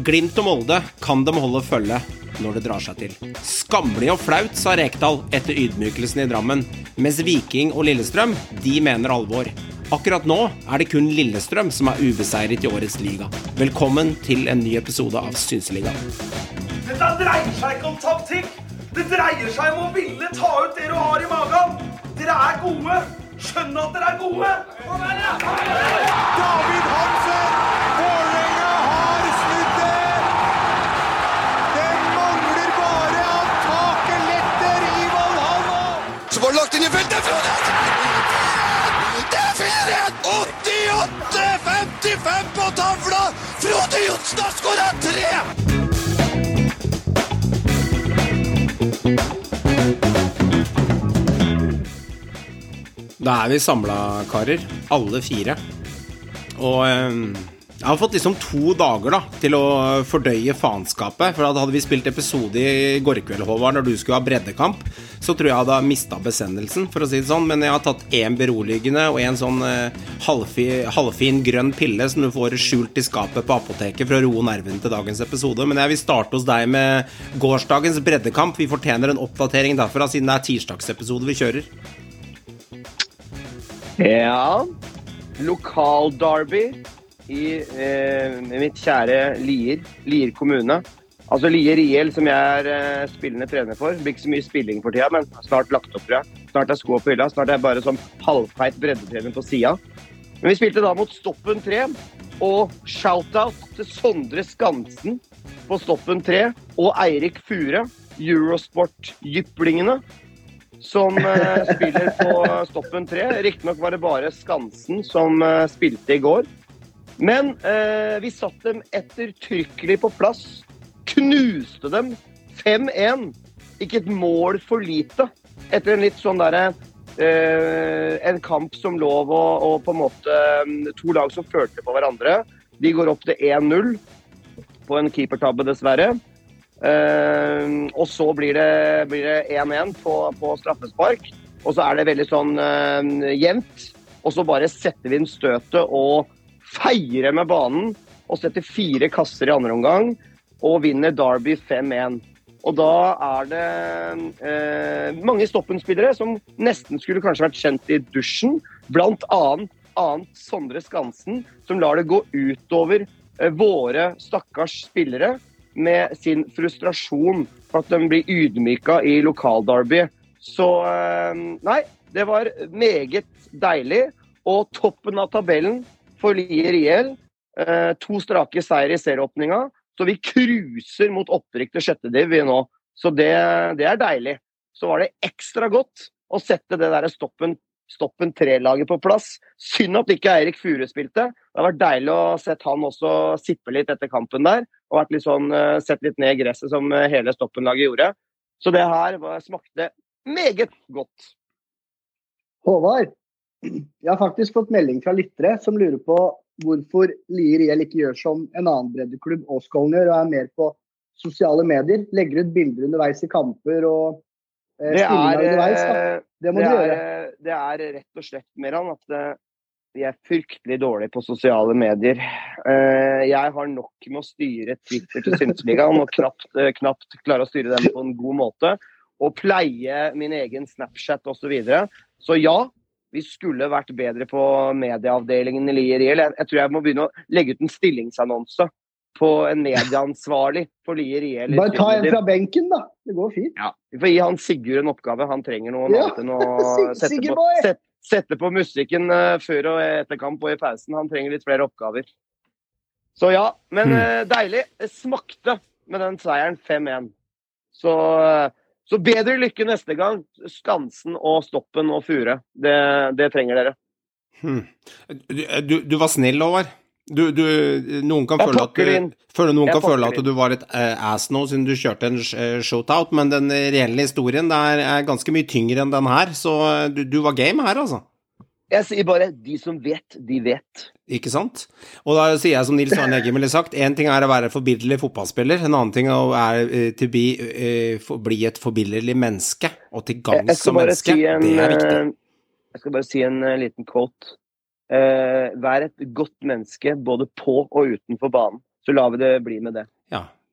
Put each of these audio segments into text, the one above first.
Glimt og Molde kan de holde følge når det drar seg til. Skammelig og flaut, sa Rekdal etter ydmykelsen i Drammen, mens Viking og Lillestrøm, de mener alvor. Akkurat nå er det kun Lillestrøm som er ubeseiret i årets liga. Velkommen til en ny episode av Synseligaen. Dette dreier seg ikke om taktikk. Det dreier seg om å ville ta ut det du har i magen. Dere er gode. Skjønn at dere er gode. David Hansen! Så det feltet. Frode! Det er 4-1! 88-55 på tavla! Frode Johnsen har tre! Da er vi samla, karer. Alle fire. Og eh, jeg har fått liksom to dager da til å fordøye faenskapet. For hadde vi spilt episode i går kveld, Håvard, når du skulle ha breddekamp, så tror jeg hadde mista besendelsen, for å si det sånn. Men jeg har tatt én beroligende og en sånn eh, halvfi, halvfin grønn pille som du får skjult i skapet på apoteket for å roe nervene til dagens episode. Men jeg vil starte hos deg med gårsdagens breddekamp. Vi fortjener en oppdatering derfra, siden det er tirsdagsepisode vi kjører. Ja. Lokal-derby i eh, mitt kjære Lier. Lier kommune. Altså Lier IL, som jeg er eh, spillende trener for. Det blir ikke så mye spilling for tida, men snart lagt opp, tror jeg. Snart er skoa på hylla. Snart er jeg bare sånn halvfeit breddetrener på sida. Men vi spilte da mot Stoppen 3. Og shout-out til Sondre Skansen på Stoppen 3 og Eirik Fure, Eurosport-jyplingene som eh, spiller på Stoppen 3. Riktignok var det bare Skansen som eh, spilte i går. Men eh, vi satt dem ettertrykkelig på plass. Knuste dem 5-1. Ikke et mål for lite. Etter en litt sånn derre eh, En kamp som lov og, og på en måte mm, To lag som følte på hverandre. De går opp til 1-0 på en keepertabbe, dessverre. Eh, og så blir det blir det 1-1 på, på straffespark. Og så er det veldig sånn eh, jevnt. Og så bare setter vi inn støtet og feirer med banen. Og setter fire kasser i andre omgang og vinner Derby 5-1. Og da er det eh, mange Stoppen-spillere som nesten skulle kanskje vært kjent i dusjen. Blant annet, annet Sondre Skansen, som lar det gå utover eh, våre stakkars spillere med sin frustrasjon for at de blir ydmyka i lokalderby. Så eh, nei, det var meget deilig. Og toppen av tabellen for Lier IL. Eh, to strake seier i serieåpninga. Så vi cruiser mot opprykk til sjette div nå. Så det, det, er deilig. Så var det ekstra godt å sette det der stoppen, stoppen tre-laget på plass. Synd at ikke Eirik Fure spilte. Det har vært deilig å sette han også sippe litt etter kampen der. Og litt sånn, sett litt ned i gresset som hele Stoppen-laget gjorde. Så det her smakte meget godt. Håvard, jeg har faktisk fått melding fra lyttere som lurer på hvorfor Lier IL ikke gjør som en annen breddeklubb Åskollen gjør, og er mer på sosiale medier. Legger ut bilder underveis i kamper og eh, stillinger underveis. Da. Det må det du er, gjøre. Det er rett og slett mer an at eh, vi er fryktelig dårlige på sosiale medier. Eh, Jeg har nok med å styre Twitter til Synsligaen og knapt, eh, knapt klare å styre dem på en god måte. Og pleie min egen Snapchat osv. Så, videre. så ja, vi skulle vært bedre på medieavdelingen i Lier IL. Jeg, tror jeg må begynne å legge ut en stillingsannonse på en medieansvarlig for Lier IL. Bare ta en fra benken, da. Det går fint. Ja, Vi får gi han Sigurd en oppgave. Han trenger noe Ja, annet enn å sette på, Sigurdboy! sette, sette på musikken eh, før og etter kamp og i pausen. Han trenger litt flere oppgaver. Så ja, men eh, deilig. Det smakte med den seieren 5-1. Så, eh, så bedre lykke neste gang. Skansen og Stoppen og Fure. Det, det trenger dere. Hmm. Du, du, du var snill, Håvard. Du, du, noen kan føle at, du, noen kan føle at du var et uh, ass nå siden du kjørte en uh, shootout, men den reelle historien er, ganske mye tyngre enn den her, så eh, du, du var game her, altså. Jeg sier bare de som vet, de vet. Ikke sant? Og da sier jeg som Nils Arne Eggen ville sagt, én ting er å være forbilledlig fotballspiller, en annen ting er uh, to uh, for, bli et forbilledlig menneske, og til gangs som menneske. si en, det er viktig. eh, jeg skal bare si en eh, liten quote. Eh, vær et godt menneske både på og utenfor banen. så lar vi det bli med det.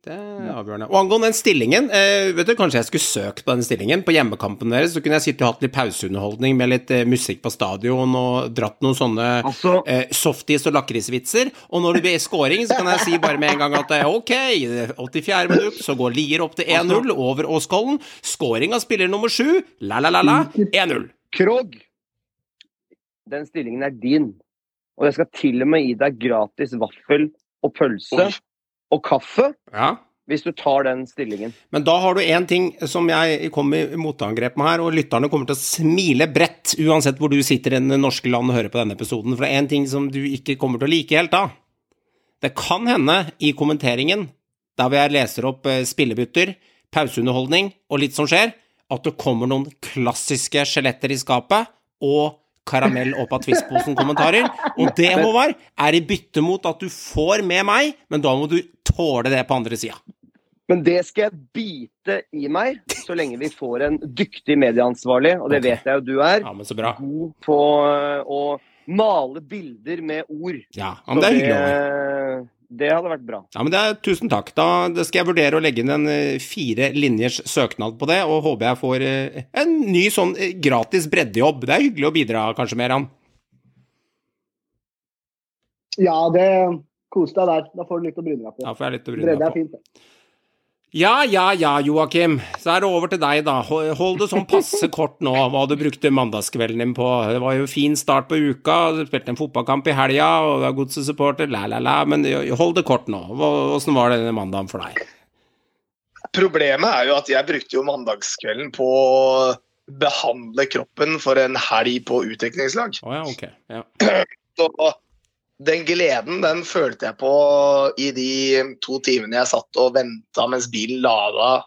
Ja, det er avgjørende. Og angående den stillingen, eh, vet du, kanskje jeg skulle søkt på den stillingen? På hjemmekampen deres så kunne jeg sittet og hatt litt pauseunderholdning med litt eh, musikk på stadion og dratt noen sånne Altså- eh, softis og lakrisvitser. Og når det blir scoring, så kan jeg si bare med en gang at eh, ok, 84. minutt, så går Lier opp til 1-0 over Åskollen. Scoring av spiller nummer sju, la-la-la-la, 1-0. Krog, den stillingen er din. Og jeg skal til og med gi deg gratis vaffel og pølse Oi. Og kaffe Ja. hvis du tar den stillingen. Men da har du én ting som jeg kom i motangrep med her, og lytterne kommer til å smile bredt uansett hvor du sitter i det norske land og hører på denne episoden, for det er én ting som du ikke kommer til å like helt da. Det kan hende i kommenteringen, der hvor jeg leser opp eh, spillebytter, pauseunderholdning og litt som skjer, at det kommer noen klassiske skjeletter i skapet og karamell opp av Twist-posen-kommentarer. Og det, Håvard, er i bytte mot at du får med meg, men da må du tåle det på andre sida. Men det skal jeg bite i meg så lenge vi får en dyktig medieansvarlig, og det vet jeg jo du er. Ja, men så bra. God på øh, å male bilder med ord. Ja, men det er hyggelig. Det, det hadde vært bra. Ja, men det er, Tusen takk. Da det skal jeg vurdere å legge inn en eh, fire linjers søknad på det, og håper jeg får eh, en ny sånn eh, gratis breddejobb. Det er hyggelig å bidra kanskje mer, Ann? Ja, det Kos deg der. Da får du litt å bryne deg på. Da får jeg litt å bryne Bredde meg er på. fint. det. Ja, ja, ja, Joakim. Så er det over til deg, da. Hold det sånn passe kort nå, hva du brukte mandagskvelden din på. Det var jo fin start på uka, du spilte en fotballkamp i helga, og du er godset-supporter, la, la, la, men hold det kort nå. Åssen var denne mandagen for deg? Problemet er jo at jeg brukte jo mandagskvelden på å behandle kroppen for en helg på utviklingslag. Å ja, ok. Ja. Så den gleden den følte jeg på i de to timene jeg satt og venta mens bilen lada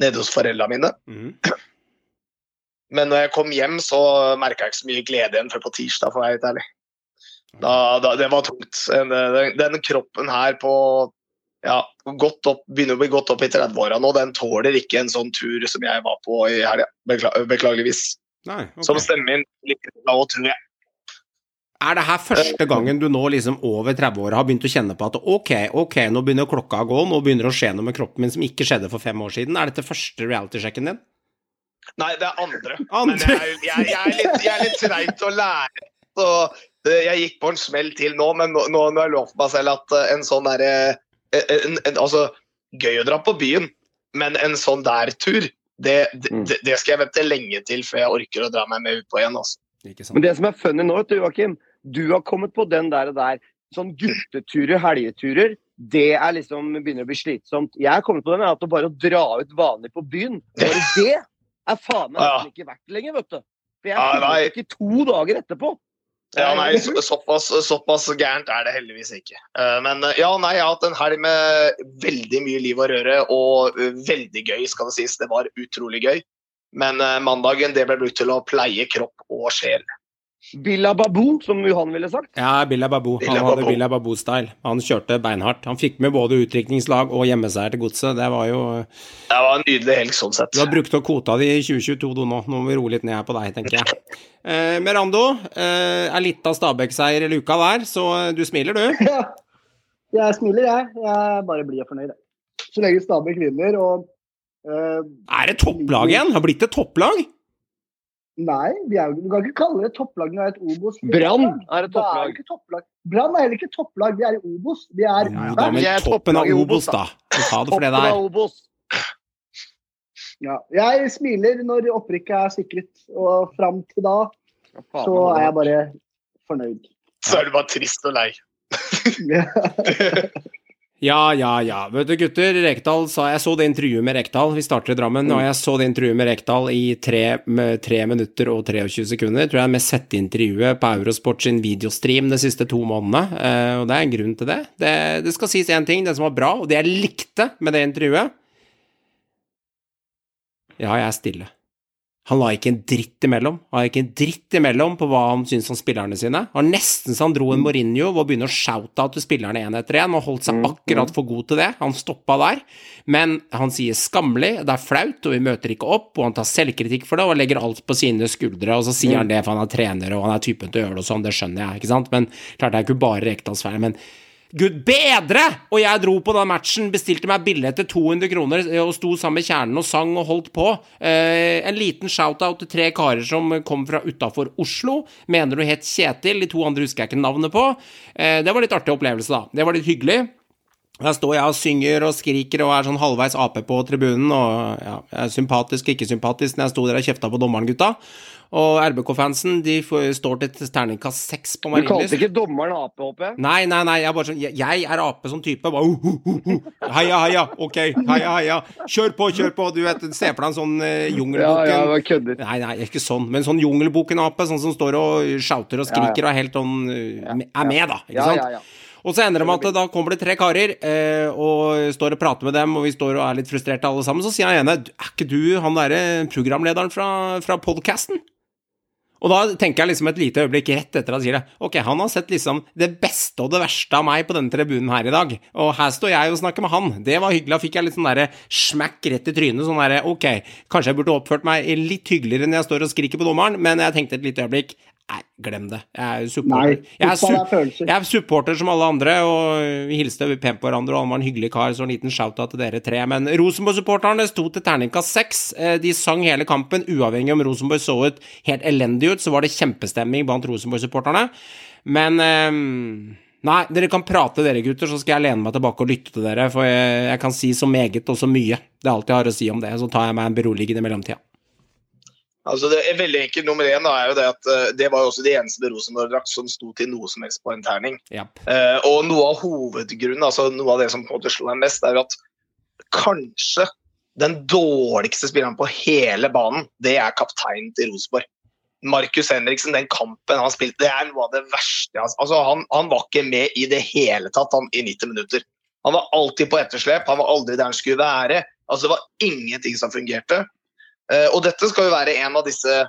nede hos foreldrene mine. Mm. Men når jeg kom hjem, så merka jeg ikke så mye glede igjen før på tirsdag, for å være helt ærlig. Da, da, det var tungt. Den, den, kroppen her på ja, godt opp, begynner å bli godt opp i 30-åra nå, den tåler ikke en sånn tur som jeg var på i helga. Bekla beklageligvis. Nei, okay. Som stemmer inn litt da òg, tror jeg. Er det her første gangen du nå liksom over 30-åra har begynt å kjenne på at ok, ok, nå begynner klokka å gå, nå begynner det å skje noe med kroppen min som ikke skjedde for fem år siden? Er dette første reality-sjekken din? Nei, det er andre. Andre? Men jeg, jeg, jeg er litt, jeg er litt treig til å lære. Så eh, jeg gikk på en smell til nå, men nå, nå har jeg lovt meg selv at eh, en sånn derre en, en, Altså, gøy å dra på byen, men en sånn der tur, det, det, Mm. det- det skal jeg vente lenge til før jeg orker å dra meg med ut på igjen. Altså. Men det som er funny nå, vet du, Joakim, du har kommet på den der, og der sånn gutteturer, helgeturer. Det er liksom begynner å bli slitsomt. Jeg har kommet på den, at det bare å dra ut vanlig på byen, bare det er faen meg ikke verdt lenger, vet du. For jeg kommer ah, ikke to dager etterpå. Ja, nei, så, såpass, såpass gærent er det heldigvis ikke. Uh, Men eh, ja, nei, jeg har hatt en helg med veldig mye liv og røre, og uh, veldig gøy, skal det sies. Det var utrolig gøy. Men uh, mandagen det ble brukt til å pleie kropp og sjel. Billa Babu, som Johan ville sagt. Ja, Billa Babou. Han Billa hadde Babou. Billa Babu-style. Han kjørte beinhardt. Han fikk med både utdrikningslag og hjemmeseier til godset. Det var jo Det var en nydelig helg sånn sett. Du har brukt opp kvota di i 2022 nå. Nå må vi roe litt ned her på deg, tenker jeg. Eh, Merando, eh, er litt av Stabæk-seier i luka der, så eh, du smiler, du? Ja. Jeg smiler, jeg. Jeg bare blir fornøyd. jeg. Så lenge Stabæk vinner og eh, Er det topplag igjen? Har blitt et topplag? Nei, vi er, du kan ikke kalle det topplag når det er et Obos. Brann er et topplag. topplag. Brann er heller ikke topplag, vi er i Obos. Vi er Ja, da, men Vi er toppen av Obos, da. Ta det for det der. ja. Jeg smiler når opprykket er sikret, og fram til da så er jeg bare fornøyd. Så er du bare trist og lei. Ja, ja, ja. Vet du, gutter, Rekdal sa Jeg så det intervjuet med Rekdal. Vi starter i Drammen, og jeg så det intervjuet med Rekdal i tre, med tre minutter og 23 sekunder. Tror jeg er mest sette intervjuet på Eurosport sin videostream de siste to månedene. uh, og det er en grunn til det. Det, det skal sies én ting, det som var bra, og det jeg likte med det intervjuet Ja, jeg er stille. Han la ikke en dritt imellom. Han la ikke en dritt imellom på hva han syntes om spillerne sine. Det var nesten så han dro en Mourinho ved å begynne å shoute out til spillerne én etter én, og holdt seg akkurat for god til det. Han stoppa der. Men han sier skammelig, det er flaut, og vi møter ikke opp, og han tar selvkritikk for det, og legger alt på sine skuldre, og så sier han det for han er trener, og han er typen til å gjøre det og sånn, det skjønner jeg, ikke sant, men klart det er ikke bare Rekdals feil, men Gud bedre! Og jeg dro på den matchen, bestilte meg billett til 200 kroner eh, og sto sammen med kjernen og sang og holdt på. Eh, en liten shout-out til tre karer som kom fra utafor Oslo. Mener du het Kjetil, de to andre husker jeg ikke navnet på. Eh, det var litt artig opplevelse, da. Det var litt hyggelig. Der står jeg og synger og skriker og er sånn halvveis Ap på tribunen, og ja, jeg er sympatisk, ikke sympatisk når jeg sto der og kjefta på dommeren, gutta. Og RBK-fansen de står til terningkast seks på Du kalte ikke dommeren Ap, håper jeg? Nei, nei, nei, jeg er bare sånn Jeg, jeg er ape som type. Bare, uh, uh, uh. Heia, heia. Ok, heia, heia. Kjør på, kjør på. Du vet, se for deg en sånn uh, Ja, ja, Jungelboken det var kødder. Nei, nei, ikke sånn, men sånn Jungelboken-ape. Sånn som står og shouter og skriker og er helt sånn uh, Er med, da. Ikke Ja, sant? ja, ja. Og så ender det med at da kommer det tre karer eh, og står og prater med dem, og vi står og er litt frustrerte alle sammen. Så sier han ene Er ikke du han derre programlederen fra, fra podkasten? Og da tenker jeg liksom et lite øyeblikk rett etter at han sier det. Ok, han har sett liksom det beste og det verste av meg på denne tribunen her i dag. Og her står jeg og snakker med han. Det var hyggelig. Da fikk jeg litt sånn derre smack rett i trynet. Sånn derre ok, kanskje jeg burde oppført meg litt hyggeligere når jeg står og skriker på dommeren, men jeg tenkte et lite øyeblikk Nei, glem det. Jeg er Nei, supporter. Jeg er, fotball er su jeg er supporter som alle andre, og vi hilste pent på hverandre, og han var en hyggelig kar, så en liten shout-out til dere tre. Men Rosenborg-supporterne sto til terningkast seks. Eh, De sang hele kampen, uavhengig om Rosenborg så ut helt elendig ut, så var det kjempestemming blant Rosenborg-supporterne. Men um Nei, dere kan prate dere, gutter, så skal jeg lene meg tilbake og lytte til dere, for jeg, jeg kan si så meget og så mye. Det er alt jeg har å si om det, så tar jeg meg en beroligende i mellomtida. Altså det er veldig enkelt. Nummer én er jo det at eh, det var jo også de eneste med Rosenborg-drakt som sto til noe som helst på en terning. Yep. Eh, og noe av hovedgrunnen, altså noe av det som på en måte slo meg mest, er jo at kanskje den dårligste spilleren på hele banen, det er kapteinen til Rosenborg. Markus Henriksen, den kampen han spilte, det er noe av det verste. Altså, altså, han, han var ikke med i det hele tatt han, i 90 minutter. Han var alltid på etterslep, han var aldri der han skulle være. Altså, det var ingenting som fungerte. Eh, og dette skal jo være en av disse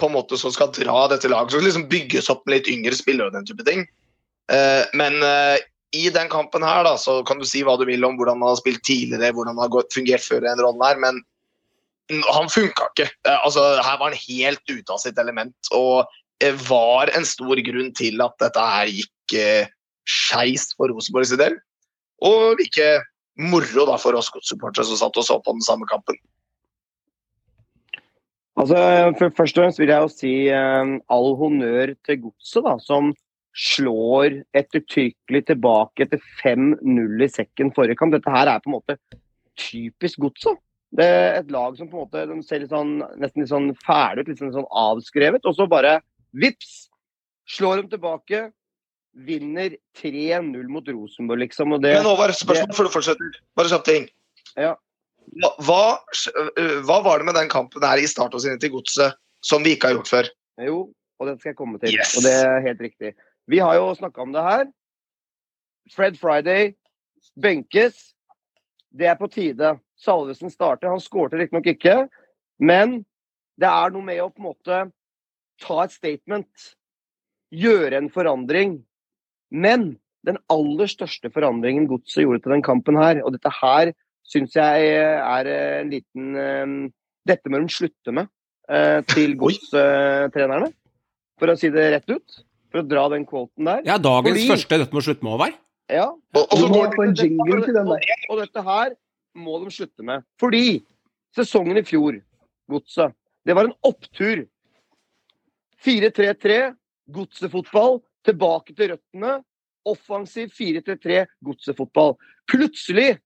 på en måte som skal dra dette laget. Som liksom bygges opp med litt yngre spillere og den type ting. Eh, men eh, i den kampen her da, så kan du si hva du vil om hvordan han har spilt tidligere, hvordan han har fungert før i den rollen her, men han funka ikke. Altså, her var han helt ute av sitt element. Og var en stor grunn til at dette her gikk skeis for Rosenborg sin del. Og like moro da for oss godssupportere som satt og så på den samme kampen. Altså, for, Først og fremst vil jeg jo si eh, all honnør til Godset, da, som slår ettertrykkelig tilbake etter 5-0 i sekken forrige kamp. Dette her er på en måte typisk Godset. Det er et lag som på en måte de ser litt sånn, nesten litt sånn fæle ut, litt sånn, sånn avskrevet. Og så bare vips! Slår de tilbake. Vinner 3-0 mot Rosenborg, liksom. Det, Men Håvard, spørsmål før du fortsetter. Bare kjapp ting. Ja. Hva, hva, øh, var det med den kampen her i startårene til Godset som vi ikke har gjort før? Jo, og det skal jeg komme til. Yes. Og det er helt riktig. Vi har jo snakka om det her. Fred Friday benkes. Det er på tide. Salvesen starter. Han skårte riktignok ikke, men det er noe med å på en måte ta et statement. Gjøre en forandring. Men den aller største forandringen Godset gjorde til den kampen her, og dette her syns jeg er en liten eh, Dette må de slutte med eh, til godstrenerne, for å si det rett ut. For å dra den kvoten der. Ja, dagens Fordi- første Dette må slutte med, over. Ja, Og, og Vi så går få en jingle til den der. og dette her må de slutte med. Fordi sesongen i fjor, Godset, det var en opptur. 4-3-3, godsefotball, tilbake til røttene. Offensiv 4-3-3, godsefotball. Plutselig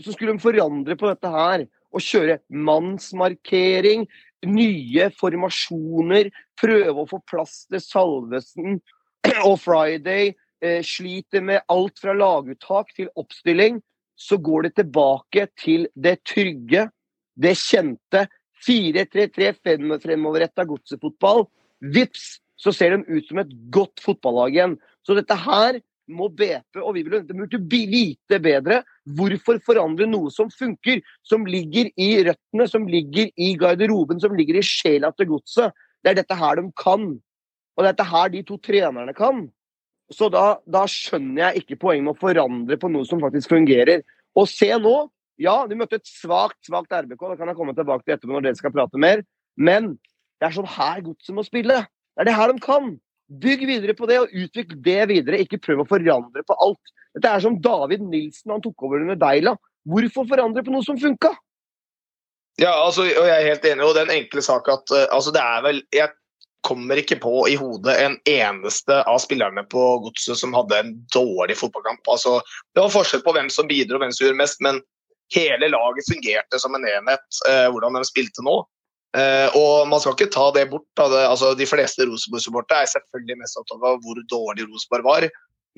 så skulle de forandre på dette her og kjøre mannsmarkering, nye formasjoner, prøve å få plass til Salvesen og Friday. Eh, sliter med alt fra laguttak til oppstilling. Så går det tilbake til det trygge, det kjente. 4-3-3 frem- fremoverretta godsefotball. Vips, så ser de ut som et godt fotballag igjen. Så dette her må BP og vi vil vite bedre hvorfor forandre noe som funker, som ligger i røttene, som ligger i garderoben, som ligger i sjela til godset. Det er dette her de kan. Og det er dette her de to trenerne kan. Så da, da skjønner jeg ikke poenget med å forandre på noe som faktisk fungerer. Og se nå, ja, de møtte et svakt, svakt RBK, det kan jeg komme tilbake til etterpå når dere skal prate mer, men det er sånn her godset må spille. Det er det her de kan. Bygg videre på det, og utvikl det videre. Ikke prøv å forandre på alt. Dette er som David Nilsen han tok over under Deila. Hvorfor forandre på noe som funka? Ja, altså, og jeg er helt enig. Og den enkle sak at uh, altså, det er vel Jeg kommer ikke på i hodet en eneste av spillerne på Godset som hadde en dårlig fotballkamp. Altså, det var forskjell på hvem som bidro og hvem som gjorde mest, men hele laget fungerte som en enhet, uh, hvordan de spilte nå. Uh, og man skal ikke ta det bort. Det, altså, de fleste Rosenborg-supportere er selvfølgelig mest opptatt av hvor dårlig Rosenborg var.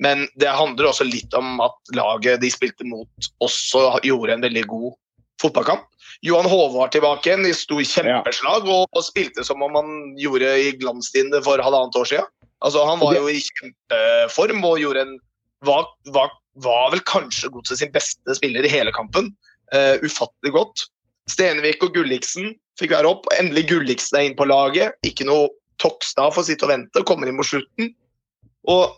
Men det handler også litt om at laget de spilte mot, også gjorde en veldig god fotballkamp. Johan Hove var tilbake igjen i stor kjempeslag og, og, spilte som om han gjorde i glanstidene for halvannet år siden. Altså, han var jo i kjempeform og gjorde en var, var, var vel kanskje Godset sin beste spiller i hele kampen. Uh, ufattelig godt. Stenvik og Gulliksen fikk være opp. Endelig Gulliksen er inn på laget. Ikke noe Tokstad får sitte og vente, kommer inn mot slutten. Og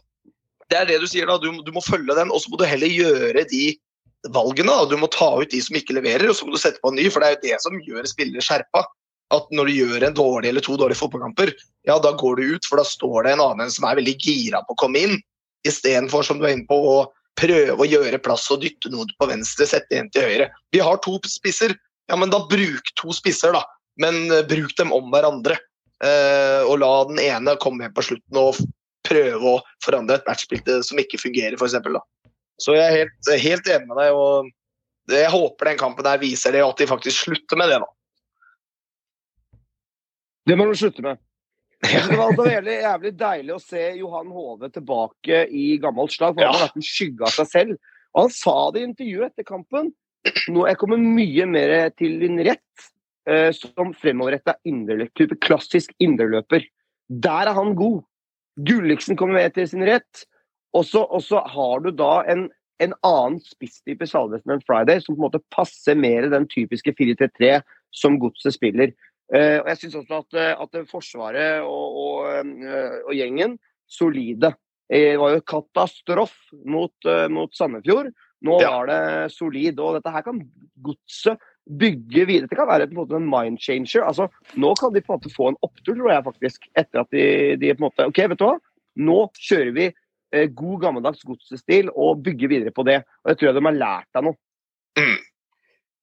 det er det du sier, da. Du, du må følge den, og så må du heller gjøre de valgene. Da. Du må ta ut de som ikke leverer, og så må du sette på en ny. For det er jo det som gjør spillere skjerpa. At når du gjør en dårlig eller to dårlige fotballkamper, ja, da går du ut, for da står det en annen som er veldig gira på å komme inn. Istedenfor, som du er inne på, å prøve å gjøre plass og dytte noen på venstre, sette en til høyre. Vi har to spisser. Ja, men da bruk to spisser, da. Men uh, bruk dem om hverandre. Uh, og la den ene komme hjem på slutten og prøve å forandre et matchbilde som ikke fungerer, f.eks. Så jeg er helt, helt, enig med deg. og Jeg håper den kampen der viser det, at de faktisk slutter med det. da. Det må de slutte med. Det var altså veldig jævlig deilig å se Johan Hove tilbake i gammelt slag. for Han har vært en skygge av seg selv. Og Han sa det i intervjuet etter kampen. Nå jeg kommer mye mer til din rett eh, som fremoverretta type klassisk indreløper. Der er han god. Gulliksen kommer med til sin rett. Og så har du da en, en annen spisstype Salvesen enn Friday, som på en måte passer mer den typiske 4-3-3 som Godset spiller. Uh, og jeg syns også at, eh, at, Forsvaret og, og, uh, og, gjengen solide. Det var jo katastrof mot, mot Sandefjord. Nå ja. var det solid. Og dette her kan Godset bygge videre. Det kan være på en måte en mind changer. Altså, nå kan de på en måte få en opptur, tror jeg faktisk. Etter at de, de på en måte OK, vet du hva. Nå kjører vi Eh, god, gammeldags godsestil og bygger videre på det. Og Det tror jeg de har lært av noe. Mm.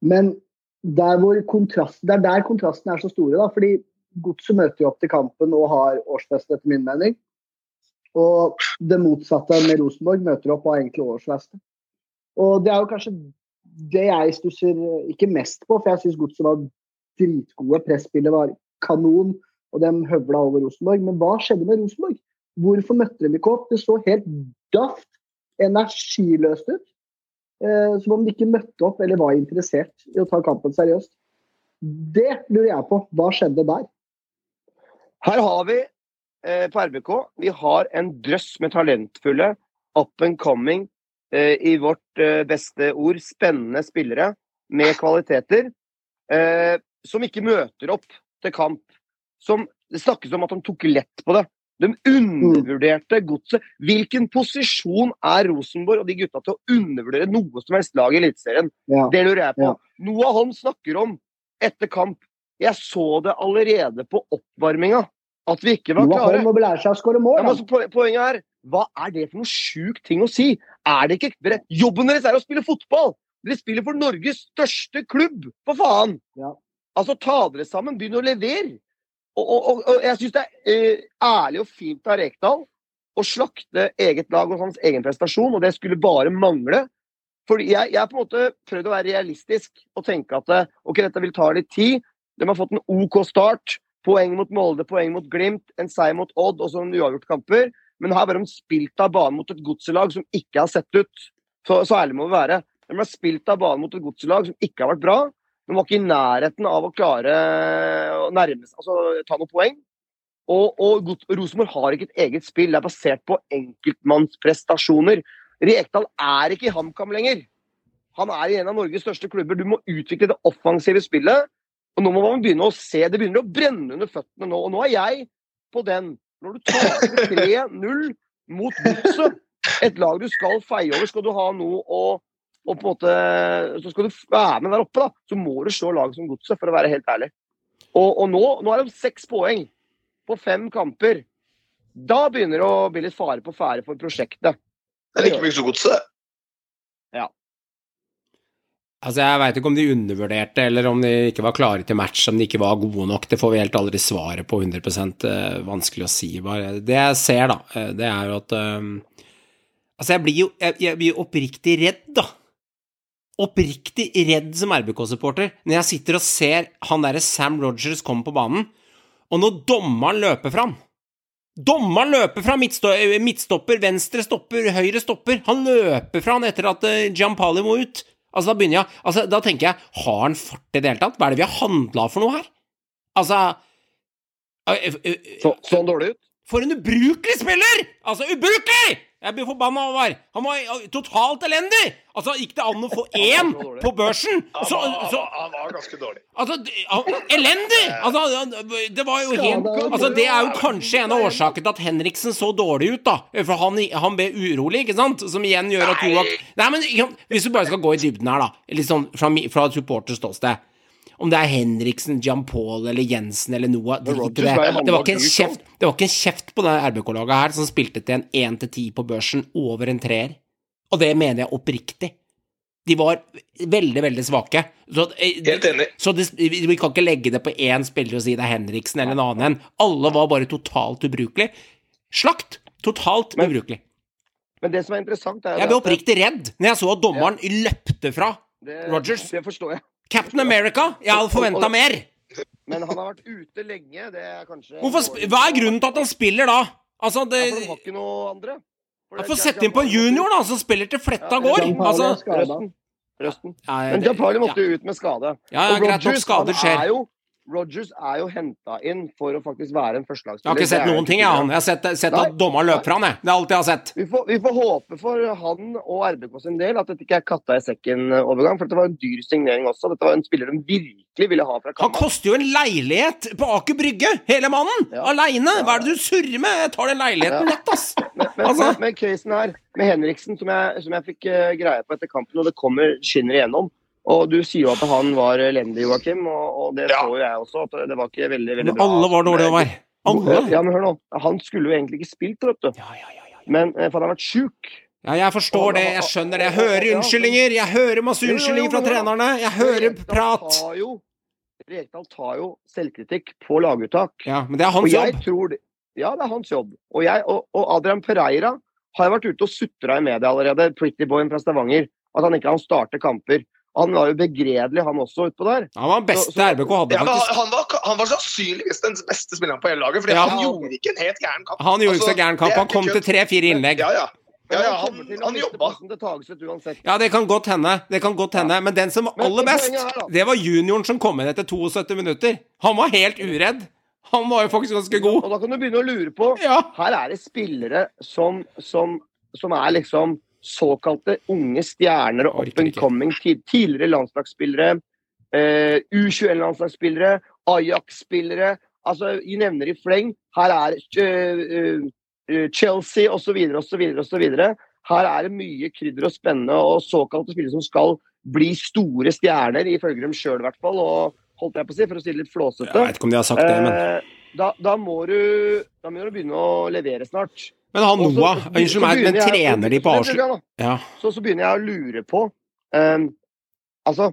Men der hvor kontrast, det er der kontrasten er så store. da, fordi Godset møter jo opp til kampen og har årsfest, etter min mening. Og det motsatte med Rosenborg møter opp og har egentlig årsfeste. Og det er jo kanskje det jeg stusser ikke mest på, for jeg syns Godset var dritgode. Presspillet var kanon, og de høvla over Rosenborg. Men hva skjedde med Rosenborg? Hvorfor møtte de ikke opp? Det så helt daft, energiløst ut. Eh, som om de ikke møtte opp eller var interessert i å ta kampen seriøst. Det lurer jeg på. Hva skjedde der? Her har vi eh, på RBK vi har en drøss med talentfulle, up and coming, eh, i vårt eh, beste ord, spennende spillere med kvaliteter. Eh, som ikke møter opp til kamp. Som, det snakkes om at de tok lett på det. De undervurderte godset. Hvilken posisjon er Rosenborg og de gutta til å undervurdere noe som helst lag i Eliteserien? Ja. Det lurer jeg på. Ja. Noe han snakker om etter kamp. Jeg så det allerede på oppvarminga. At vi ikke var klare. Noah må lære seg å skåre mål. Ja, men poenget er, hva er det for noe sjuk ting å si? Er det ikke dere, Jobben deres er å spille fotball! Dere spiller for Norges største klubb, for faen! Ja. Altså, ta dere sammen, begynn å levere! Og, og, og jeg syns det er uh, ærlig og fint av Rekdal å slakte eget lag og hans egen prestasjon, og det skulle bare mangle. Fordi jeg, jeg har på en måte prøvd å være realistisk og tenke at eh, ok, dette vil ta litt tid. De har fått en OK start. Poeng mot Molde, poeng mot Glimt, en seier mot Odd og sånn uavgjort kamper. Men her har de spilt av banen mot et godselag som ikke har sett ut. Så, så ærlig må vi være. De har spilt av banen mot et godselag som ikke har vært bra. De var ikke i nærheten av å klare å nærme seg, altså ta noen poeng. Og, og Rosenborg har ikke et eget spill. Det er basert på enkeltmannsprestasjoner. Rekdal er ikke i HamKam lenger. Han er i en av Norges største klubber. Du må utvikle det offensive spillet. Og nå må man begynne å se. Det begynner å brenne under føttene nå. Og nå er jeg på den. Når du taper 3-0 mot Godset, et lag du skal feie over, skal du ha noe å og på en måte, så skal du være med der oppe, da, så må du slå laget som Godset, for å være helt ærlig. Og, og nå, nå, er det seks poeng på fem kamper. Da begynner det å bli litt fare på ferde for prosjektet. Det er like mye som godset, det. Altså, Jeg veit ikke om de undervurderte, eller om de ikke var klare til match, om de ikke var gode nok. Det får vi helt aldri svaret på 100 eh, Vanskelig å si. Bare. Det jeg ser, da, eh, det er jo at um, Altså, jeg blir jo jeg, jeg blir oppriktig redd, da. Oppriktig redd som RBK-supporter når jeg sitter og ser han derre Sam Rogers komme på banen, og når dommeren løper fram Dommeren løper fra midtsto midtstopper, venstre stopper, høyre stopper. Han løper fra han etter at Giampali må ut. Altså, da begynner jeg Altså, da tenker jeg, har han fart i det hele tatt? Hva er det vi har handla for noe her? Altså øh, øh, øh, Så, sånn dårlig ut. For en ubrukelig spiller! Altså, ubrukelig! Jeg blir forbanna over. Han var totalt elendig! Altså, gikk det an å få én på børsen? Så, Han var- så han var ganske dårlig. Altså, han- elendig! Altså, det var jo helt Altså, det er jo kanskje en av årsakene til at Henriksen så dårlig ut, da. For han, han ble urolig, ikke sant? Som igjen gjør at Joak Nei, men hvis du bare skal gå i dybden her, da. Litt sånn fra, fra supporters ståsted. Om det er Henriksen, Jan Paul eller Jensen eller Noah, drit i det. var Det var kjeft Det var ikke en kjeft på det RBK-laget her som spilte til en 1-10 på børsen over en treer. Og det mener jeg oppriktig. De var veldig, veldig svake. Så, eh, Helt enig. så det, vi kan ikke legge det på én spiller og si det er Henriksen eller en annen en. Alle var bare totalt ubrukelig. Slakt! Totalt Men- ubrukelig. Men det som er interessant, er Jeg ble oppriktig redd når jeg så at dommeren løpte fra det, Rogers. Det forstår jeg. Captain America. Jeg hadde forventa mer. Men han har vært ute lenge. Det er kanskje hva er grunnen til at han spiller da? Altså, det Ja, for de har ikke noe andre. For får sette inn på en junior, da, som spiller til fletta Ja, går. Jean-Paul Altså. Røsten. Røsten. ja, Men Japali måtte ja. jo ut med skade. Ja, ja, greit nok, skader skader han skjer. Er jo, Rodgers er jo henta inn for å faktisk være en førstelagsspiller. Jeg har ikke sett noen ting, jeg, han. Jeg har sett, sett at dommeren løper fra han, jeg. Det er alt jeg har sett. Vi får, vi får håpe for han og RBK sin del at dette ikke er katta i sekken-overgang. For dette var en dyr signering også. Dette var en spiller de virkelig ville ha fra kampen. Han koster jo en leilighet på Aker Brygge, hele mannen! Ja. Aleine! Hva er det du surrer med? Jeg tar den leiligheten lett, ass! Men, men, Altså- men, men casen her med Henriksen, som jeg, som jeg fikk eh, greie på etter kampen, og det kommer skinner igjennom. Og du sier jo at han var elendig, Joakim, og, og det Ja. så jo jeg også. At det var ikke veldig, veldig Men bra. alle var dårlige, Håvard. Alle. Ja, men hør nå. Han skulle jo egentlig ikke spilt, vet du. Ja, ja, ja, ja. Men eh, for han har vært sjuk. ja, jeg forstår det, jeg skjønner det. Jeg hører unnskyldninger. Jeg hører masse unnskyldninger fra trenerne. Jeg hører prat. Rekdal tar jo selvkritikk på laguttak. Ja, men det er hans jobb. tror det, Ja, det er hans jobb. Og, jeg, og, og Adrian Pereira har vært ute og sutra i media allerede, pretty boyen fra Stavanger, at han ikke kan starte kamper. Han var jo begredelig, han også, utpå der. Han var den beste Så- så- RBK hadde, Ja, faktisk. han, var, han var sannsynligvis den beste spilleren på hele laget, for Ja. han gjorde ikke en helt gæren kamp. Han gjorde ikke så Altså, gæren kamp. Han kom til tre-fire innlegg. Ja, ja. ja, ja han, han jobba. Ja, det kan godt hende. Det kan godt hende. Men den som var aller best, det var junioren som kom inn etter 72 minutter. Han var helt uredd. Han var jo faktisk ganske god. Og da kan du begynne å lure på Ja. Her er det spillere som, som, som er liksom såkalte unge stjerner og up and coming. Tidligere landslagsspillere, eh, U21-landslagsspillere, Ajax-spillere. Altså, Vi nevner i fleng. Her er uh, uh, Chelsea osv. osv. osv. Her er det mye krydder og spennende og såkalte spillere som skal bli store stjerner, ifølge dem sjøl i hvert fall. Og holdt jeg på å si, for å si det litt flåsete. Jeg vet ikke om de har sagt det, men da, da, må du, da må du begynne å levere snart. Men han så- Noah, unnskyld meg, men trener de på da, Ja. Så, så begynner jeg å lure på um, Altså,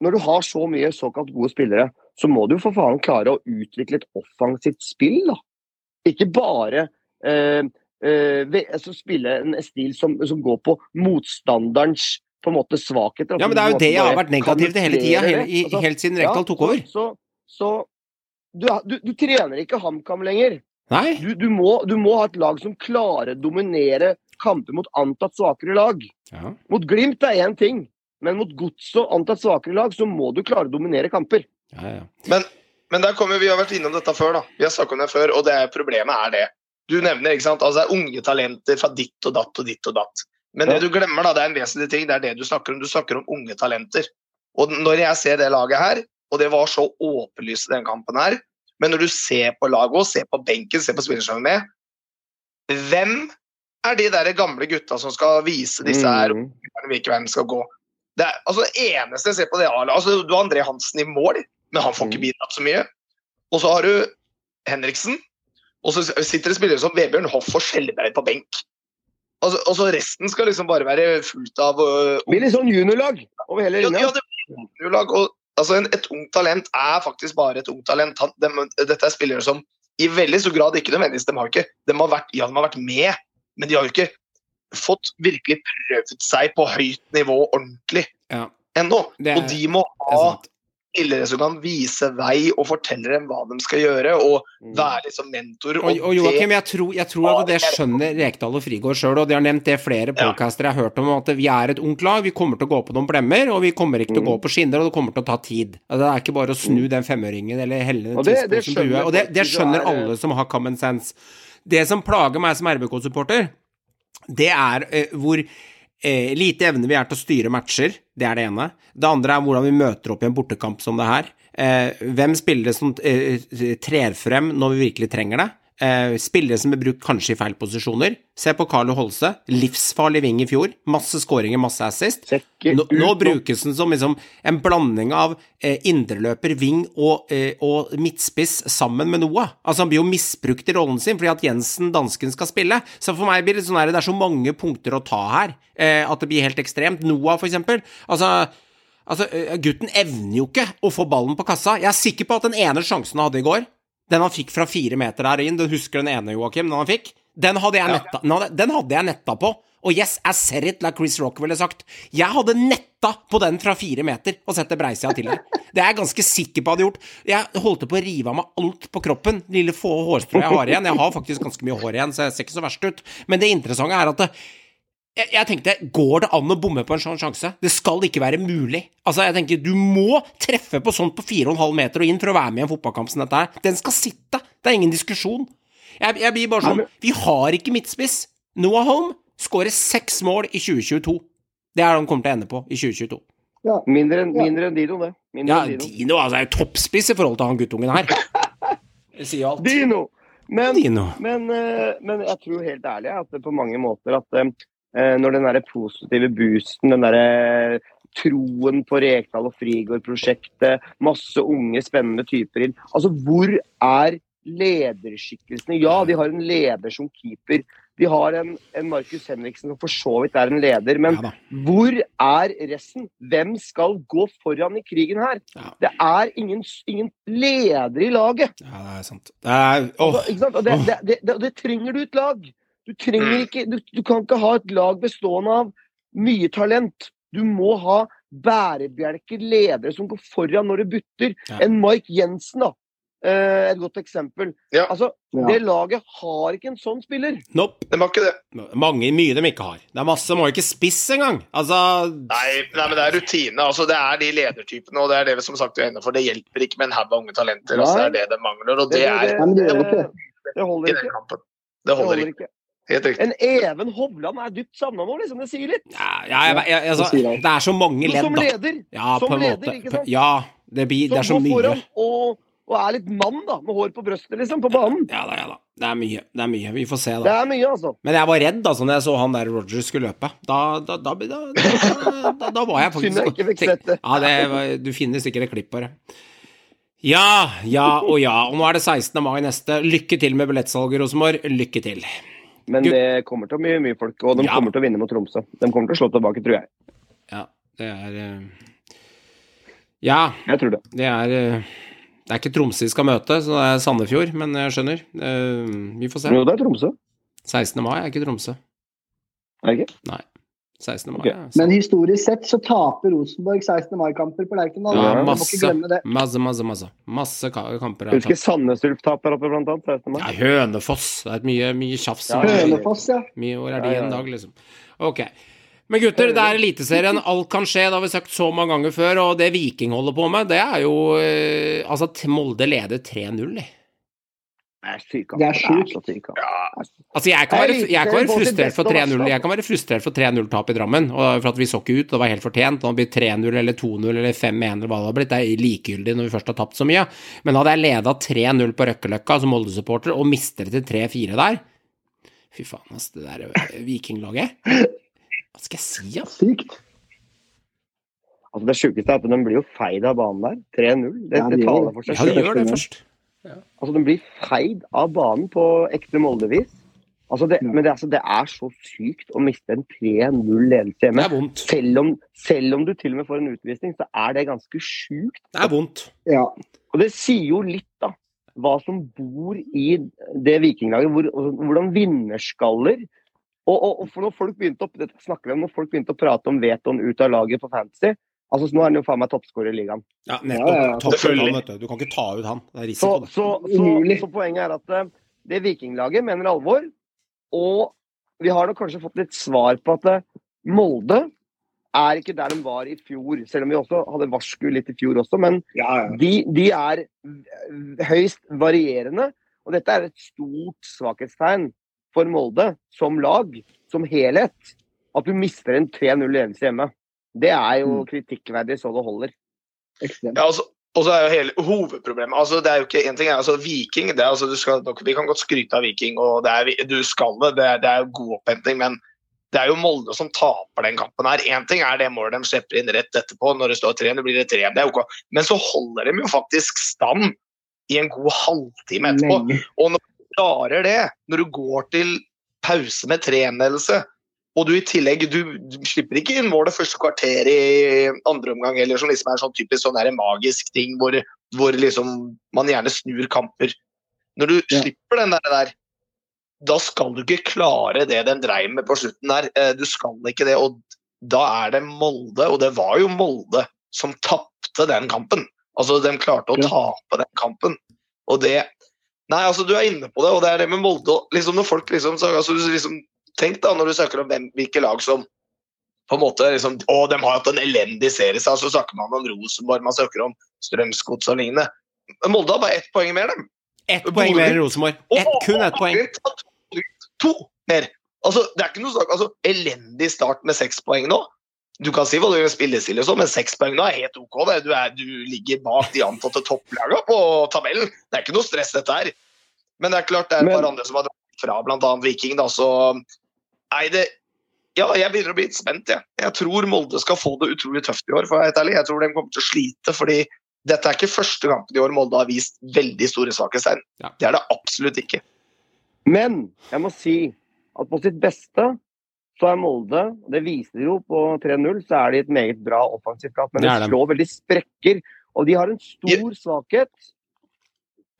når du har så mye såkalt gode spillere, så må du for faen klare å utvikle et offensivt spill, da. Ikke bare uh, uh, altså spille en stil som, som går på motstanderens på en måte svakheter. ja, men det er jo det jeg har vært negativ til hele tida, hele, Altså, helt siden Rekdal tok over. Så, så du, du, du trener ikke HamKam lenger. Nei? Du, du, må, du må ha et lag som klarer å dominere kamper mot antatt svakere lag. Ja. Mot Glimt er én ting, men mot Gods og antatt svakere lag så må du klare å dominere kamper. Ja, ja. Men, men der kommer vi har vært innom dette før, da. Vi har snakket om det før, og det er, problemet er det. Du nevner ikke sant, altså det er unge talenter fra ditt og datt og ditt og datt. Men Ja. det du glemmer, da, det er en vesentlig ting, det er det du snakker om. Du snakker om unge talenter. Og når jeg ser det laget her, og det var så åpenlyst i den kampen her, men når du ser på laget og ser på benken, ser på spillerne er med, hvem er de der gamle gutta som skal vise disse her Mm. hvilken vei den skal gå. Det, er, altså, det eneste jeg ser på det A-laget altså, Du har André Hansen i mål, men han får ikke Mm. bidratt så mye. Og så har du Henriksen, Og så sitter det spillere som Vebjørn Hoff og Skjelberg på benk. Altså, og så resten skal liksom bare være fullt av uh, Det blir litt sånn juniorlag over hele ja, linja. ja, det blir juniorlag, og, altså, en, Et ungt talent er faktisk bare et ungt talent. Han, de, dette er spillere som i veldig stor grad ikke nødvendigvis de har ikke, de har vært, Ja, de har vært med, men de har jo ikke fått virkelig prøvd seg på høyt nivå ordentlig Ja, ennå. Og de må ha. Spillere som kan vise vei og fortelle dem hva de skal gjøre, og være liksom mentor. Og, og Joakim, jeg tror, jeg tror at det skjønner Rekdal og Frigård sjøl, og de har nevnt det flere Ja. podcaster jeg har hørt om, at vi er et ungt lag, vi kommer til å gå på noen blemmer, og vi kommer ikke til å gå på skinner, og det kommer til å ta tid. Altså, det er ikke bare å snu den femøringen eller helle den tidsposen på huet. Og det, det skjønner er- alle som har common sense. Det som plager meg som RBK-supporter, det er uh, hvor eh, lite evne vi er til å styre matcher. Det er det ene. Det andre er hvordan vi møter opp i en bortekamp som det her. Eh, hvem spillere som eh, trer frem når vi virkelig trenger det? Eh, spillere som er brukt kanskje i feil posisjoner. Se på Carlo Holse. Livsfarlig ving i fjor. Masse skåringer, masse assist. Nå, nå brukes den som liksom en blanding av eh, indreløper, ving og, eh, og midtspiss sammen med Noah. Altså Han blir jo misbrukt i rollen sin fordi at Jensen, dansken, skal spille. Så for meg blir det sånn her, det er så mange punkter å ta her eh, at det blir helt ekstremt. Noah, for eksempel. Altså, altså eh, gutten evner jo ikke å få ballen på kassa. Jeg er sikker på at den ene sjansen han hadde i går, den han fikk fra fire meter der inn, du husker den ene, Joakim, den han fikk? Den hadde jeg netta, ja. den hadde jeg netta på. Og yes, I said it, like Chris Rock ville sagt. Jeg hadde netta på den fra fire meter og sett det breisida til der. Det er jeg ganske sikker på hadde gjort. Jeg holdt på å rive av meg alt på kroppen, lille få hårstrå jeg har igjen. Jeg har faktisk ganske mye hår igjen, så jeg ser ikke så verst ut. Men det interessante er at det, jeg, jeg tenkte, går det an å bomme på en sånn sjanse? Det skal ikke være mulig. Altså, jeg tenker, Du må treffe på sånt på 4,5 meter og inn for å være med i en fotballkamp som dette her. Den skal sitte. Det er ingen diskusjon. Jeg, jeg blir bare sånn Vi har ikke midtspiss. Noah Holm skårer seks mål i 2022. Det er det han kommer til å ende på i 2022. Mindre, enn- mindre enn Dino, det. Mindre Ja, Dino. Dino altså, er jo toppspiss i forhold til han guttungen her. Det sier alt. Dino! Men, Dino. men, eh, men jeg tror helt ærlig at det på mange måter at eh, når den der positive boosten, den derre troen på Rekdal og Frigård-prosjektet, masse unge, spennende typer inn Altså, hvor er lederskikkelsene? Ja, de har en leder som keeper. De har en, en Markus Henriksen som for så vidt er en leder, men Ja hvor er resten? Hvem skal gå foran i krigen her? Ja. Det er ingen, ingen leder i laget. Ja, det er sant. Det er, åh, Altså, det, det, det, det trenger du et lag. Du trenger ikke du, du kan ikke ha et lag bestående av mye talent. Du må ha bærebjelker, ledere som går foran når det butter. Ja. En Mike Jensen, da. Eh, et godt eksempel. Ja. Altså, Ja. Det laget har ikke en sånn spiller. nope. De har ikke det. Mange, mye de ikke har. Det er masse, må ikke spiss engang. Altså Nei, nei, men det er rutine. altså Det er de ledertypene, og det er det vi som sagt er inne for. Det hjelper ikke med en haug av unge talenter. altså Det er det de mangler, og det er det, Nei, det det. det holder ikke. Det Det holder holder ikke. ikke. Helt riktig. En Even Hovland er dypt savna nå, liksom. Det sier litt. ja, ja, jeg, jeg, altså, det er så mange ledd, Som leder. Ja, Som på en leder, ikke sant? Ja, det, blir, det er så som går mye. foran og, og er litt mann, da. Med hår på brøstet, liksom. På banen. Ja da, ja da. Det er mye. Det er mye. Vi får se, Det er mye, altså. Men jeg var redd da når jeg så han der Rogers skulle løpe. Da, da, da, da, da, da, da var jeg faktisk Synd jeg ikke fikk sett det. Ja, det var, du finner sikkert et klipp på det. Ja, ja og ja. Og nå er det 16. mai neste. Lykke til med billettsalget, Rosenborg. Lykke til. Men det kommer til å mye, mye folk, og de Ja. kommer til å vinne mot Tromsø. De kommer til å slå tilbake, tror jeg. Ja, det er eh, Ja, Jeg tror det. det er eh, Det er ikke Tromsø vi skal møte, så det er Sandefjord, men jeg skjønner. Eh, Vi får se. Jo, det er Tromsø. 16. mai er ikke Tromsø. Er det ikke? Nei. 16. mai okay. ja. Men historisk sett så taper Rosenborg 16. mai-kamper på Lerkendal. Ja, masse. Masse, masse, masse. Masse kamper. er Husker. Sandnes Ulf taper oppe, blant annet. 16. mai. Ja, Hønefoss. Det er mye, mye tjafs. Ja, Hønefoss, ja. Mye år er det i en dag, liksom. Ok. Men gutter, det er Eliteserien. Alt kan skje. Det har vi sagt så mange ganger før. Og det Viking holder på med, det er jo eh, Altså, Molde leder 3-0, de. Det er sykt. Det er altså. sjukt. så sykt, altså. Altså, jeg kan, være, jeg kan være frustrert for 3-0 Jeg kan være frustrert for 3-0-tap i Drammen, og for at vi så ikke ut. Det var helt fortjent. Det blir blitt 3-0 eller 2-0 eller 5-1 eller hva det hadde blitt. Det er likegyldig når vi først har tapt så mye. Men hadde jeg leda 3-0 på Røkkeløkka som Molde-supporter og mister det til 3-4 der Fy faen, ass, det der eh, vikinglaget Hva skal jeg si, da? Sykt. Altså, det sjukeste er at de blir jo feid av banen der. 3-0. Det, Ja, de det taler for seg Ja, de gjør det først. Altså, den blir feid av banen på ekte Molde-vis. Altså, det, men det, altså, det er så sykt å miste en 3-0-ledelse Det er vondt. Selv om, selv om du til og med får en utvisning, så er det ganske sjukt. Det er vondt. Ja. Og det sier jo litt, da, hva som bor i det vikinglaget. Hvor, hvordan vinnerskaller og, og, og for når folk begynte å, dette snakker vi om, når folk begynte å prate om Veton ut av laget på Fantasy altså så Nå er han jo faen meg toppskårer i ligaen. Ja, Ja, ja, ja. nettopp. Topp han, vet du. Du kan ikke ta ut han. Det er risiko. Så, så, så, så poenget er at eh, det vikinglaget mener alvor. Og vi har nok kanskje fått litt svar på at eh, Molde er ikke der de var i fjor, selv om vi også hadde varsku litt i fjor også. Men Ja, ja. de, de er høyst varierende. Og dette er et stort svakhetstegn for Molde som lag, som helhet. At du mister en 3-0-ledelse hjemme. Det er jo Mm. kritikkverdig så det holder. Ekstremt. Ja, altså, og så er jo hele hovedproblemet altså det er jo ikke en ting altså Viking det er, altså, du skal, Vi kan godt skryte av Viking, og det er, du skal det. Det er, det er jo god opphenting, men det er jo Molde som taper den kampen her. Én ting er det målet de slipper inn rett etterpå, når det står 3 blir det 3 det er ok. Men så holder de jo faktisk stand i en god halvtime etterpå. Lenge. Og når du klarer det, når du går til pause med 3-ledelse, og du i tillegg du, du slipper ikke inn målet første kvarter i andre omgang, eller som liksom er sånn typisk sånn der magisk ting hvor, hvor liksom man gjerne snur kamper. Når du Ja. slipper den der, der, da skal du ikke klare det den dreiv med på slutten der. Eh, Du skal ikke det, og da er det Molde, og det var jo Molde som tapte den kampen. Altså, de klarte å Ja. tape den kampen. Og det Nei, altså, du er inne på det, og det er det med Molde liksom Når folk liksom, så, altså, liksom Tenk da, når du snakker om hvem, hvilke lag som på en måte liksom, Å, de har hatt en elendig serie, så så snakker man om Rosenborg, man snakker om Strømsgods og lignende. Molde har bare ett poeng mer, dem. Ett poeng mer enn Rosenborg. Et, kun ett poeng. To, to mer. Altså, det er ikke noe snakk altså, Elendig start med seks poeng nå. Du kan si hva du gjør med spillestil, og sånn, men seks poeng nå er helt OK. Det. Du, er, du ligger bak de antatte topplagene på tabellen. Det er ikke noe stress, dette her. Men det er klart det er et Men- par andre som har dratt fra, bl.a. Viking. da, så Nei, det Ja, jeg begynner å bli litt spent, jeg. Jeg tror Molde skal få det utrolig tøft i år, for å være helt ærlig. Jeg tror de kommer til å slite, fordi dette er ikke første kampen i år Molde har vist veldig store svakhetstegn. Ja. Det er det absolutt ikke. Men jeg må si at på sitt beste så er Molde, og det viser de jo på 3-0, så er de et meget bra offensivt lag. Men de de. slår veldig sprekker. Og de har en stor svakhet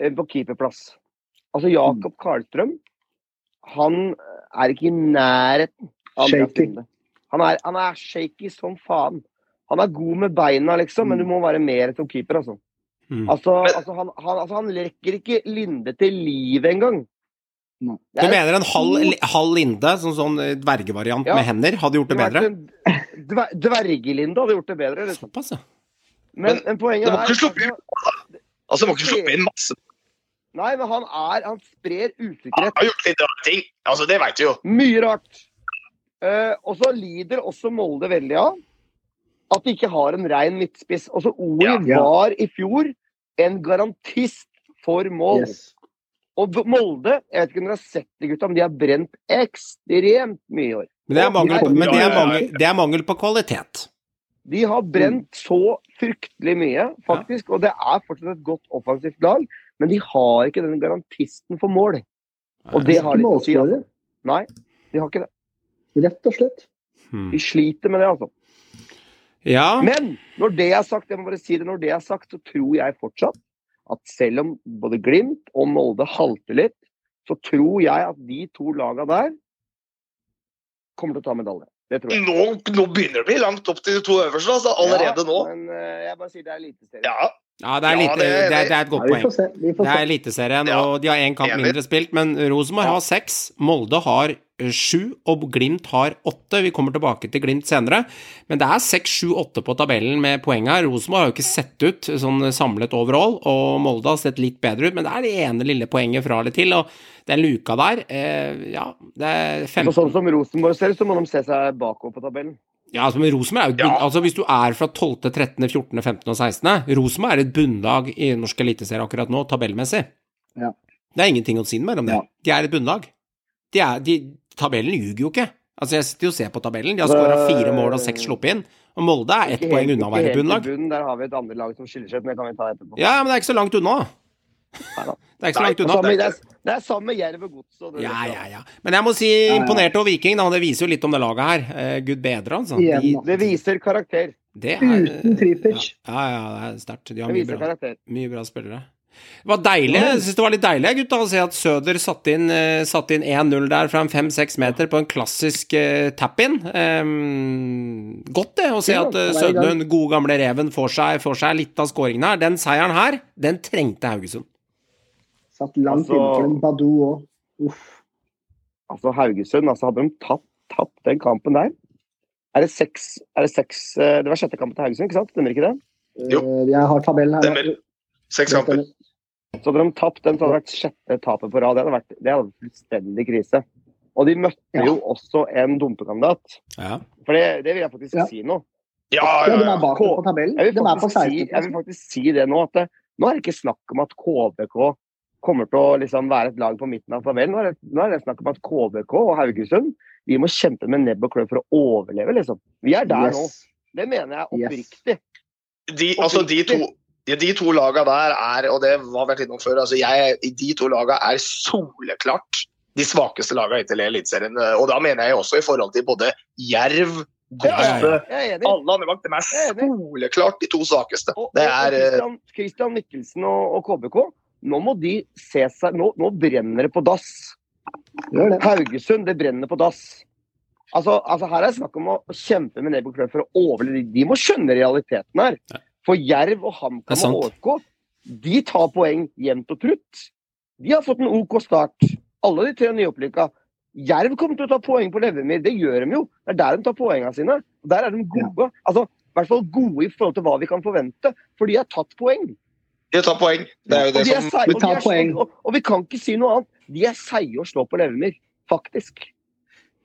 eh, på keeperplass. Altså Jakob Karlstrøm, han er ikke i nærheten av Shaky. Han er, han er shaky som faen. Han er god med beina, liksom, men du må være mer som keeper, altså. Mm. Altså, Men- altså, han, han, altså, han rekker ikke Linde til livet engang. Nei. Du er mener en halv, halv linde, sånn, sånn eh, dvergevariant Ja. med hender, hadde gjort det bedre? Dver, Dvergelinde hadde gjort det bedre. Liksom. Såpass, ja. Men, Men men poenget er ikke sluppe altså, Altså, må ikke sluppe inn masse. Nei, men han er Han sprer usikkerhet. Han har gjort litt rare ting. Altså, det vet du jo. Mye rart. Uh, og så lider også Molde veldig av at de ikke har en rein midtspiss. Altså, Ori Ja. Ja. var i fjor en garantist for mål. Yes. Og Molde, jeg vet ikke om dere har sett det, gutta, men de har brent ekstremt mye i år. Men det er mangel, på, men det er Ja, ja, ja. mangel, det er mangel på kvalitet. De har brent så fryktelig mye, faktisk. Og det er fortsatt et godt offensivt lag, men de har ikke den garantisten for mål. Og det har de Ikke si. Altså. Nei, de har ikke det. rett og slett. Hmm. De sliter med det, altså. Ja, Men når det er sagt, jeg må bare si det, når det er sagt, så tror jeg fortsatt at selv om både Glimt og Molde halter litt, så tror jeg at de to laga der kommer til å ta medalje. Det tror jeg. Nå, nå begynner det å bli langt opp til de to øverste, altså. Allerede Ja, nå. Men eh, jeg bare sier det er eliteserie. Ja. Ja det, er Ja, litt, det det, er- er, det er et godt ja, poeng. Det er Eliteserien, Ja. og de har én kamp Enig. mindre spilt. Men Rosenborg har seks, Molde har eh, sju, og Glimt har åtte. Vi kommer tilbake til Glimt senere. Men det er seks, sju, åtte på tabellen med poeng her. Rosenborg har jo ikke sett ut sånn samlet overall, og Molde har sett litt bedre ut, men det er det ene lille poenget fra eller til. Og den luka der, eh, ja, det er Så 15 sånn som Rosenborg ser ut, så må de se seg bakover på tabellen. Ja, altså, men Rosenborg er jo bunn, Ja. altså Hvis du er fra 12., 13., 14., 15. og 16. Rosenborg er et bunnlag i norsk eliteserie akkurat nå, tabellmessig. Ja. Det er ingenting å si mer om det. De er et bunnlag. De er, de, tabellen ljuger jo ikke. Altså, Jeg sitter jo og ser på tabellen. De har Det- skåra fire mål og seks sluppet inn. Og Molde er ett poeng unna å være bunnlag. Der har vi et andre lag som skiller seg ut, men det kan vi ta etterpå. Ja, men det er ikke så langt unna. Det er ikke så langt unna. Det er, det er sammen Jerv og Gods. og Ja, ja, ja. Men jeg må si imponert over Viking, da. Det viser jo litt om det laget her. Uh, Gud bedre, altså. De. Det viser karakter. det er, Uten Tripic. Ja, ja, det er sterkt. De har mye bra, mye bra spillere. Det var deilig. Jeg synes det var litt deilig gutta, å se at Søder satte inn, satt inn 1-0 der fra en 5-6 meter på en klassisk uh, tap-in. Um, godt det, å se at uh. Sødlund, gode gamle Reven, får seg, får seg litt av skåringen her. Den seieren her, den trengte Haugesund. Satt langt Altså- innenfor en Badou òg. Uff. Altså Haugesund, altså hadde de tatt, tatt den kampen der Er det seks, er det seks eh, Det var sjette kampen til Haugesund, ikke sant? Stemmer ikke det? Jo. Eh, Jeg har tabellen her. Stemmer. Seks kamper. Så hadde de tapt den, så hadde det vært sjette tapet på rad. Det hadde vært, det hadde vært fullstendig krise. Og de møtte Ja. jo også en dumpekandidat. Ja. For det, det vil jeg faktisk Ja. si nå. Ja, Ja, ja, de er bak på tabellen. Jeg De vil er si, jeg vil faktisk si det nå, at det, nå er det ikke snakk om at KBK kommer til å liksom være et lag på midten av tabellen. Nå er, det, nå er det snakk om at KBK og Haugesund vi må kjempe med nebb og klør for å overleve, liksom. Vi er der nå. Det mener jeg Yes. oppriktig. de, altså de to ja, de to laga der er, og det var vært innom før, altså jeg, de to laga er soleklart de svakeste laga hittil i Eliteserien. Og da mener jeg også i forhold til både Jerv. Godset, alle andre bak. De er soleklart de to svakeste. Og, Det er eh, Christian, Christian Mikkelsen og, og KBK, nå må de se seg Nå, nå brenner det på dass. Det. Haugesund, det brenner på dass. Altså, altså Her er det snakk om å kjempe med nebb og klør for å overleve. De må skjønne realiteten her. For Jerv og HamKam og HK, de tar poeng jevnt og trutt. De har fått en OK start, alle de tre nyopplykka. Jerv kommer til å ta poeng på Levermyr, det gjør de jo. Det er der de tar poengene sine. Der er de gode. Altså, I hvert fall gode i forhold til hva vi kan forvente, for de har tatt poeng. De tar poeng. Det er jo det de er som seige, Vi de tar poeng. og, og vi kan ikke si noe annet. De er seige å slå på Levemyr, faktisk.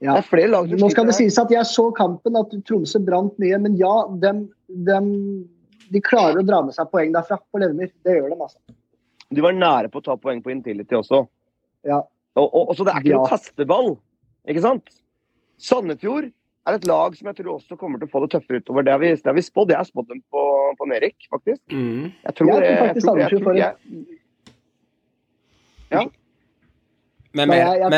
Ja. Det er flere lag Nå skal det sies at jeg så kampen, at Tromsø brant mye. Men ja, dem, dem, de klarer å dra med seg poeng derfra på Levemyr. Det gjør de, altså. De var nære på å ta poeng på Intility også. Ja. Og, og, og så det er ikke Ja. noe kasteball, ikke sant? Sandefjord er et lag som jeg tror også kommer til å få det tøffere utover. Det har vi, det har vi spådd. Jeg har spådd dem på, på Nerik, faktisk. Mm. Jeg tror, Jeg tror det- faktisk tror- Sandefjord får jeg- Men,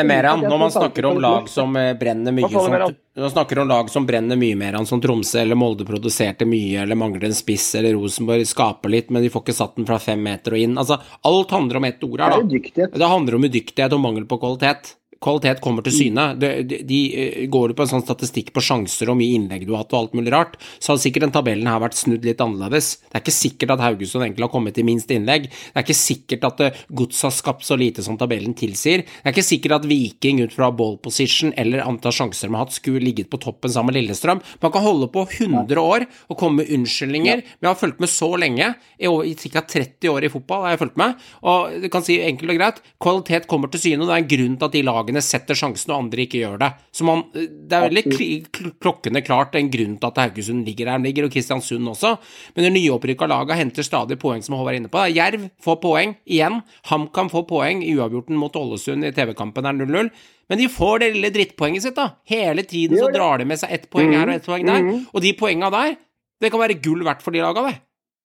Meran, når man snakker om lag som eh, brenner mye som, Når man snakker om lag som brenner mye mer enn som Tromsø eller Molde produserte mye, eller mangler en spiss, eller Rosenborg skaper litt, men de får ikke satt den fra fem meter og inn. Altså, alt handler om ett ord her, er da. Det handler om udyktighet og mangel på kvalitet. Kvalitet kommer til syne. De, de, de eh, Går du på en sånn statistikk på sjanser og mye innlegg du har hatt og alt mulig rart, så hadde sikkert den tabellen her vært snudd litt annerledes. Det er ikke sikkert at Haugesund egentlig har kommet til minst innlegg. Det er ikke sikkert at eh, Gods har skapt så lite som tabellen tilsier. Det er ikke sikkert at Viking ut fra ball position eller antall sjanser de har hatt, skulle ligget på toppen sammen med Lillestrøm. Man kan holde på 100 år og komme med unnskyldninger. Men jeg har fulgt med så lenge, i i ca. 30 år i fotball har jeg fulgt med, og du kan si enkelt og greit, kvalitet kommer til syne, og det er en grunn til at de lagene setter sjansen og andre ikke gjør det. Så man, det er veldig kl- klokkende klart en grunn til at Haugesund ligger der den ligger, og Kristiansund også, men det nyopprykka laget henter stadig poeng, som Håvard er inne på. Jerv får poeng igjen, HamKam får poeng i uavgjorten mot Ålesund i TV-kampen er 0-0. Men de får det lille drittpoenget sitt, da. Hele tiden så drar de med seg ett poeng her og ett poeng der. Mhm. Og de poenga der, det kan være gull verdt for de laga, det.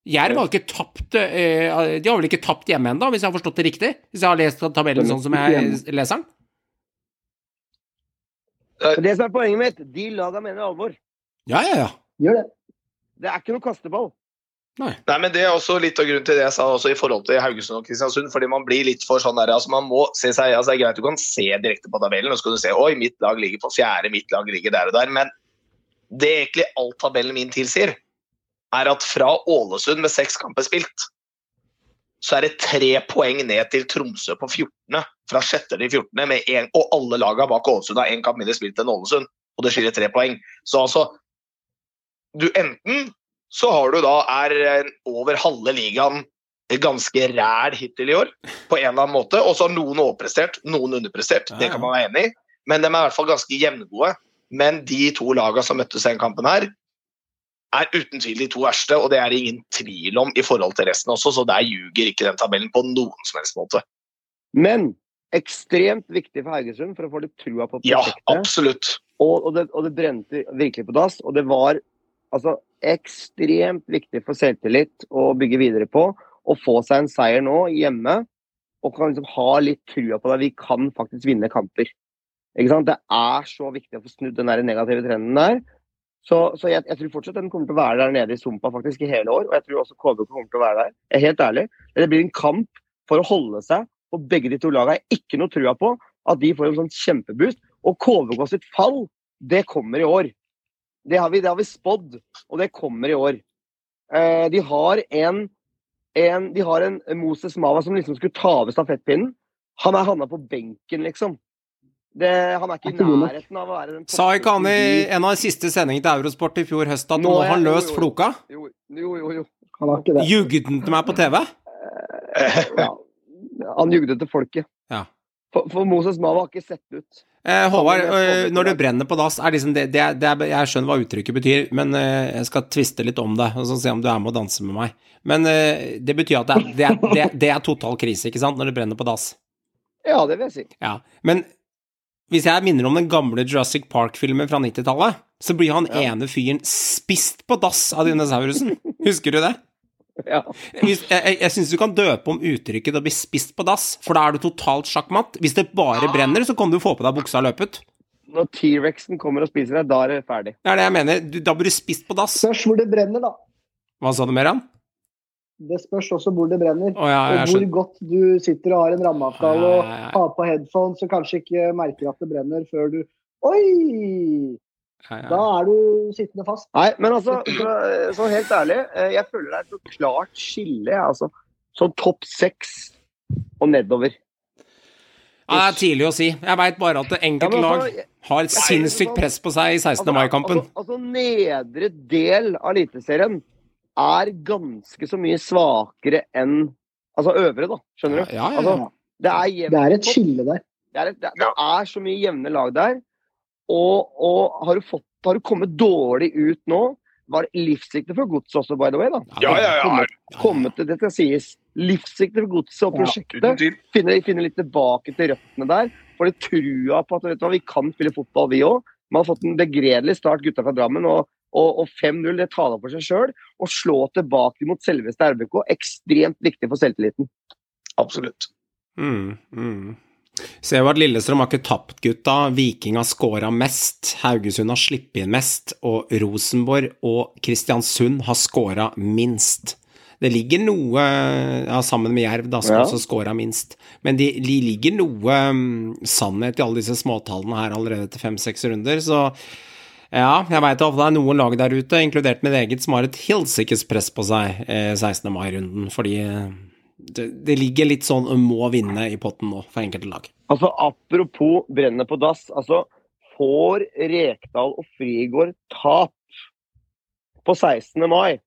Jerv har ikke tapt eh, De har vel ikke tapt hjemme ennå, hvis jeg har forstått det riktig? Hvis jeg har lest tabellen sånn som jeg leser den? Så Det som er poenget mitt, de laga mener alvor. Ja, ja, ja. Gjør det. Det er ikke noe kasteball. Nei, men Det er også litt av grunnen til det jeg sa også i forhold til Haugesund og Kristiansund. fordi Man blir litt for sånn der, altså man må se seg, altså det er greit Du kan se direkte på tabellen og så kan du se oi, mitt lag ligger på fjerde, mitt lag ligger der og der. Men det egentlig alt tabellen min tilsier, er at fra Ålesund med seks kamper spilt, så er det tre poeng ned til Tromsø på 14. Fra sjette til 14. Med en, og alle lagene bak Ålesund har én kamp mindre spilt enn Ålesund. Og det skiller tre poeng. Så altså du Enten så har du da er eh, over halve ligaen ganske ræl hittil i år, på en eller annen måte. Og så har noen overprestert, noen underprestert. Ja, Det kan man være enig i. Men de er i hvert fall ganske jevngode. Men de to lagene som møttes i denne kampen her, er uten tvil de to verste, og det er det ingen tvil om i forhold til resten også, så der ljuger ikke den tabellen på noen som helst måte. Men ekstremt viktig for Haugesund for å få litt trua på Ja, prosjektet. absolutt. Og, og, det, og det brente virkelig på dass. Og det var altså ekstremt viktig for selvtillit å bygge videre på. å få seg en seier nå hjemme, og kan liksom ha litt trua på det. Vi kan faktisk vinne kamper. Ikke sant? Det er så viktig å få snudd den der negative trenden der. Så, så jeg, jeg, tror fortsatt den kommer til å være der nede i sumpa faktisk i hele år. Og jeg tror også KBK kommer til å være der. Jeg er helt ærlig. Det blir en kamp for å holde seg på begge de to lagene. Jeg har ikke noe trua på at de får en sånn kjempeboost. Og KVK sitt fall, det kommer i år. Det har vi, det har vi spådd, og det kommer i år. Eh, de har en, en, de har en Moses Mava som liksom skulle ta over stafettpinnen. Han er havna på benken, liksom. Det, han er ikke i nærheten av å være den Sa ikke han i en av de siste sendingene til Eurosport i fjor høst at nå har han løst floka? Jo, jo, jo. jo. Han har ikke det. Jugde han til meg på TV? Ja. Han jugde til folket. Ja. For, for Moses Mava har ikke sett ut. Eh, Håvard, øh, når det brenner på dass, er liksom det, det, det er, Jeg skjønner hva uttrykket betyr, men øh, jeg skal tviste litt om det og så se om du er med og danse med meg. Men øh, det betyr at det er, det, er, det, er, total krise, ikke sant, når det brenner på dass. Ja, det vil jeg si. Ja, Men hvis jeg minner om den gamle Jurassic Park-filmen fra 90-tallet, så blir han ene fyren spist på dass av dinosaurusen. Husker du det? Ja. Hvis, jeg jeg, jeg syns du kan døpe om uttrykket 'å bli spist på dass', for da er du totalt sjakkmatt. Hvis det bare brenner, så kan du få på deg buksa og løpe ut. Når T-rexen kommer og spiser deg, da er det ferdig. Det er det jeg mener. Du, da blir du spist på dass. Spørs hvor det brenner, da. Hva sa du, Meran? Det spørs også hvor det brenner. Oh, ja, og hvor godt du sitter og har en rammeavtale Ja, og ja, ja. har på headphones og kanskje ikke merker at det brenner før du Oi! Da er du sittende fast. Nei, men altså, så, så helt ærlig, eh, jeg føler det er et så klart skille, altså. Sånn topp seks og nedover. Ja, det er tidlig å si. Jeg veit bare at enkelte Ja, lag altså, har et sinnssykt press på seg i 16. mai-kampen. Altså, altså, nedre del av Eliteserien er ganske så mye svakere enn altså øvre, da. Skjønner du? Ja, ja, ja. Altså, det er Det er et skille der. Det er, et, det, det er så mye jevne lag der. Og, og har, du fått, har du kommet dårlig ut nå? Var det livsviktig for godset også, by the way? da? Ja, ja, ja. Kommet, kommet til, det skal sies. Livsviktig for godset og prosjektet. Ja, Finne, finne litt tilbake til røttene der. Får litt trua på at vet du hva, vi kan spille fotball, vi òg. Man har fått en begredelig start, gutta fra Drammen. og og, og 5-0 det taler for seg sjøl. Å slå tilbake mot selveste RBK, ekstremt viktig for selvtilliten. Absolutt. Mm, mm. Ser jo at Lillestrøm har ikke tapt, gutta. Viking har scora mest. Haugesund har sluppet inn mest. Og Rosenborg og Kristiansund har scora minst. Det ligger noe ja, Sammen med Jerv, da, som Ja. også scora minst. Men det de ligger noe um, sannhet i alle disse småtallene her allerede etter fem-seks runder, så ja, jeg veit at det er noen lag der ute, inkludert mitt eget, som har et hilsikes press på seg eh, 16. mai-runden, fordi eh, det, det ligger litt sånn må vinne i potten nå for enkelte lag. Altså, Apropos brenner på dass. altså Får Rekdal og Frigård tap på 16. mai,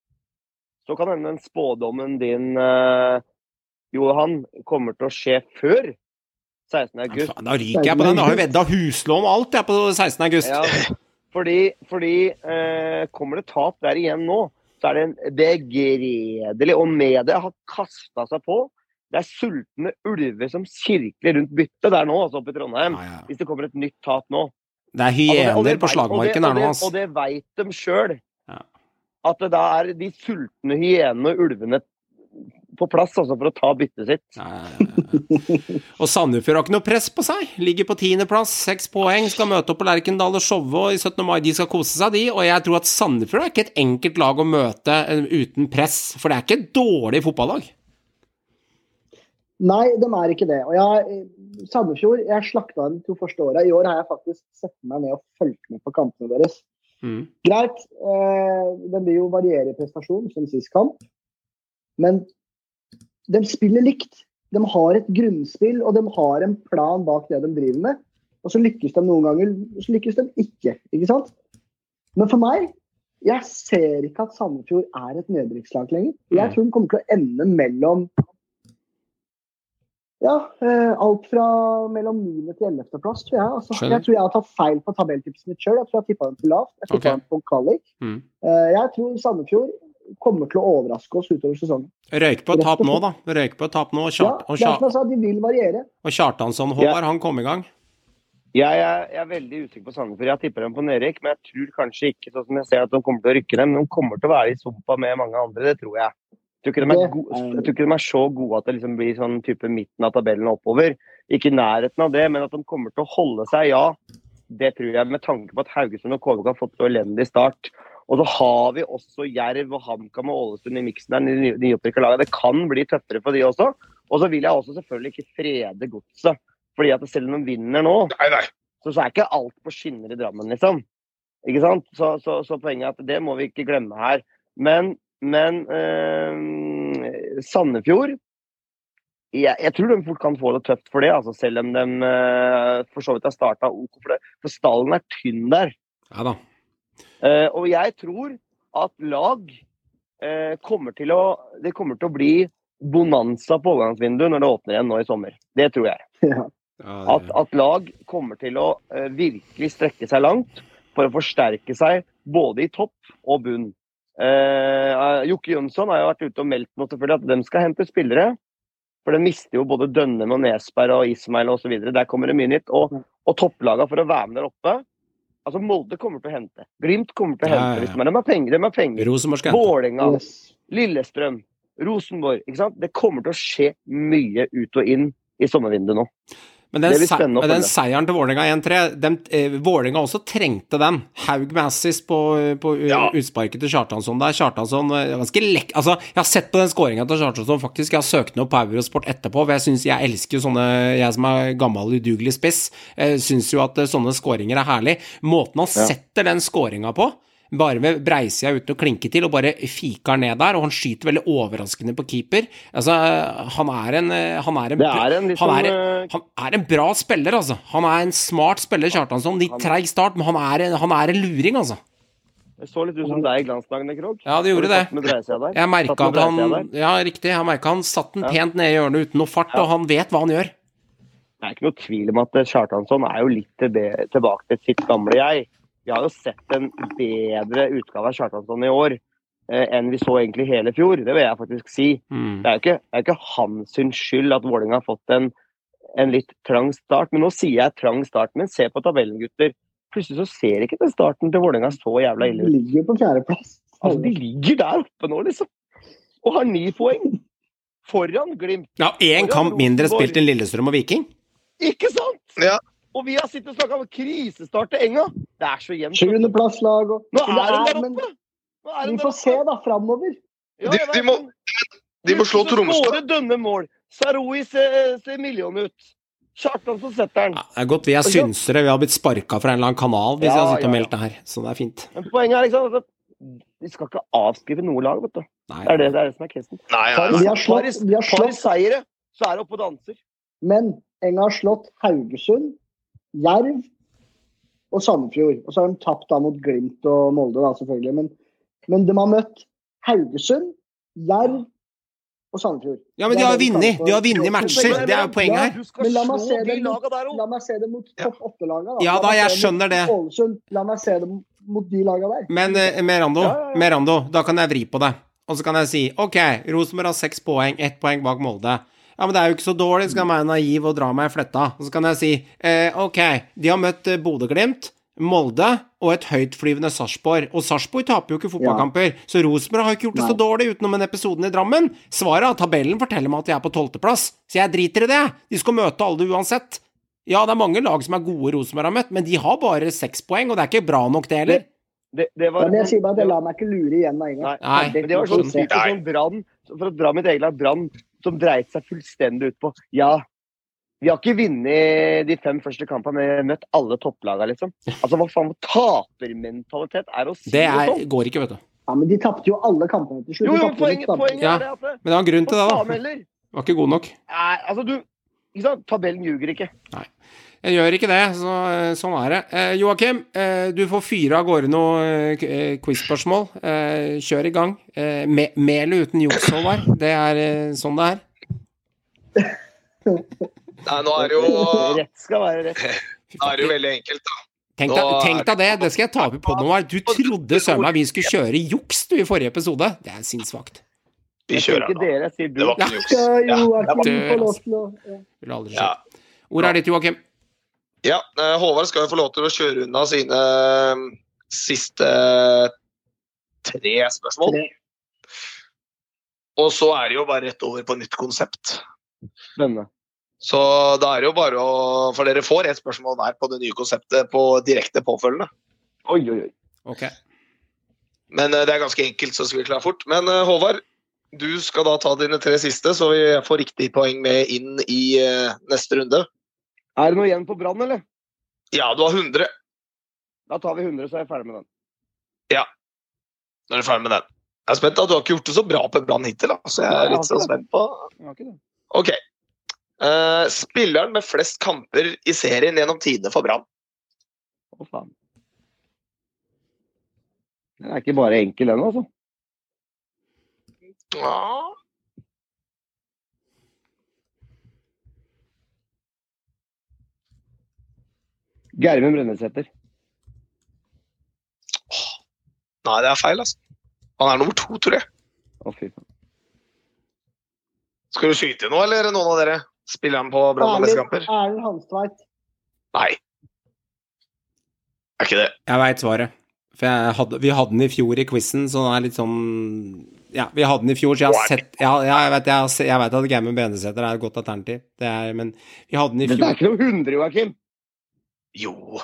så kan hende den spådommen din, eh, Johan, kommer til å skje før 16. Ja, august. da ryker jeg på den. Da har jo vedda huslån og alt jeg på 16. august. Ja, fordi fordi eh, kommer det tap der igjen nå, så er det en begredelig Og media har kasta seg på. Det er sultne ulver som sirkler rundt byttet der nå, altså oppe i Trondheim. Ja, ja. Hvis det kommer et nytt tap nå. Det er Altså, hyener det på slagmarken her nå, nå, og det, og det veit de sjøl. Ja. At det da er de sultne hyenene og ulvene på plass også for å ta byttet sitt. Ja, ja, ja. Og Sandefjord har ikke noe press på seg. Ligger på tiendeplass, seks poeng, skal møte opp på Lerkendal og showe og i 17. mai. De skal kose seg, de. Og jeg tror at Sandefjord er ikke et enkelt lag å møte eh, uten press, for det er ikke et dårlig fotballag. Nei, de er ikke det. Og jeg, Sandefjord jeg slakta dem to første åra. I år har jeg faktisk sett meg ned og fulgt med på kampene deres. Mm. Greit, eh, den vil jo variere i prestasjon, som sist kamp. Men de spiller likt. De har et grunnspill, og de har en plan bak det de driver med. Og så lykkes de noen ganger, så lykkes de ikke. Ikke sant? Men for meg, jeg ser ikke at Sandefjord er et nedrykkslag lenger. Jeg tror de kommer til å ende mellom ja, eh, alt fra mellom 9. til 11. plass, tror jeg. Altså, jeg tror jeg har tatt feil på tabelltipset mitt sjøl. Jeg tror jeg tippa dem for lavt. Jeg tippa okay. dem på kvalik. Mm. Eh, jeg tror Sandefjord kommer til å overraske oss utover sesongen. Røyk på et tap nå, da. Røyk på et tap nå. Og, Ja, Kjart, og, er Kjart, de vil variere. og Kjartansson, Håvard, han kom i gang. Jeg er, jeg er veldig usikker på Sandefjord. Jeg tipper dem på nedrykk, men jeg tror kanskje ikke sånn som jeg ser at de kommer til å rykke dem. Men de kommer til å være i sumpa med mange andre, det tror jeg. Jeg tror, ikke de er Det jeg tror ikke de så gode at det liksom blir sånn type midten av tabellen og oppover. Ikke i nærheten av det, men at de kommer til å holde seg, ja. Det tror jeg, med tanke på at Haugesund og KVK har fått så elendig start. Og så har vi også Jerv og HamKam og Ålesund i miksen der, de nyopprykka laga. Det kan bli tøffere for de også. Og så vil jeg også selvfølgelig ikke frede godset. Fordi at selv om de vinner nå, Nei, nei. så, så er ikke alt på skinner i Drammen, liksom. Ikke sant? Så, så, så poenget er at det må vi ikke glemme her. Men, men eh, Sandefjord jeg, jeg tror de fort kan få det tøft for det, altså, selv om de eh, for så vidt har starta OK for det. For stallen er tynn der. Ja da. Eh, og jeg tror at lag eh, kommer til å Det kommer til å bli bonanza på overgangsvinduet når det åpner igjen nå i sommer. Det tror jeg. Ja. At, at lag kommer til å eh, virkelig strekke seg langt for å forsterke seg både i topp og bunn. Eh, Jokke Jønsson har jo vært ute og meldt nå selvfølgelig at de skal hente spillere. For de mister jo både Dønnem og Nesberg og Ismail osv. Der kommer det mye nytt. Og, og topplagene for å være med der oppe Altså Molde kommer til å hente. Glimt kommer til å hente. ja, ja. ja. man, de har penger. De har penger. Vålerenga, Yes. Lillestrøm, Rosenborg. ikke sant? Det kommer til å skje mye ut og inn i sommervinduet nå. Men den, se- men den seieren til Vålerenga 1-3 den, eh, Vålerenga også trengte den. Haug med assis på, på eh, Ja. utsparket til Kjartansson der. Kjartansson eh, ganske lekk... Altså, jeg har sett på den skåringa til Kjartansson, faktisk. Jeg har søkt den opp på Eurosport etterpå. For jeg syns jeg elsker sånne Jeg som er gammel, udugelig spiss, eh, syns jo at eh, sånne skåringer er herlig. Måten han Ja. setter den skåringa på bare med breisida uten å klinke til, og bare fiker ned der. Og han skyter veldig overraskende på keeper. Altså, han er en Han er en, er en liksom, han er, sånn, han er en bra spiller, altså. Han er en smart spiller, Kjartansson. Litt treig start, men han er, han er en luring, altså. Det så litt ut som deg i glansdagene, Krog. Ja, det gjorde det. Jeg merka at han. Ja, riktig. Jeg merka han satt den Ja. pent ned i hjørnet uten noe fart, Ja. og han vet hva han gjør. Det er ikke noe tvil om at eh, Kjartansson er jo litt tilbake til sitt gamle jeg. Vi har jo sett en bedre utgave av Kjartansson i år eh, enn vi så egentlig hele fjor. Det vil jeg faktisk si. Mm. Det er jo ikke, er ikke hans skyld at Vålerenga har fått en, en litt trang start. Men nå sier jeg trang start, men se på tabellen, gutter. Plutselig så ser ikke den starten til Vålerenga så jævla ille De ligger på fjerdeplass. Altså, de ligger der oppe nå, liksom. Og har ni poeng. Foran Glimt. Ja, én kamp mindre spilt enn Lillestrøm og Viking. Ikke sant? Ja. Og vi har sittet og snakka om krisestart til Enga. Det er så jevnt. Sjuendeplasslag og Nå er de der Men oppe! Er Vi får se, da, framover. Ja, De- de må- De må slå Tromsø. Skåre Dønne mål. Saroui ser, ser million ut. Kjartansson setter den. Ja, det er godt vi er synsere. Vi har blitt sparka fra en eller annen kanal hvis Ja, jeg har sittet og ja, meldt det her. Så det er fint. Men poenget er liksom at vi skal ikke avskrive noe lag, vet du. Nei. Det er det, det, er det som er casen. De har slått- de har slått- seire, så er det oppe og danser. Men Enga har slått Haugesund, Jerv og Sandefjord. Og så har de tapt da mot Glimt og Molde, da, selvfølgelig. Men, men de har møtt Haugesund, Jerv og Sandefjord. Ja, men de har vunnet. De har vunnet matcher. Det er jo poenget her. Ja, Men la meg se dem det mot, la meg se dem mot topp åtte-laga. Ja da, jeg skjønner det. La meg se dem mot de laga der. Men eh, Merando, Ja, ja, ja. Merando, da kan jeg vri på det. Og så kan jeg si OK, Rosenborg har seks poeng, ett poeng bak Molde. Ja, men det er jo ikke så dårlig, skal jeg være naiv og dra meg i fletta. Og så kan jeg si eh, OK, de har møtt eh, Bodø-Glimt, Molde og et høytflyvende Sarpsborg. Og Sarpsborg taper jo ikke fotballkamper, så Rosenborg har ikke gjort det så dårlig utenom den episoden i Drammen. Svaret av tabellen forteller meg at de er på tolvteplass, så jeg driter i det. De skal møte alle uansett. Ja, det er mange lag som er gode Rosenborg har møtt, men de har bare seks poeng, og det er ikke bra nok, det heller. Det, det var, Men jeg sier bare at jeg lar meg ikke lure igjen av en gang. Nei, Nei, det, det var sånn typisk sånn brann, for å dra mitt eget lag, brann, som dreit seg fullstendig ut på Ja, vi har ikke vunnet de fem første kampene, men vi har møtt alle topplagene, liksom. Altså, hva faen tapermentalitet er å si Det sånn er, sånt? går ikke, vet du. Ja, men de tapte jo alle kampene til slutt. Jo, jo, poenget, poenget Ja. er det at det, Men det var en grunn til det, da. Var ikke god nok. Nei, altså, du ikke sant? Tabellen ljuger ikke. Jeg gjør ikke det, så eh, sånn er det. Eh, Joakim, eh, du får fyre av gårde noen eh, quiz-spørsmål. Eh, kjør i gang. Eh, me med eller uten juks, Håvard. Det er eh, sånn det er. Nei, nå er det jo, Rett skal være rett. nå er det jo veldig enkelt, da. Tenk deg, tenk deg det! Det skal jeg ta opp i poden, Håvard. Du trodde søren meg vi skulle kjøre juks du i forrige episode. Det er sinnssvakt. Vi kjører da. Det var ikke juks. Ja, det var- ikke lov til ja. Vil aldri skje. Ordet er ditt, Joakim. Ja, eh, Håvard skal jo få lov til å kjøre unna sine eh, siste tre spørsmål. Og så er det jo bare rett over på nytt konsept. Spennende. Så da er det jo bare å For dere får ett spørsmål hver på det nye konseptet på direkte påfølgende. Oi, oi, oi. Okay. Men eh, det er ganske enkelt, så skal vi klare fort. Men eh, Håvard, du skal da ta dine tre siste, så vi får riktig poeng med inn i eh, neste runde. Er det noe igjen på Brann, eller? Ja, du har 100. Da tar vi 100, så er jeg ferdig med den. Ja. Da er du ferdig med den. Jeg er spent, da. Du har ikke gjort det så bra på Brann hittil, da. Så jeg er litt så spent på. OK. Uh, spilleren med flest kamper i serien gjennom tidene for Brann. Å, faen. Den er ikke bare enkel, den, altså. Ja. Geirmund Brønnesæter. Nei, det er feil, altså. Han er nummer to, tror jeg. Å, fy faen. Skal du skyte nå, eller noen av dere? Spiller han på Brann med mest kamper? Erlend Hanstveit. Nei. Er ikke det. Jeg veit svaret. For jeg hadde, vi hadde den i fjor i quizen, så den er litt sånn Ja, vi hadde den i fjor, så jeg har sett Ja, ja jeg vet, jeg, jeg vet at Gammon Benesæter er et godt alternativ, det er, men vi hadde den i fjor. Men det er ikke noe 100, Joakim. Jo.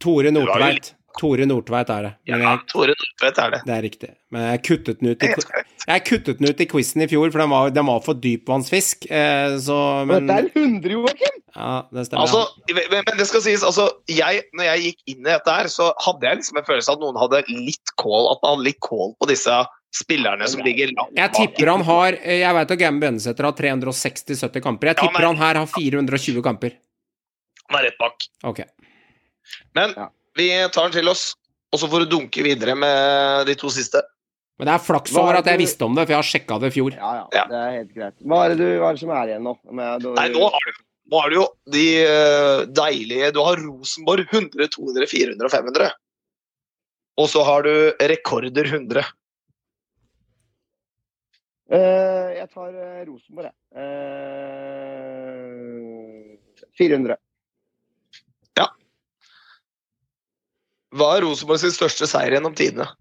Tore Nordtveit. Tore Nordtveit er det. Ja, jeg, Tore Nordtveit er det. det er riktig. Men jeg kuttet den ut i, jeg kuttet den ut i quizen i fjor, for den var, den var for dypvannsfisk. Eh, så Men Dette er 100, Joakim! Ja, det stemmer. Altså, men men det skal sies, altså, jeg, når jeg gikk inn i dette her, så hadde jeg liksom en følelse av at noen hadde litt kål, at man hadde litt kål på disse spillerne som ligger langt Jeg tipper han har eh, Jeg vet at Gammon Bønnesæter har 360-70 kamper. Jeg Ja, tipper men- han her har 420 kamper. Han er rett bak. Ok. Men Ja. vi tar den til oss, og så får du dunke videre med de to siste. Men det er flaks er over at jeg visste om det, for jeg har sjekka det i fjor. Ja, ja, Ja. Det er helt greit. Hva er det, du, hva er det som er igjen nå? Med, Nei, nå har du, nå har du jo de eh, deilige Du har Rosenborg 100, 200, 400 og 500. Og så har du rekorder 100. Uh, jeg tar eh, Rosenborg, jeg. Uh, 400. Hva er Rosenborg sin største seier gjennom tidene? –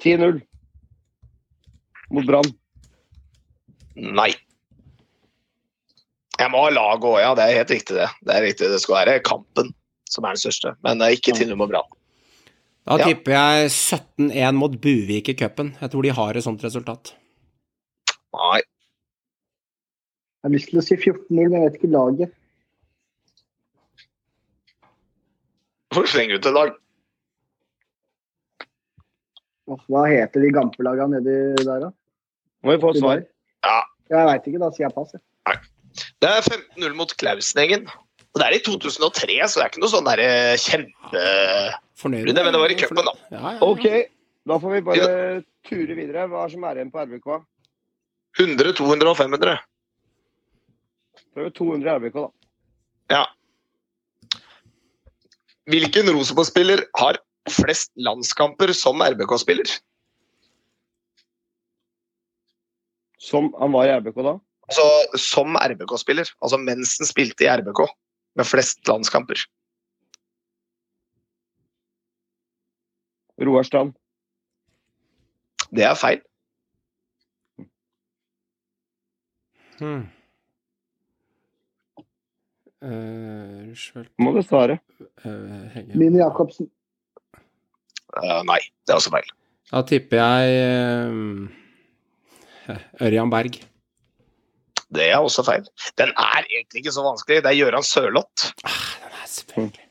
10-0 mot Brann. Nei. Jeg må ha laget òg, ja. Det er helt riktig, det. Det er riktig, det skal være kampen som er den største, men det er ikke Tindum mot Brann. Da Ja. tipper jeg 17-1 mot Buvik i cupen. Jeg tror de har et sånt resultat. Nei. Jeg har lyst til å si 14-0, men jeg vet ikke laget. Får slenger du til dag. Hva heter de gampelaga nedi der, da? Må vi få svar. Ja. Jeg veit ikke, da sier jeg pass. jeg. Det er 15-0 mot Klausenengen. Og det er i 2003, så det er ikke noe sånn derre kjempe Fornøyd? Men det var i cupen, da. Ja, ja, ja. OK, da får vi bare ture videre. Hva er som er igjen på RBK? 100, 200 og 500. Prøv 200 RBK, da. Ja. Hvilken Rosenborg-spiller har flest landskamper som RBK-spiller? Som han var i RBK da? Altså som RBK-spiller. Altså mens han spilte i RBK. Med flest landskamper. Roar Strand. Det er feil. Hmm. Eh, Roosevelt, Må du svare. eh, Hegge. Jacobsen. Eh, nei, det er også feil. Da tipper jeg eh, Ørjan Berg. Det er også feil. Den er egentlig ikke så vanskelig. Det er Gøran Sørloth. Ah, Den er selvfølgelig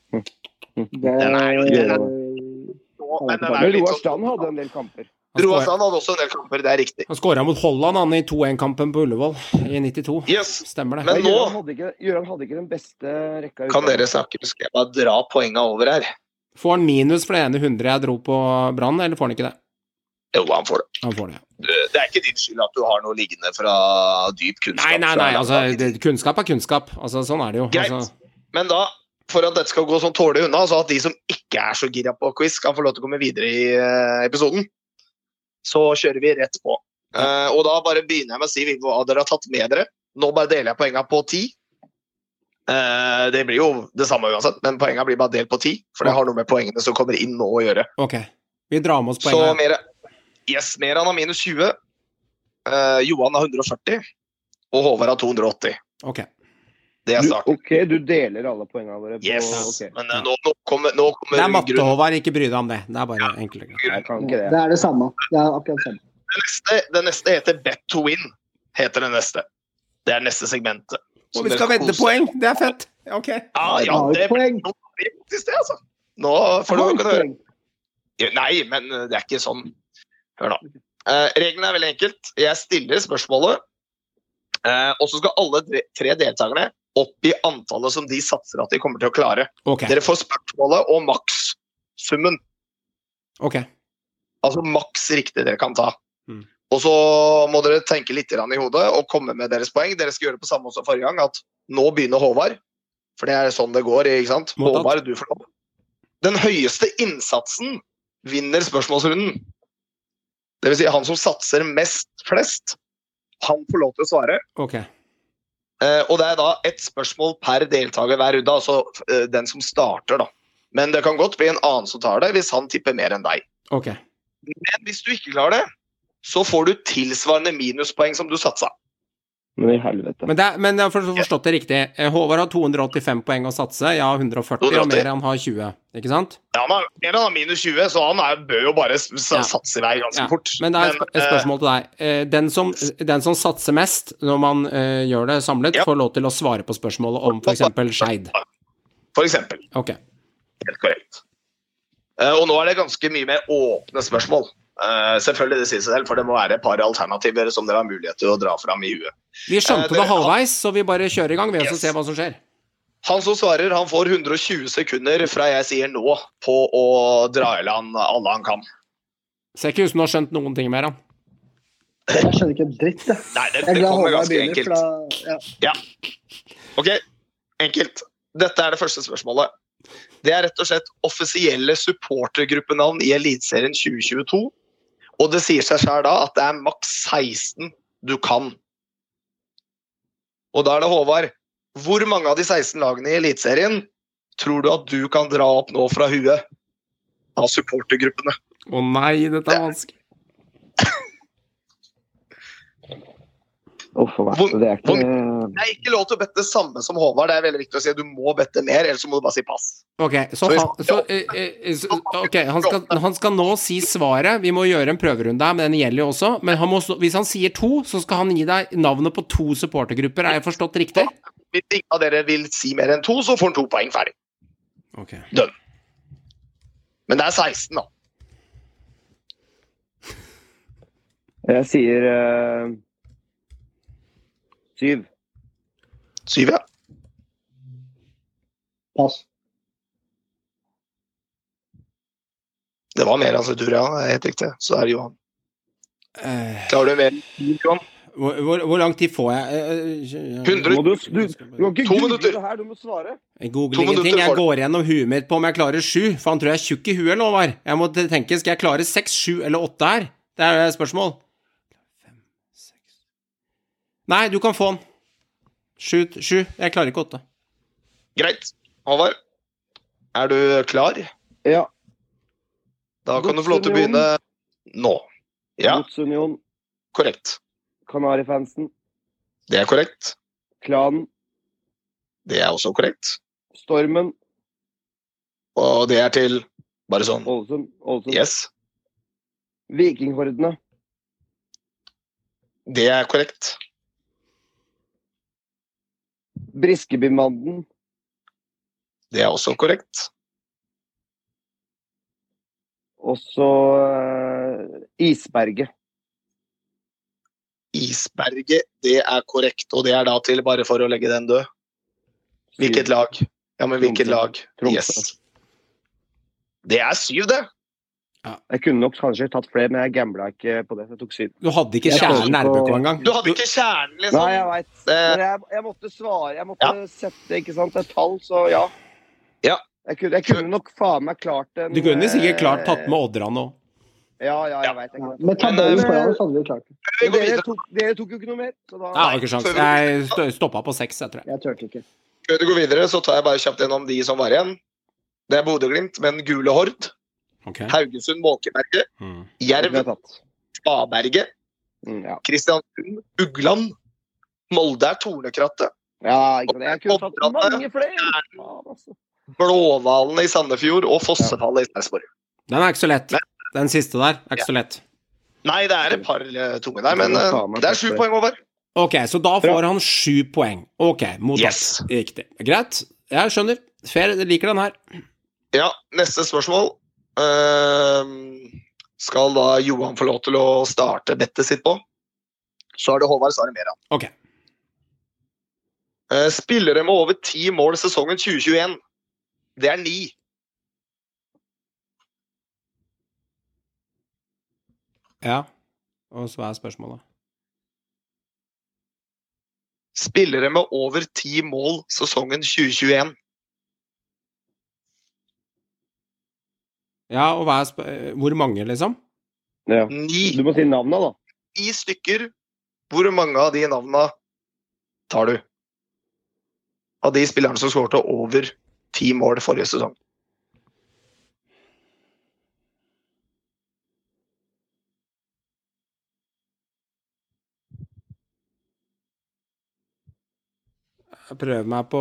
den er- Men den er jo litt Roar sånn Strand hadde en del kamper. Roar hadde også en del kamper, det er riktig. Han skåra mot Holland han i 2-1-kampen på Ullevål i 92. Yes. Stemmer det. Men nå- Gjøran hadde, ikke, Gjøran hadde ikke den beste rekka. Kan dere snakke? med bare dra poenga over her? Får han minus for det ene hundre jeg dro på Brann, eller får han ikke det? Jo, han får det. Han får det. Det er ikke din skyld at du har noe liggende fra dyp kunnskap. Nei, nei, nei, altså, kunnskap er kunnskap. Altså, sånn er det jo. Greit. Altså, Men da, for at dette skal gå sånn tålelig unna, så at de som ikke er så gira på quiz, kan få lov til å komme videre i eh, episoden, så kjører vi rett på. Uh, og da bare begynner jeg med å si hva dere har tatt med dere. Nå bare deler jeg poengene på ti. Eh, det blir jo det samme uansett, men poengene blir bare delt på ti. For det har noe med poengene som kommer inn nå å gjøre. ok. Vi drar med oss Så poenget. mer, yes, Meran har minus 20. Uh, Johan har 140. Og Håvard har 280. Ok. Det er Du. OK, du deler alle poengene våre på Yes. okay. Men uh, nå, nå kommer, nå kommer Det er matte. Håvard. Ikke bry deg om det. Det er bare. Jeg kan ikke det. Det er det samme. Det er akkurat samme. Det neste, det neste heter Bet to win. Heter det neste. Det er neste segmentet. Og vi skal vedde poeng! Det er fett. Ok. Ja, ja, det blir det faktisk det, altså. Nå får du kan høre. Nei, men eh, det er ikke sånn. Hør nå. Uh, reglene er veldig enkelt. Jeg stiller spørsmålet, uh, og så skal alle tre- tre deltakerne opp i antallet som de satser at de kommer til å klare. Okay. Dere får spørsmålet og makssummen. ok. Altså maks riktig dere kan ta. Mm. Og så må dere tenke litt i hodet og komme med deres poeng. Dere skal gjøre det på samme som forrige gang, at nå begynner Håvard. For det er sånn det går. ikke sant? Mottatt. Håvard, du får lov. Den høyeste innsatsen vinner spørsmålsrunden. Det vil si han som satser mest flest, han får lov til å svare. Ok. Eh, og det er da ett spørsmål per deltaker hver runde, altså eh, den som starter, da. Men det kan godt bli en annen som tar det, hvis han tipper mer enn deg. Okay. Men hvis du ikke klarer det, så får du tilsvarende minuspoeng som du satsa. Men i helvete. Men, det men jeg har forstått- det riktig. Eh, Håvard har 285 poeng å satse. Jeg har 140, og mer han har 20. Ikke sant? Ja, han har, mer enn han har minus 20, så han er, bør jo bare s- s- Ja. satse i vei ganske Ja. fort. Men det er et et spørsmål til deg. Eh, Den som, den som satser mest når man uh, gjør det samlet, Ja. får lov til å svare på spørsmålet om f.eks. Skeid. for eksempel. Ok. Helt korrekt. Eh, og nå er det ganske mye mer åpne spørsmål. Eh, selvfølgelig det sier seg selv, for det må være et par alternativer som dere har mulighet til å dra fram i huet. Vi Eh, skjønte dere- det halvveis, så vi bare kjører i gang ved yes. og ser hva som skjer. Han som svarer, han får 120 sekunder fra jeg sier nå på å dra i land alle han kan. Ser ikke ut som du har skjønt noen ting mer, han. Jeg skjønner ikke en dritt, jeg. Nei, det, Jeg det kommer ganske begynner, enkelt. Fra, ja. ja. Ok, enkelt. Dette er det første spørsmålet. Det er rett og slett offisielle supportergruppenavn i Eliteserien 2022. Og det sier seg sjøl da at det er maks 16 du kan. Og da er det Håvard. Hvor mange av de 16 lagene i Eliteserien tror du at du kan dra opp nå fra huet av supportergruppene? Å nei, dette er vanskelig. Uff a meg. Hvor- Det er ikke Det er ikke lov til å bette det samme som Håvard. Det er veldig viktig å si. Du må bette mer, ellers må du bare si pass. Ok, så, Så han, så, eh, eh, så Ok, han skal, han skal nå si svaret. Vi må gjøre en prøverunde her, men den gjelder jo også. Men han må, hvis han sier to, så skal han gi deg navnet på to supportergrupper. Er jeg forstått riktig? Hvis ingen av dere vil si mer enn to, så får han to poeng ferdig. Ok. Men det er 16, da. Jeg sier eh, syv. Syv, ja. Pass. Det var mer altså, tur, ja. Det er helt riktig. Så er det Johan. Eh, Klarer du mer? Johan? hvor, hvor, hvor lang tid får jeg? Eh, eh, 100. Må du, du, du kan ikke To google minutter. det her, du må svare. Jeg googler ingenting. Jeg går gjennom huet mitt på om jeg klarer sju, for han tror jeg er tjukk i huet, hva? Jeg må tenke, skal jeg klare seks, sju eller åtte her? Det er spørsmål. Nei, du kan få den. Sju, sju. Jeg klarer ikke åtte. Greit. Håvard, er du klar? Ja. Da kan du få lov til å begynne nå. Ja, Godsunion, korrekt. Kanarifansen, Det er korrekt. Klanen, Det er også korrekt. Stormen, Og det er til bare sånn Ålesund, Ålesund. Yes. Vikinghordene, Det er korrekt. Briskebybanden, Det er også korrekt. og så uh, Isberget. Isberget, det er korrekt. Og det er da til, bare for å legge den død Hvilket lag? Ja, men hvilket lag? Yes. Det er syv, det. Jeg kunne nok kanskje tatt flere, men jeg gambla ikke på det. Jeg tok syv. Du hadde ikke kjernen RBK engang. Du hadde ikke kjernen, liksom. Nei, jeg veit. Eh, jeg, jeg måtte svare. Jeg måtte sette ikke sant, et tall, så ja. Ja. Jeg kunne, jeg kunne nok faen meg klart en Du kunne sikkert eh, klart tatt med Odran òg. Ja, ja, Ja. jeg veit. Ja. Med tabellen Men, foran hadde vi klart det. Dere, tok- dere tok jo ikke noe mer. Så da, Nei, ikke sjans. Jeg stoppa på seks, jeg tror jeg. Jeg turte ikke. Før du går videre, så tar jeg bare kjapt gjennom de som var igjen. Det er Bodø-Glimt, men gule Hord. Ok. Haugesund Måkeberget, Mm. Jerv er. Spaberget, Mm, ja. Kristiansund Ugland, Molde er Tornekrattet, ja. Jeg kunne tatt mange flere. Altså. Blåhvalene i Sandefjord og Fossefallet i Sarpsborg. Den er ikke så lett. Den siste der er ikke så lett. Nei, det er et par eh, tunge der, men Det er eh, det er sju poeng over. Ok, så da får han sju poeng. Ok, mottatt. Yes. Riktig. Greit. Jeg skjønner. Fair. Jeg liker den her. Ja, neste spørsmål. Ehm, skal da Johan få lov til å starte bettet sitt på? Så er det Håvard, så er det Meran. Ok. Eh, spillere med over ti mål sesongen 2021. Det er ni. Ja. Og så er spørsmålet. Spillere med over ti mål sesongen 2021. Ja, og hva er sp Hvor mange, liksom? Ja. Ni. Du må si navna, da. Ni stykker. Hvor mange av de navna tar du? Av de spillerne som skårte over ti mål forrige sesong. Jeg prøver meg på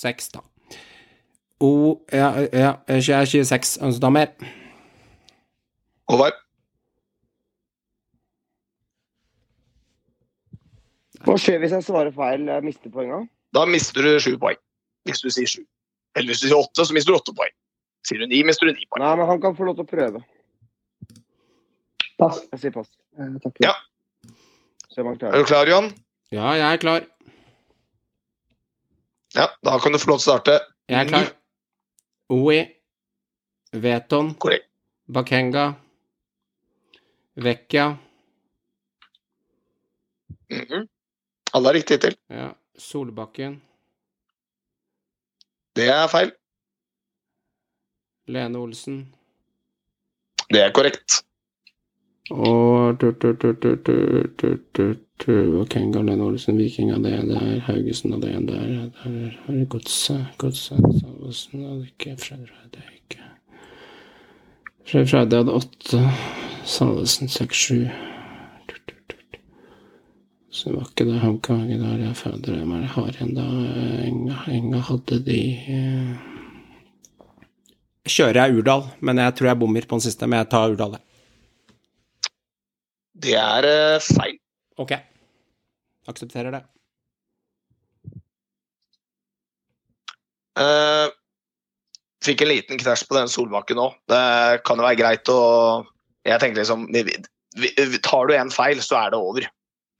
seks, da. O Ja, ja jeg er 26. Ønsker du mer? Håvard? Hva skjer hvis jeg svarer feil? Jeg mister poenga? Da mister du sju poeng. Hvis du sier sju. Eller hvis du sier åtte, så mister du åtte poeng. Sier du ni, mister du ni poeng. Nei, men han kan få lov til å prøve. Pass. Jeg sier pass. Eh, takk. Ja. Er du klar, Johan? Ja, jeg er klar. Ja, da kan du få lov til å starte. Jeg er klar. Oi. Veton. Bakenga, Bakenga. mm -hmm. Alle er riktig til. Ja. Solbakken. Det er feil. Lene Olsen. Det er korrekt. Og tut, tut, tu, Lene Olsen, Viking av det der. Haugesund av det der. Der er du Godset. Godset. Salvesen hadde ikke. Fredrik hadde ikke. Fredrik hadde åtte. Salvesen seks, sju. Så var ikke det Haukage der jeg fader hvem er har igjen da? Enga, Enga hadde de eh. Kjører jeg Urdal, men jeg tror jeg bommer på den siste. Men jeg tar Urdal, jeg. Det er eh, feil. Ok. Aksepterer det. Uh, fikk en liten krasj på den Solbakken òg. Det kan jo være greit å Jeg tenkte liksom vi- vi- Tar du en feil, så er det over.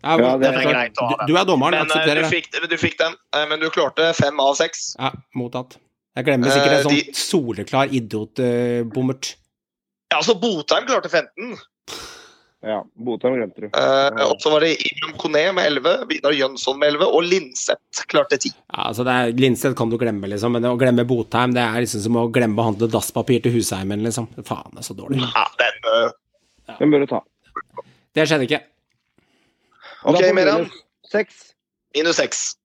Ja, Ja, det er greit å ha Du, du er dommeren, Men eh, aksepterer du det. du fikk den. Eh, men du klarte fem av seks. Ja, mottatt. Jeg glemmer sikkert en sånn sånn de- soleklar idiot-bommert. Ja, altså Botheim klarte 15. Ja, Botheim glemte du. Eh, og så var det Imram Kone med 11, Vidar Jønsson med 11 og Linseth klarte 10. Ja, altså det er, Linseth kan du glemme, liksom, men å glemme Botheim det er liksom som å glemme å handle dasspapir til husheimen, liksom. Faen, det er så dårlig. Ja, den, eh, Den bør du ta. Det skjedde ikke. Ok, Meran. minus Seks.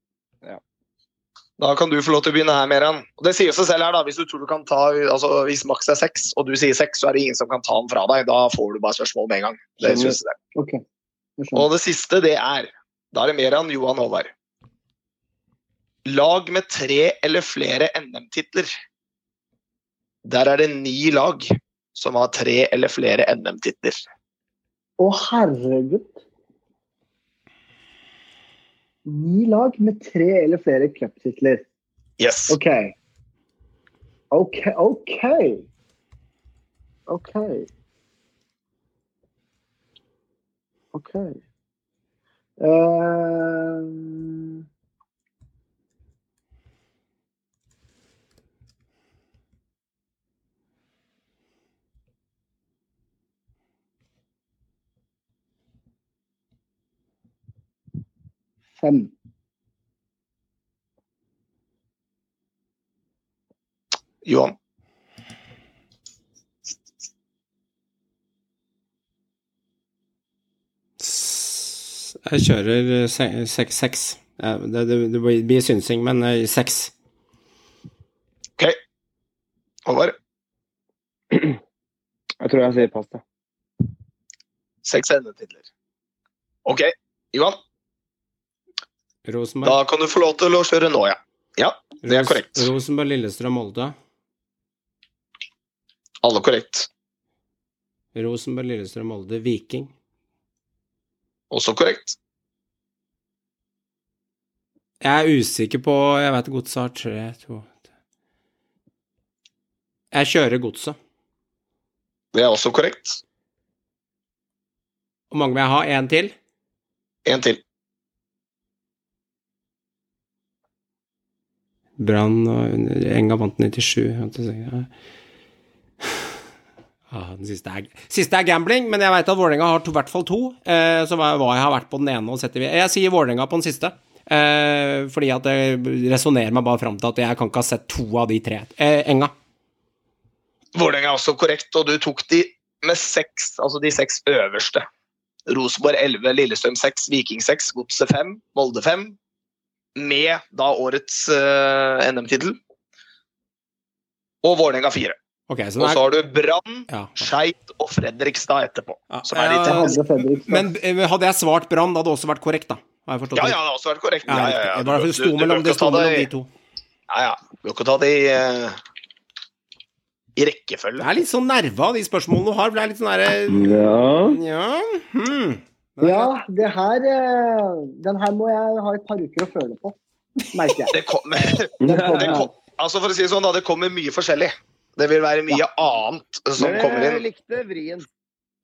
Minus 6. Ja. Da kan du få lov til å begynne her, Meran. Og det sier seg selv her, da. Hvis du tror du kan ta altså Hvis maks er seks, og du sier seks, så er det ingen som kan ta den fra deg. Da får du bare spørsmål med en gang. Det synes jeg. Ok. Jeg. Og det siste, det er Da er det Meran Johan Håvard. Lag med tre eller flere NM-titler. Der er det ni lag som har tre eller flere NM-titler. Å, herregud. Ni lag med tre eller flere cuptitler. Yes. OK. OK, OK. OK. OK. Eh, fem. Johan. Jeg kjører seks. seks. Det, det, det blir synsing, men eh, seks. Ok. Håvard? Jeg tror jeg sier pass, jeg. Seks endetitler. OK. Johan, Rosenborg. da kan du få lov til å kjøre nå, ja. Ja, det er korrekt. Rosenborg, Lillestrøm, Molde. Alle korrekt. Rosenborg, Lillestrøm, Molde, Viking. Også korrekt. Jeg er usikker på Jeg vet Godset har tre, to Jeg kjører Godset. Det er også korrekt. Hvor mange vil jeg ha? Én til? En til. Brann og Enga vant 97. vet du, så jeg- Ah, den siste er, siste er gambling, men jeg veit at Vålerenga har i hvert fall to. Eh, så hva jeg har vært på den ene og setter vi. Jeg sier Vålerenga på den siste. Eh, fordi at det resonnerer meg bare fram til at jeg kan ikke ha sett to av de tre. Eh, Enga. Vålerenga er også korrekt, og du tok de med seks, altså de seks øverste. Rosenborg 11, Lillestrøm 6, Viking 6, Godset 5, Molde 5. Med da årets uh, NM-tittel. Og Vålerenga 4. Okay, så Og så er har du Brann, ja. Skeit og Fredrikstad etterpå. Ja, er hadde Fredrikstad. Men eh, hadde jeg svart Brann, det hadde også vært korrekt, da. Har jeg forstått Ja, det? ja, det har også vært korrekt. Ja, Ja, ja, ja. Det var derfor det Du- sto du- du mellom, bør ikke ta det de i- to. Ja, ja. Du bør ikke ta det i, uh i rekkefølge. Jeg er litt sånn nerve av de spørsmålene du har. For det er litt sånn derre Ja. Ja, hmm. Ja, det her eh, Den her må jeg ha et par uker å føle på, merker jeg. Det kommer, det kommer altså for å si det sånn, da, det kommer mye forskjellig. Det vil være mye annet som kommer jeg likte vrien.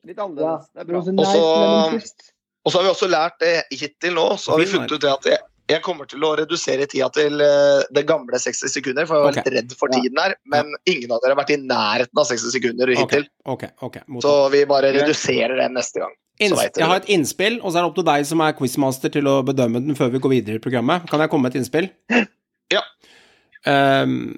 Litt Ja, annerledes. Det er bra. Frozen Og så- har vi også lært det hittil nå, så har vi funnet ut det at jeg, jeg kommer til å redusere tida til eh, det gamle 60 sekunder, for jeg var litt redd for tiden her. Men ingen av dere har vært i nærheten av 60 sekunder hittil. Okay. Okay. Så vi bare reduserer den neste gang. Jeg har et innspill, og så er det opp til deg som er quizmaster til å bedømme den før vi går videre i programmet. Kan jeg komme med et innspill? Ja. Um,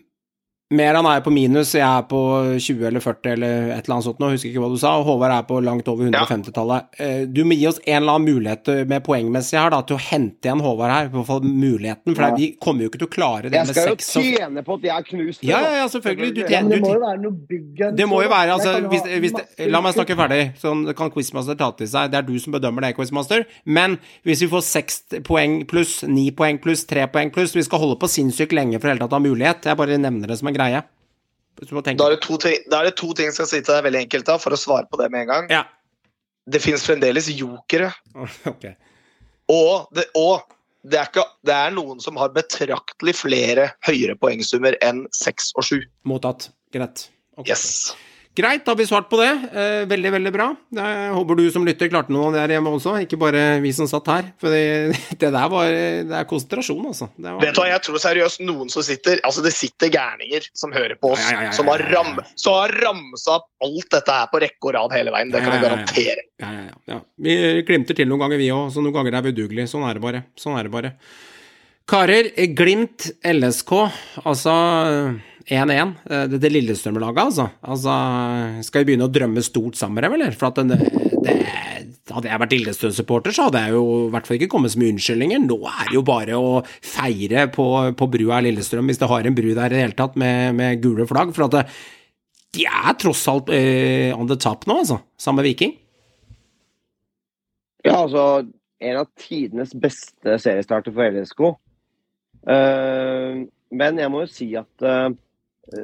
Meran er på minus, jeg er på 20 eller 40 eller et eller annet sånt nå, husker ikke hva du sa, og Håvard er på langt over 150-tallet. Eh, Du må gi oss en eller annen mulighet med poengmessig her da, til å hente igjen Håvard her, i hvert fall muligheten, for det er- vi kommer jo ikke til å klare det Jeg skal jo tjene på at jeg har knust det, Ja, ja, ja, selvfølgelig. Du Ja, tjener det må jo være noe big det må jo være, altså hvis, hvis, det, La meg snakke ferdig, sånn kan Quizmaster ta til seg. Det er du som bedømmer det, Quizmaster. Men hvis vi får seks poeng pluss, ni poeng pluss, tre poeng pluss Vi skal holde på sinnssykt lenge for i hele tatt å ha mulighet. Jeg bare nevner det som en greie. Så du må tenke Da er, ting, da er det to ting jeg skal si til deg veldig enkelt da, for å svare på det med en gang. Ja. Det finnes fremdeles jokere. Okay. Og det, og det, er ikke, det er noen som har betraktelig flere høyere poengsummer enn seks og sju. Mottatt. Greit. Okay. Yes. Greit, da har vi svart på det. Eh, veldig, veldig bra. Jeg håper du som lytter klarte noe der hjemme også, ikke bare vi som satt her. For det, det der var Det er konsentrasjon, altså. Det var, Vet du hva, jeg tror seriøst noen som sitter Altså, det sitter gærninger som hører på oss, Ja, ja, ja, som har, ram, som har ramsa opp alt dette her på rekke og rad hele veien. Det kan jeg garantere. Ja. Vi glimter til noen ganger, vi òg. Så noen ganger er vi udugelige. Sånn er det bare. Sånn er det bare. Karer, Glimt LSK, altså 1-1. Dette Det, det Lillestrøm-laget, altså. altså. Skal vi begynne å drømme stort sammen med dem, eller? For at det, det, hadde jeg vært Lillestrøm-supporter, så hadde jeg jo i hvert fall ikke kommet så mye unnskyldninger. Nå er det jo bare å feire på, på brua i Lillestrøm, hvis det har en bru der i det hele tatt, med, med gule flagg. For at det, de er tross alt uh, on the top nå, altså. Samme Viking. Ja, altså en av tidenes beste seriestarter for LSK. Uh, men jeg må jo si at uh,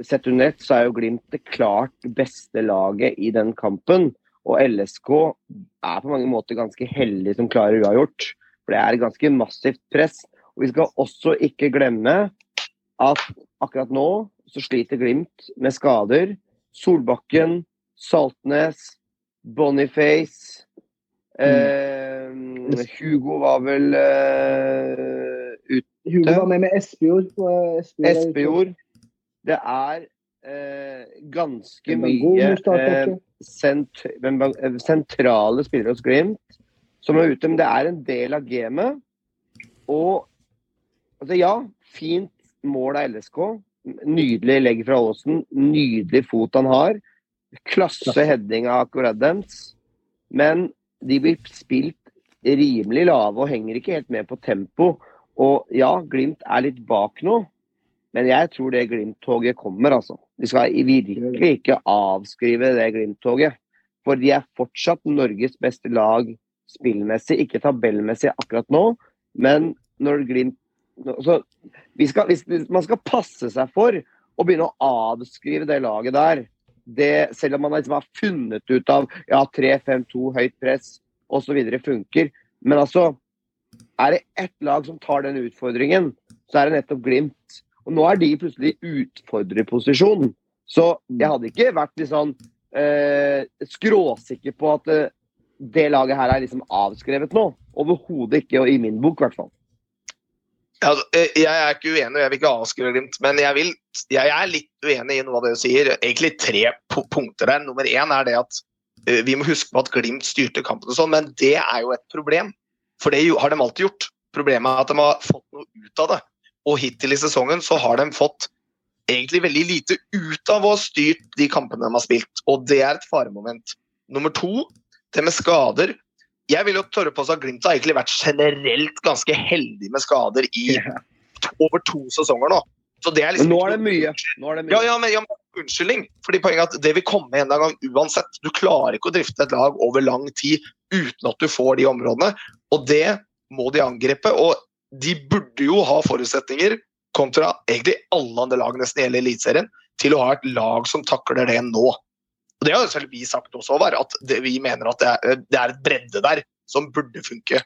sett under ett så er jo Glimt det klart beste laget i den kampen. Og LSK er på mange måter ganske heldig som klarer uavgjort. For det er ganske massivt press. Og vi skal også ikke glemme at akkurat nå så sliter Glimt med skader. Solbakken, Saltnes, Boniface eh, Hugo var vel eh, ute. Hugo var med med Espejord. ute. Espejord. Det er eh, ganske mye eh, sent eh, sentrale spillere hos Glimt som er ute. Men det er en del av gamet. Og altså, ja, fint mål av LSK. Nydelig legg fra Aasen. Nydelig fot han har. Klasse heading av Akkuradens. Men de blir spilt rimelig lave og henger ikke helt med på tempo. Og ja, Glimt er litt bak nå, Men jeg tror det Glimt-toget kommer, altså. Vi skal virkelig ikke avskrive det Glimt-toget. For de er fortsatt Norges beste lag spillmessig, ikke tabellmessig akkurat nå. Men når Glimt så vi skal, hvis, Man skal passe seg for å begynne å avskrive det laget der. Det, selv om man liksom har funnet ut av ja, 3-5-2, høyt press osv. funker. Men altså, er det ett lag som tar den utfordringen, så er det nettopp Glimt. Og nå er de plutselig i utfordrerposisjon. Så jeg hadde ikke vært litt sånn eh, skråsikker på at eh, det laget her er liksom avskrevet nå. Overhodet ikke, og i min bok i hvert fall. Ja, eh, jeg er ikke uenig, jeg vil ikke avskrive Glimt. Men jeg, vil, jeg, er litt uenig i noe av det du sier. Egentlig tre punkter der. Nummer én er det at uh, vi må huske på at Glimt styrte kampen og sånn, men det er jo et problem. For det har de alltid gjort. Problemet er at de har fått noe ut av det. Og hittil i sesongen så har de fått egentlig veldig lite ut av å ha styrt de kampene de har spilt, og det er et faremoment. Nummer to, det med skader. Jeg vil jo tørre på at Glimt har egentlig vært generelt ganske heldig med skader i over to sesonger nå. Så det er liksom nå er det mye. Er det mye. Ja, ja, men, ja, men unnskyldning. Fordi poenget er at det vil komme en gang uansett. Du klarer ikke å drifte et lag over lang tid uten at du får de områdene. Og det må de angripe. Og de burde jo ha forutsetninger, kontra egentlig alle andre lag nesten i hele Eliteserien, til å ha et lag som takler det nå. Og Det har jo selv vi sagt også, Håvard, at det, vi mener at det er, det er, et bredde der som burde funke.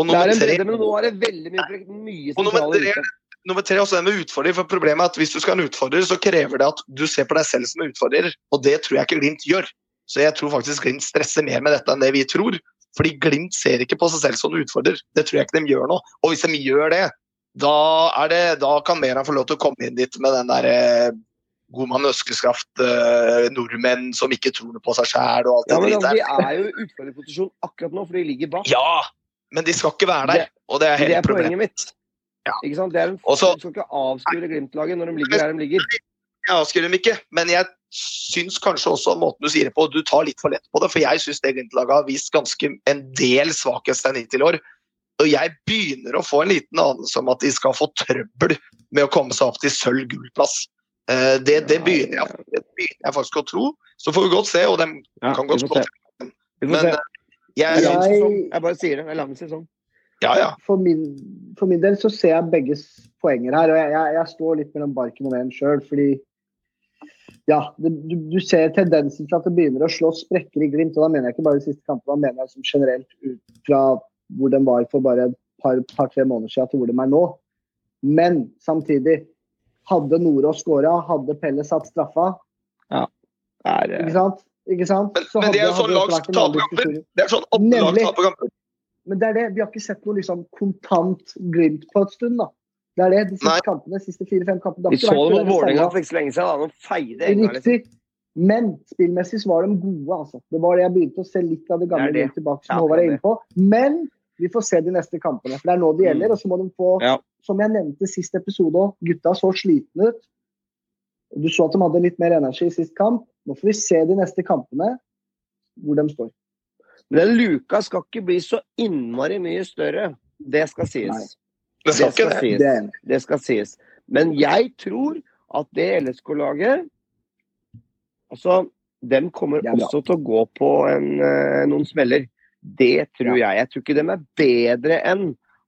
Og det er en bredde, men nå er det veldig mye, mye sentrale. Nummer tre også det med utfordring, for problemet er at Hvis du skal ha en utfordrer, så krever det at du ser på deg selv som en utfordrer. Og det tror jeg ikke Glimt gjør. Så jeg tror faktisk Glimt stresser mer med dette enn det vi tror. Fordi Glimt ser ikke på seg selv som utfordrer. Det tror jeg ikke de gjør nå. Og hvis de gjør det, da, det, da kan Meran få lov til å komme inn dit med den der eh, god mann ønskekraft, eh, nordmenn som ikke tror på seg sjæl og alt ja, det der. De er jo i utfordrerposisjon akkurat nå, for de ligger bak. Ja, men de skal ikke være der. Det, og det er hele det er problemet. poenget mitt. Ja. Ikke sant? Det er en, Også, du skal ikke avskrive Glimt-laget når de ligger der de ligger. Jeg avskriver dem ikke, men jeg syns kanskje også måten du sier det på, du tar litt for lett på det. For jeg syns det Glimt-laget har vist ganske en del svakheter hittil i år. Og jeg begynner å få en liten anelse om at de skal få trøbbel med å komme seg opp til sølv-gull-plass. Eh, det, det, begynner jeg, det, begynner jeg, faktisk å tro. Så får vi godt se, og de ja, kan godt spå. Men eh, jeg, jeg, jeg bare sier det. Det er lang sesong. Ja, ja. For, min, for min del så ser jeg begges poenger her, og jeg, jeg, jeg står litt mellom barken og veden sjøl. Fordi ja, det, du, du, ser tendensen til at det begynner å slå sprekker i Glimt. og Da mener jeg ikke bare de siste kampene, da mener jeg som generelt ut fra hvor den var for bare et par-tre par, måneder siden til hvor de er nå. Men samtidig, hadde Nordås skåra, hadde Pelle satt straffa ja. er, Ikke sant? Ikke sant? Men, men det er jo sånn lag taper kamper. Det er sånn åtte lag taper kamper. Men det er det. Vi har ikke sett noe liksom kontant Glimt på et stund, da. Det er det. De siste Nei. kampene, de siste fire-fem kampene. Vi så det mot Vålerenga for ikke så lenge siden. Da. De feide enga. Riktig. Men spillmessig så var de gode, altså. Det var det jeg begynte å se litt av det gamle det det. tilbake, som Ja, Håvard er inne på. Men vi får se de neste kampene. For det er nå det gjelder. Mm. Og så må de få, Ja. som jeg nevnte sist episode òg, gutta så slitne ut. Du så at de hadde litt mer energi i sist kamp. Nå får vi se de neste kampene hvor de står. Men den luka skal ikke bli så innmari mye større. Det skal sies. Nei. Det skal ikke det. sies. Det. Det skal sies. Men jeg tror at det LSK-laget Altså, dem kommer Det er også til å gå på en, eh, noen smeller. Det tror jeg. Jeg tror ikke dem er bedre enn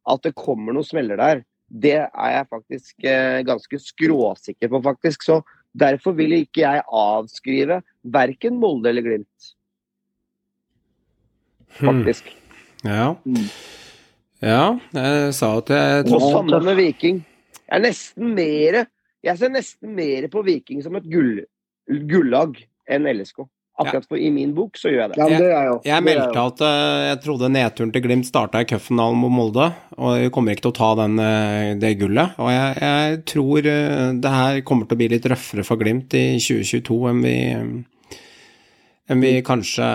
at det kommer noen smeller der. Det er jeg faktisk eh, ganske skråsikker på, faktisk. Så derfor vil ikke jeg avskrive verken Molde eller Glimt, Hmm. ja, Ja. Mm. ja, jeg sa at jeg Og samme med Viking. Jeg er nesten mere Jeg ser nesten mer på Viking som et gull, gullag enn LSK. Akkurat for i min bok så gjør jeg det. Ja, det er jeg jo. Jeg Det er meldte jo. at eh, jeg trodde nedturen til Glimt starta i cupfinalen mot Molde, og vi kommer ikke til å ta den, eh, det gullet. Og jeg, jeg tror eh, det her kommer til å bli litt røffere for Glimt i 2022 enn vi, enn vi kanskje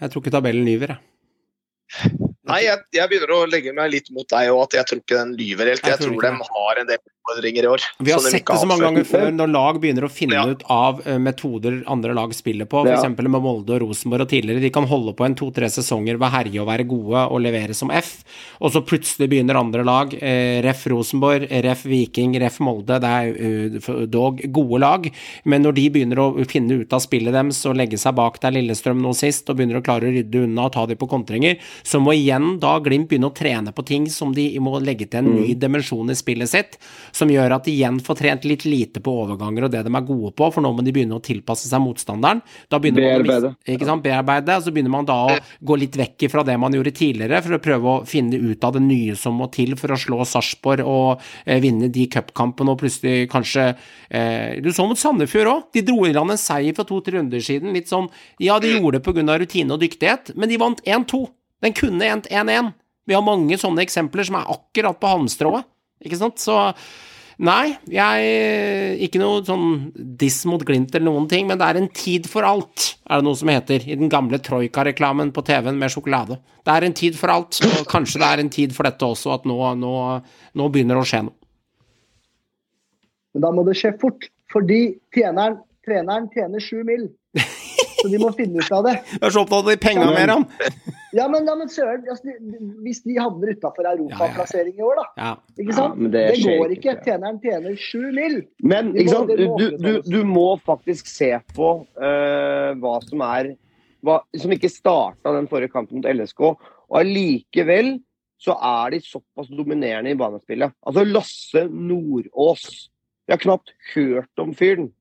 Jeg tror ikke tabellen lyver, jeg. Nei, jeg, jeg begynner å legge meg litt mot deg, og at jeg tror ikke den lyver helt. Jeg Jeg tror tror de har en del utfordringer i år. Vi har sett det så mange ganger før, når lag begynner å finne Ja. ut av eh, metoder andre lag spiller på, Ja. f.eks. med Molde og Rosenborg og tidligere. De kan holde på en to-tre sesonger ved herje og være gode og levere som F, og så plutselig begynner andre lag, eh, ref Rosenborg, ref Viking, ref Molde, det er eh, dog gode lag, men når de begynner å finne ut av spillet deres og legge seg bak der Lillestrøm nå sist, og begynner å klare å rydde unna og ta dem på kontringer, så må igjen da Glimt begynne å trene på ting som de må legge til en ny dimensjon i spillet sitt, som gjør at de igjen får trent litt lite på overganger og det de er gode på, for nå må de begynne å tilpasse seg motstanderen. Da begynner man å ikke sant, bearbeide, og så begynner man da å gå litt vekk fra det man gjorde tidligere, for å prøve å finne ut av det nye som må til for å slå Sarpsborg og eh, vinne de cupkampene, og plutselig kanskje eh, Du så mot Sandefjord òg, de dro i land en seier for to-tre runder siden, litt sånn Ja, de gjorde det pga. rutine og dyktighet, men de vant 1-2. Den kunne endt 1-1. Vi har mange sånne eksempler som er akkurat på halmstrået, ikke sant, så Nei, jeg Ikke noe sånn diss mot Glimt eller noen ting, men det er en tid for alt, er det noe som heter i den gamle Troika-reklamen på TV-en med sjokolade. Det er en tid for alt, og kanskje det er en tid for dette også, at nå, nå, nå begynner det å skje noe. Men da må det skje fort. Fordi tjeneren, treneren tjener sju mil. Så de må finne ut av det. Jeg er så opptatt av de penga mer, han. Ja, men, ja, men søren, altså, hvis de havner utafor europaplassering i år, da. Ja. Ikke sant? Ja, det det, skjer går ikke. ikke. Tjeneren tjener sju mil. Men Vi ikke må- sant? Du, må du, du må faktisk se på uh, hva som er hva, Som ikke starta den forrige kampen mot LSK. Og allikevel så er de såpass dominerende i banespillet. Altså Lasse Nordås. Jeg har knapt hørt om fyren.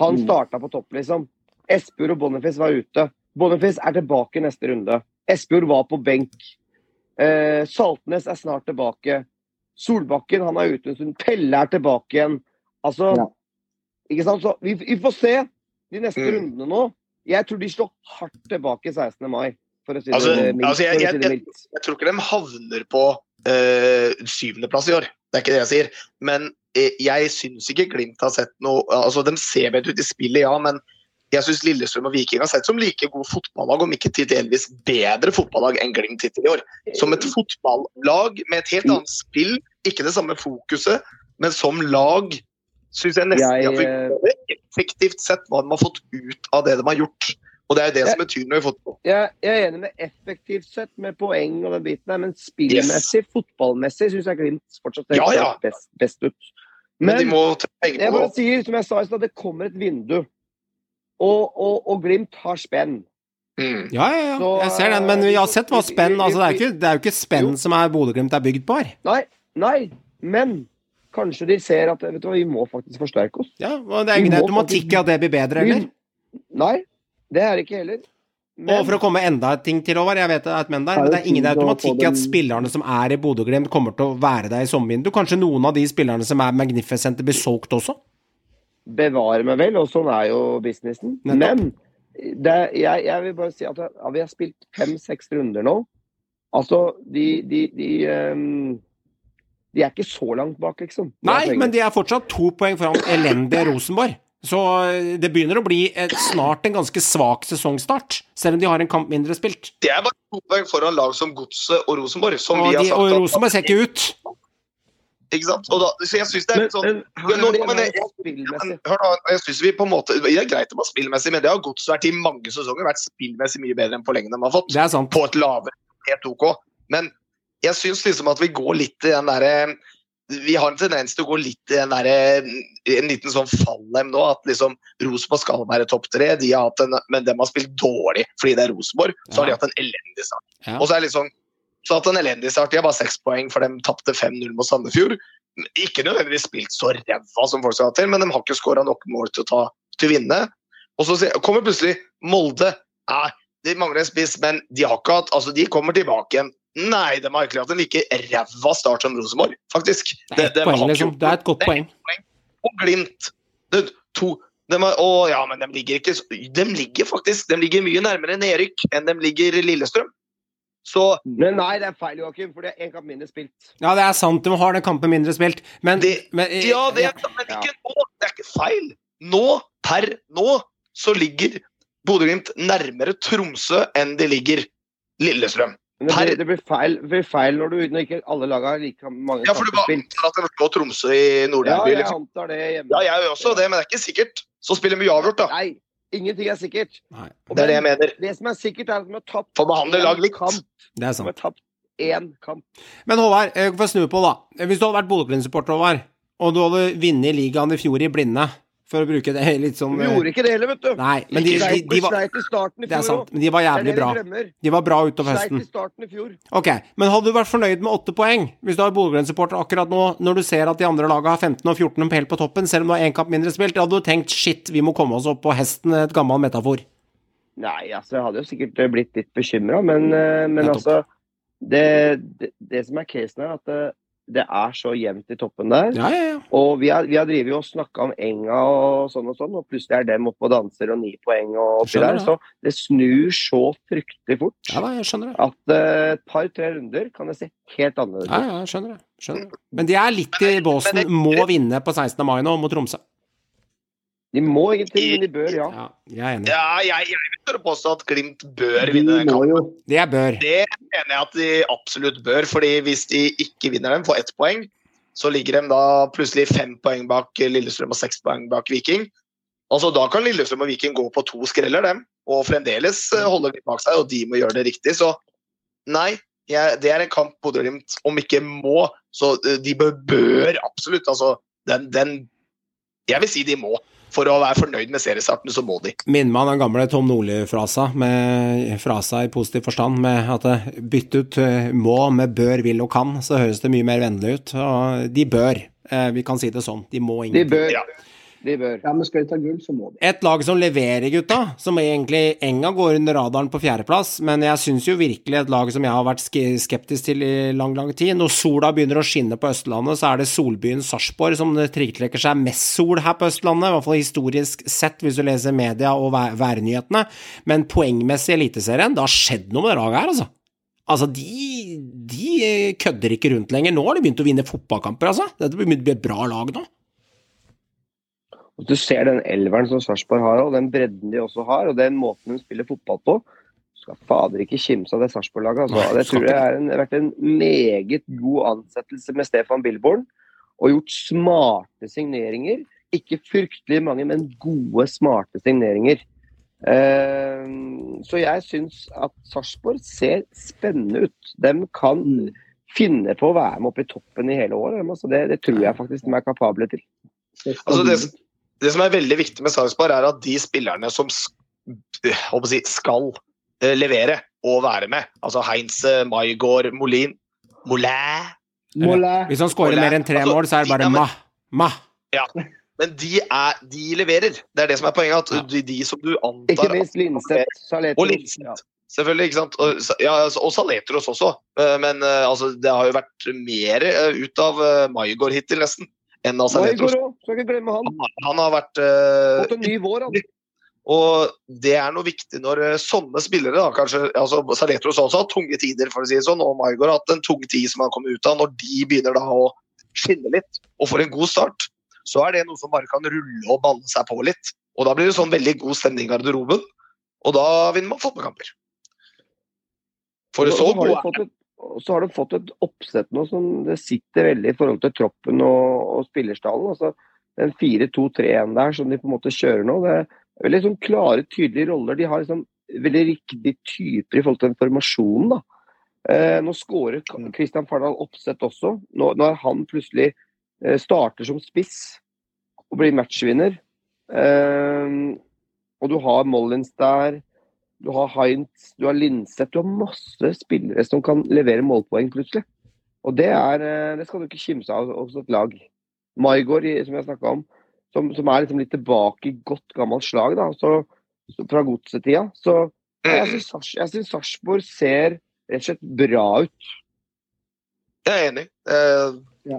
Han Mm. starta på topp, liksom. Espejord og Boniface var ute. Boniface er tilbake i neste runde. Espejord var på benk. Eh, Saltnes er snart tilbake. Solbakken han er ute en stund. Pelle er tilbake igjen. Altså, Ja. ikke sant? Så vi, vi får se de neste Mm. rundene nå. Jeg tror de slår hardt tilbake 16. mai, for å si det Altså, mildt. altså, jeg- jeg, jeg- Jeg tror ikke de havner på øh, syvendeplass i år. Det er ikke det jeg sier. Men eh, jeg syns ikke Glimt har sett noe altså De ser bedre ut i spillet, ja, men jeg syns Lillestrøm og Viking har sett som like gode fotballag, om ikke til delvis bedre fotballag enn Glimt hittil i år. Som et fotballag med et helt annet spill, ikke det samme fokuset, men som lag syns jeg nesten Jeg, de har fått effektivt sett hva de har fått ut av det de har gjort. Og det er jo det som betyr noe i fotball. Jeg, jeg er enig med effektivt sett med poeng og den biten her, men spillmessig, fotballmessig, syns jeg Glimt fortsatt ser Ja, ja. best, best ut. Men, Men de må ta på. jeg bare sier, som jeg sa i stad, det kommer et vindu. Og, og, og Glimt har spenn. mm. Ja, ja, ja, Så, jeg ser den, men vi har sett hva spenn altså, det, er ikke, det er jo ikke spenn Jo. som er Bodø-Glimt er bygd på her. Nei, nei, men kanskje de ser at vet du hva, vi må faktisk forsterke oss. Ja, og Det er ingen automatikk i at det blir bedre, heller. Nei, det er det ikke heller. Og for å komme enda et ting til, Håvard, jeg vet det er et men der, men det er ingen automatikk i at spillerne som er i Bodø-Glimt, kommer til å være der i sommervinduet. Kanskje noen av de spillerne som er Magnificente, blir solgt også? Bevare meg vel, og sånn er jo businessen. Nettopp. Men det, jeg, jeg vil bare si at ja, vi har spilt fem-seks runder nå. Altså, de, de, de, um, de er ikke så langt bak, liksom. Nei, men de er fortsatt to poeng foran elendige Rosenborg. Så eh, det begynner å bli et, snart en ganske svak sesongstart, selv om de har en kamp mindre spilt. Det er bare to poeng foran lag som Godset og Rosenborg. Som Og, vi har de, sagt og at- Rosenborg ser ikke ut. Ikke sant? Og da, så jeg synes det er litt sånn men, Men nå- men jeg- men, Hør da, jeg synes vi på en måte Det er greit det var spillmessig, men det har Godset vært i mange sesonger. Vært spillmessig mye bedre enn på lenge de har fått. Det er sant. På et lavere helt OK. Men jeg syns liksom at vi går litt i den derre vi har en tendens til å gå litt i den der, en liten sånn fallem nå. At liksom Rosenborg skal være topp tre, de har hatt en, men de har spilt dårlig fordi det er Rosenborg. Så har de hatt en elendig start. Ja. Og så er det litt sånn så hatt en elendig start. De har bare seks poeng, for de tapte 5-0 mot Sandefjord. Ikke nødvendigvis spilt så ræva som folk skal ha til, men de har ikke skåra nok mål til å, ta, til vinne. Og så kommer plutselig Molde. Nei, de mangler en spiss, men de har ikke hatt Altså, de kommer tilbake igjen. Nei, de har ikke hatt en like ræva start som Rosenborg, faktisk. Det er De- de poeng, liksom. Det er et godt det. poeng. Og Glimt. Det, to de har, å ja, men de ligger ikke så- De ligger faktisk De ligger mye nærmere nedrykk enn de ligger Lillestrøm. Så Men nei, det er feil, Joakim, for det er én kamp mindre spilt. Ja, det er sant, de har den kampen mindre spilt, men, Det- men eh, Ja, det er, men ikke nå. Det er ikke feil. Nå, per nå, så ligger Bodø-Glimt nærmere Tromsø enn de ligger Lillestrøm. Men det Per- blir, det blir, feil, det blir feil når, du, når ikke alle lag har like mange Ja, for du bare antar at det slår Tromsø i Ja, Nord-Derby. jeg liksom. antar det hjemme. Ja, jeg gjør også det, men det er ikke sikkert. Så spiller vi uavgjort, da. Nei, ingenting er sikkert. Nei, Det er det jeg mener. det som er sikkert, er at de har tapt Får behandle én lag likt. kamp. det er De har sant. tapt én kamp. Men Håvard, jeg får snu på, da. Hvis du hadde vært Bodø-Glimt-supporter, Håvard, og du hadde vunnet ligaen i fjor i blinde, for å bruke det litt sånn De gjorde ikke det heller, vet du. Nei, men de, de, de var Det er sant, men de var jævlig bra. De var bra utover høsten. starten i fjor. Ok, men hadde du vært fornøyd med åtte poeng hvis du har Bodø-Glimt-supporter akkurat nå, når du ser at de andre lagene har 15 og 14 helt på toppen, selv om du har én kamp mindre spilt? Hadde du tenkt shit, vi må komme oss opp på hesten, et gammel metafor? Nei, altså, jeg hadde jo sikkert eh, blitt litt bekymra, men, eh, men altså det, det, det som er casen, er at det, er så jevnt i toppen der. Ja, ja, ja. Og vi har, vi har drevet og snakka om Enga og sånn og sånn, og plutselig er dem oppe og danser og ni poeng og oppi der. Så det snur så fryktelig fort ja da, jeg skjønner det. at et et par-tre runder kan det se helt annerledes Ja, ut. ja, jeg skjønner det. Skjønner det. Men de er litt i båsen må vinne på 16. mai nå, mot Tromsø. De må ingenting, men de bør, ja. Ja, jeg er enig. Ja, jeg, jeg vil tørre påstå at Glimt bør De vinne den må kampen. jo Det er bør. Det mener jeg at de absolutt bør, fordi hvis de ikke vinner dem, får ett poeng, så ligger de da plutselig fem poeng bak Lillestrøm og seks poeng bak Viking. Altså Da kan Lillestrøm og Viking gå på to skreller, dem, og fremdeles holde litt bak seg, og de må gjøre det riktig. Så nei, jeg, det er en kamp Bodø-Glimt, om ikke må, så eh, de bør, bør absolutt. Altså, den, den Jeg vil si de må. For å være fornøyd med seriestarten, så må de. Minner meg om den gamle Tom Nordli-frasa, med frasa i positiv forstand, med at eh, bytte ut eh, må med bør, vil og kan, så høres det mye mer vennlig ut. Og de bør. Eh, Vi kan si det sånn. De må ingenting. De bør. Ja. De bør. Ja, men skal de ta gull, så må de. Et lag som leverer, gutta, som egentlig Enga går under radaren på fjerdeplass, men jeg syns jo virkelig et lag som jeg har vært skeptisk til i lang, lang tid Når sola begynner å skinne på Østlandet, så er det solbyen Sarpsborg som tiltrekker seg mest sol her på Østlandet, i hvert fall historisk sett, hvis du leser media og vær værnyhetene. Men poengmessig i Eliteserien, det har skjedd noe med det laget her, altså. Altså, de, de kødder ikke rundt lenger. Nå har de begynt å vinne fotballkamper, altså. Dette blir et bra lag nå. Hvis du ser den elveren som Sarpsborg har, og den bredden de også har, og den måten de spiller fotball på, skal fader ikke kimse av det Sarpsborg-laget. Altså. Nei, Det tror jeg er har vært en meget god ansettelse med Stefan Billborn, og gjort smarte signeringer. Ikke fryktelig mange, men gode, smarte signeringer. Eh, så jeg syns at Sarpsborg ser spennende ut. De kan finne på å være med opp i toppen i hele år. Altså det, det tror jeg faktisk de er kapable til. Altså, det, de. Det som er veldig viktig med Sarpsborg, er at de spillerne som å si, skal eh, levere og være med, altså Heinz, eh, Maigård, Molin Molin Mollet. Hvis han skårer mer enn tre Altså, mål, så er det bare ja, men- ma. Ma. Men de, er, de leverer. Det er det som er poenget. At Ja. de, de som du Ikke minst Linseth, Og Linseth. Selvfølgelig, ikke sant. Og, ja, altså, og Saletros også. Eh, Men eh, altså, det har jo vært mer eh, ut av Maigård hittil, nesten, skal ikke glemme han. Han, han har vært uh, Fått en ny vår, han. Og det er noe viktig når eh, sånne spillere, da, kanskje altså Saletros også har tunge tider, for å si det sånn, og Maigård har hatt en tung tid som han kom ut av. Når de begynner da å skinne litt og får en god start, så er det noe som bare kan rulle og banne seg på litt. Og da blir det sånn veldig god stemning i garderoben, og da vinner man fotballkamper. For så så er har og så har de fått et oppsett nå som det sitter veldig i forhold til troppen og, og spillerstallen. Altså, den 4-2-3-1 der som de på en måte kjører nå, det er veldig sånn klare, tydelige roller. De har liksom veldig riktige typer i forhold til den formasjonen. da. Eh, nå skårer Kristian Fardal Oppsett også. Nå, nå er han plutselig eh, starter som spiss og blir matchvinner. Eh, og du har Mollins der. Du har Heinz, du har Linseth, du har masse spillere som kan levere målpoeng plutselig. Og det, er, eh, det skal du ikke kimse av hos et lag. Maigård, som jeg snakka om, som, som er liksom litt tilbake i godt gammelt slag da, så, så fra godsetida. Så jeg syns Sarpsborg ser rett og slett bra ut. Jeg er enig. Eh, Ja.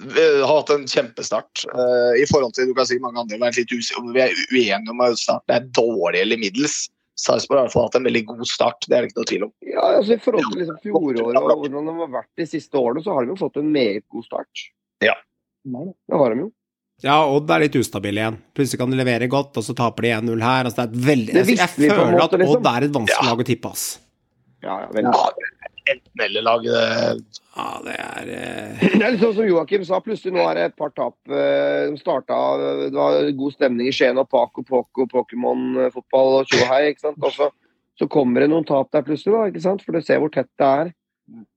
Vi har hatt en kjempestart. Eh, I forhold til du kan si mange andre har vært litt usikre vi er uenige om at Det er dårlig eller middels. Sarpsborg har i hvert fall hatt en veldig god start, det er det ikke noe tvil om. Ja, altså I forhold til liksom fjoråret og hvordan de har vært de siste årene, så har de jo fått en meget god start. Ja. Det har de jo. Ja, Odd er litt ustabil igjen. Plutselig kan de levere godt, og så taper de 1-0 her. Altså, det er veldig, Det jeg, føler måte, at liksom. Odd er et vanskelig Ja. lag å tippe, ass. Ja, ja, veldig. Ja. Enten-eller-lag. Ja, det er eh, Det er litt sånn som Joakim sa, plutselig nå er det et par tap. eh, De starta, Det var god stemning i Skien og Paco, Poco, Pokémon-fotball og tjohei. og ikke sant? Og så, så kommer det noen tap der plutselig, da, ikke sant? for du ser hvor tett det er.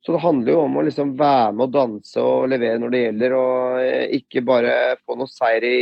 Så det handler jo om å liksom være med og danse og levere når det gjelder, og eh, ikke bare få noe seier i,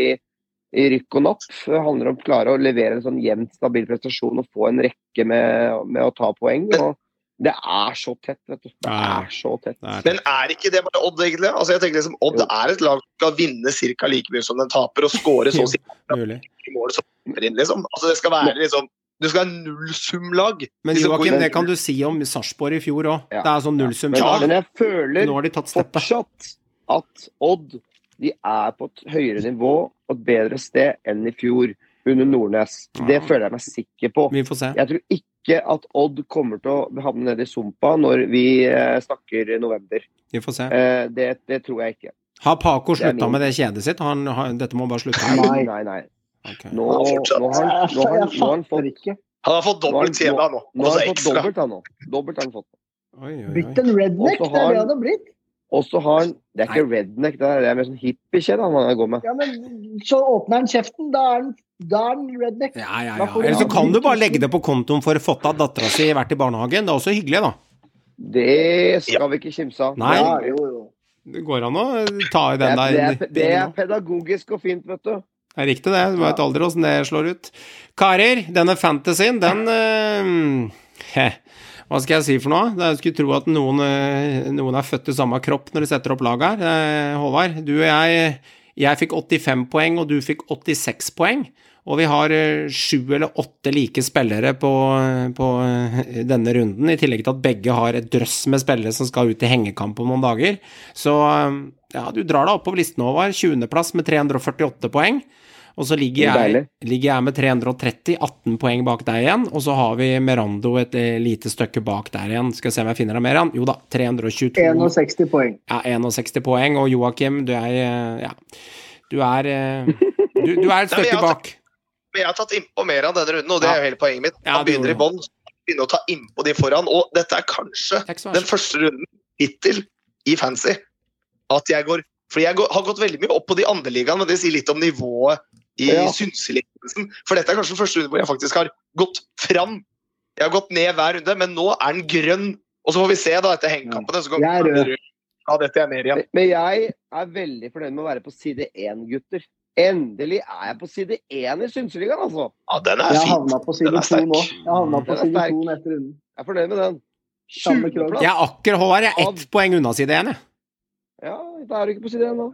i rykk og napp. Det handler om å klare å levere en sånn jevnt, stabil prestasjon og få en rekke med, med å ta poeng. og det er så tett, vet du. Det er så tett. Men er ikke det bare Odd, egentlig? Altså, jeg tenker liksom, Odd Jo. er et lag som skal vinne ca. like mye som den taper, og skåre så å si mål som kommer inn, liksom. Altså, det skal være liksom Du skal ha nullsumlag. Men De som Joakim, det kan du si om Sarpsborg i fjor òg. Ja. Det er sånn nullsum. Men, lag. men jeg føler Nå har de tatt fortsatt at Odd de er på et høyere nivå og et bedre sted enn i fjor under Nordnes. Det føler jeg meg sikker på. Vi får se. Jeg tror ikke at Odd kommer til å havne nede i sumpa når vi eh, snakker november. Vi får se. Eh, det, det tror jeg ikke. Har Paco slutta min- med det kjedet sitt? Han, han, dette må bare slutte. Nei. Nei, nei. Okay. Nå, nå har han, nå har han, nå har han fått. Han har fått dobbelt Nå TV nå. nå har Altså han fått dobbelt, han nå. Dobbelt har han fått. Oi, oi, Blitt en redneck, det er det han- han har blitt. Og så har han Det er ikke redneck, det er, det er mer sånn hippiekjede han går med. Ja, men så åpner han kjeften, da er han, da er han redneck. Ja, ja, ja. Eller så kan du bare legge det på kontoen for å fått av dattera si vært i barnehagen. Det er også hyggelig, da. Det skal vi ikke kimse av. Nei. Ja, jo, jo. Det går an å ta i Det den er, det, er, der. det er pedagogisk og fint, vet du. Det er riktig, det. Du veit aldri åssen det slår ut. Karer, denne fantasyen, den eh, Hva skal jeg si for noe? Jeg skulle tro at noen, eh, noen er født i samme kropp når de setter opp lag her. Eh, Håvard, du og jeg Jeg fikk 85 poeng, og du fikk 86 poeng. Og vi har eh, sju eller åtte like spillere på, på denne runden, i tillegg til at begge har et drøss med spillere som skal ut i hengekamp om noen dager. Så ja, du drar deg oppover listen, Håvard. 20.-plass med 348 poeng. Og så ligger jeg, ligger jeg med 330, 18 poeng bak deg igjen. Og så har vi Merando et eh, lite stykke bak der igjen. Skal jeg se om jeg finner deg mer. igjen. Jo da, 322. 61 poeng. Ja, 61 poeng. Og Joakim, du er eh, Ja. Du er eh, Du, du er et stykke bak. Men jeg har tatt innpå mer av denne runden, og det er jo hele poenget mitt. Ja, du begynner i bånn, begynner å ta innpå de foran. Og dette er kanskje den første runden hittil i fancy at jeg går For jeg går, har gått veldig mye opp på de andre ligaene, men det sier litt om nivået i Ja. synseligheten. For dette er kanskje den første runde hvor jeg faktisk har gått fram. Jeg har gått ned hver runde, men nå er den grønn. Og så får vi se da etter hengekampene. Så Jeg er rød. ja, dette er ned igjen. Men- Men jeg er veldig fornøyd med å være på side én, gutter. Endelig er jeg på side én i Synseligaen, altså. Ja, den er Jeg fin. havna på side Den er to nå. Jeg havna på Den side to neste runde. Jeg er fornøyd med den. Jeg er akkurat Håvard, jeg er ett poeng unna side én, jeg. Ja, da er du ikke på side én nå.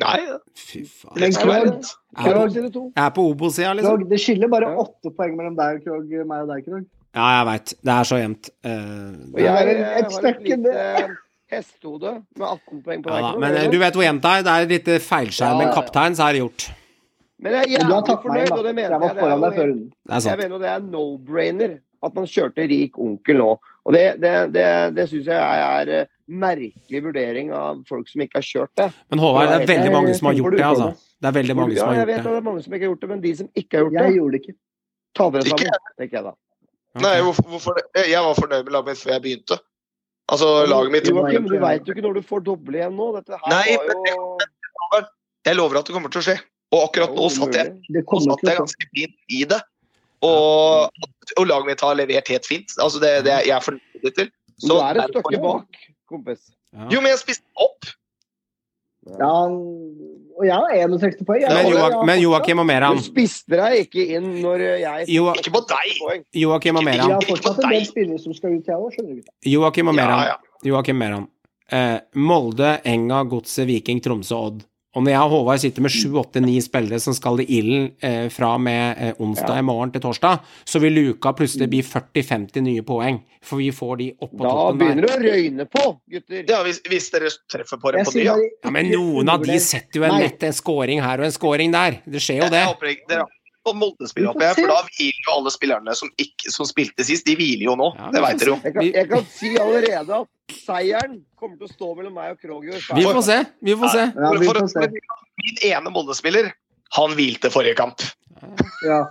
Nei, Fy faen. Men Krog. Krog, på, to. Jeg er på Obo-sida, liksom. Krog, det skiller bare Ja. åtte poeng mellom deg, Krog, meg og deg, Krog. Ja, jeg veit. Det er så jevnt. Uh, jeg eh, har et stykke lite hestehode med 18 poeng på ja, deg. da. Men eh, du vet hvor jevnt det er. Det er et lite feilskjær med en Ja, ja, ja. kaptein, så er det gjort. Men jeg er Men du har jævlig fornøyd, og det mener Jeg. Det foran er deg før jo. Det er jeg mener jo det er no-brainer at man kjørte rik onkel nå. Og det, det, det, det syns jeg er merkelig vurdering av folk som ikke har kjørt det. Men Håvard, det er veldig mange som har gjort det, altså. Det er veldig mange som har jeg vet gjort at det. det er mange som ikke har gjort det, men de som ikke har gjort det Jeg gjorde det ikke. ta dere sammen, tenker jeg da. Nei, hvorfor, hvorfor det? Jeg var fornøyd med laget mitt før jeg begynte. Altså, laget mitt Joakim, du veit jo ikke når du får doble igjen nå. Dette her Nei, var jo Jeg lover at det kommer til å skje. Og akkurat nå satt jeg, satt jeg ganske fint i det. Og, og laget mitt har levert helt fint. Altså, det, det jeg er fornøyd til. Du er et stykke bak, kompis. Ja. Jo, men jeg spiste opp. Ja, og jeg har 61 poeng. Jeg Men, Joak jeg men Joakim og Du spiste deg ikke inn når jeg Joak Ikke på deg. Joakim og Jeg Meran. har fortsatt en del spillere som skal ut, jeg òg, skjønner du. ikke. Joakim og Ja, ja. Joakim Meran. Eh, Molde, Enga, Godset, Viking, Tromsø, Odd. Og når jeg og Håvard sitter med sju, åtte, ni spillere som skal i ilden eh, fra med eh, onsdag Ja. i morgen til torsdag, så vil luka plutselig bli 40-50 nye poeng. For vi får de oppå Da toppen begynner der. det å røyne på, gutter. Ja, hvis, hvis dere treffer på det på ny, ja. Ja, men noen av de setter jo en nett en scoring her og en scoring der. Det skjer jo det. Jeg håper ikke dere på se. for da hviler jo alle spillerne som, ikke, som spilte sist, de hviler jo nå. Ja, det veit dere jo. Jeg kan, jeg kan si allerede at seieren kommer til å stå mellom meg og Krog. Vi får se. Vi får se. Ja, vi For- får se. Min ene Molde-spiller, han hvilte forrige kamp. Ja.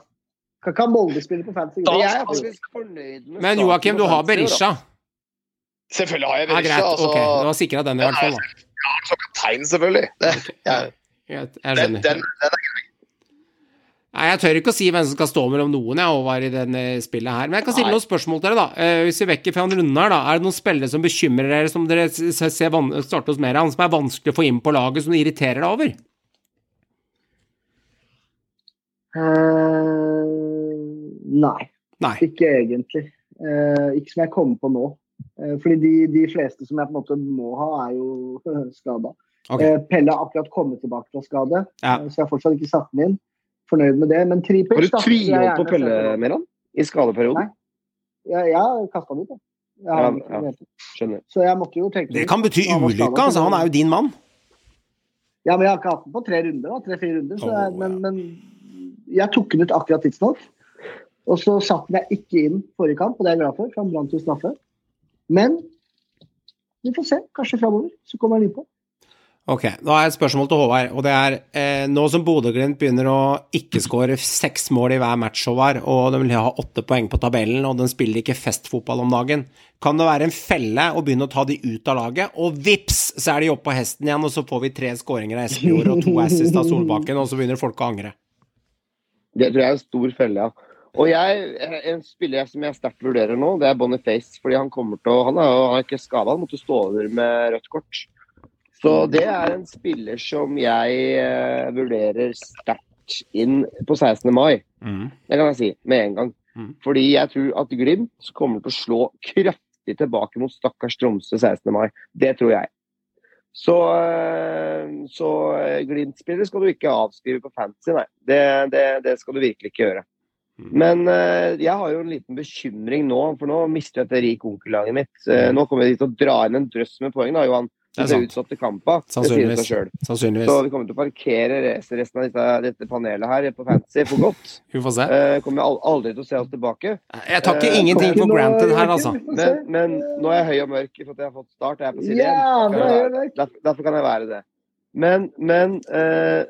Kan ikke ha Molde spille på fancy. Da- jeg er faktisk fornøyd med Men Joakim, du har. Berisha. Selvfølgelig har jeg Berisha. Ja, greit, altså, ok. Du har sikra den i hvert fall, da. Som kaptein, selvfølgelig. Det, jeg, jeg den, den, den er grei. Nei, Jeg tør ikke å si hvem som skal stå mellom noen jeg, over i denne spillet her. Men jeg kan stille noen spørsmål til dere, da. Eh, hvis vi vekker fra en runde her, da. Er det noen spillere som bekymrer dere, som dere ser starte hos mer av, som er vanskelig å få inn på laget, som irriterer deg over? Uh, nei, Nei. ikke egentlig. Uh, ikke som jeg kommer på nå. Uh, fordi de, de fleste som jeg på en måte må ha, er jo skada. Okay. Pelle har akkurat kommet tilbake fra skade, Ja. så jeg har fortsatt ikke satt den inn. Fornøyd med det. Men Tripic Har du tviholdt på Pelle, Meran? I skadeperioden? Nei. Jeg, jeg kasta den ut, jeg. jeg Ja, ja. Skjønner. Så jeg måtte jo tenke Det kan bety ulykke, altså. Han er jo din mann. Ja, men jeg har ikke hatt den på tre runder, da. Tre-fire runder. Så jeg, men, ja. men jeg tok den ut akkurat tidsnok. Og så satte den jeg ikke inn forrige kamp, og det er jeg glad for, for han brant jo straffe. Men vi får se. Kanskje framover så kommer han innpå. Ok, da har jeg et spørsmål til Håvard, og det er eh, nå som Bodø-Glimt begynner å ikke skåre seks mål i hver match, Håvard, og de vil ha åtte poeng på tabellen, og de spiller ikke festfotball om dagen, kan det være en felle å begynne å ta de ut av laget, og vips, så er de oppe på hesten igjen, og så får vi tre skåringer av Espejord og to assist av Solbakken, og så begynner folk å angre. Det tror jeg er en stor felle, ja. Og jeg, en spiller som jeg sterkt vurderer nå, det er Boniface. Fordi han kommer til å Han er han ikke skada, han måtte stå over med rødt kort. Så det er en spiller som jeg eh, vurderer sterkt inn på 16. mai. Det kan jeg si med en gang. Mm. Fordi jeg tror at Glimt kommer til å slå kraftig tilbake mot stakkars Tromsø 16. mai. Det tror jeg. Så, eh, så eh, Glimt-spillere skal du ikke avskrive på fantasy, nei. Det, det, det skal du virkelig ikke gjøre. Mm. Men jeg har jo en liten bekymring nå, for nå mister jeg dette rik onkel-laget mitt. Nå kommer jeg til å dra inn en drøss med poeng, da, Johan. Det er utsatte kamper. Det sier Sannsynligvis. seg sjøl. Så vi kommer til å parkere resten av dette, dette panelet her på fantasy for godt. Vi får se. Uh, kommer aldri til å se oss tilbake. Jeg tar ikke uh, ingenting for granted her, altså. Men, men nå er jeg høy og mørk for at jeg har fått start. Jeg er på side yeah, én. Derfor, derfor kan jeg være det. Men, men uh,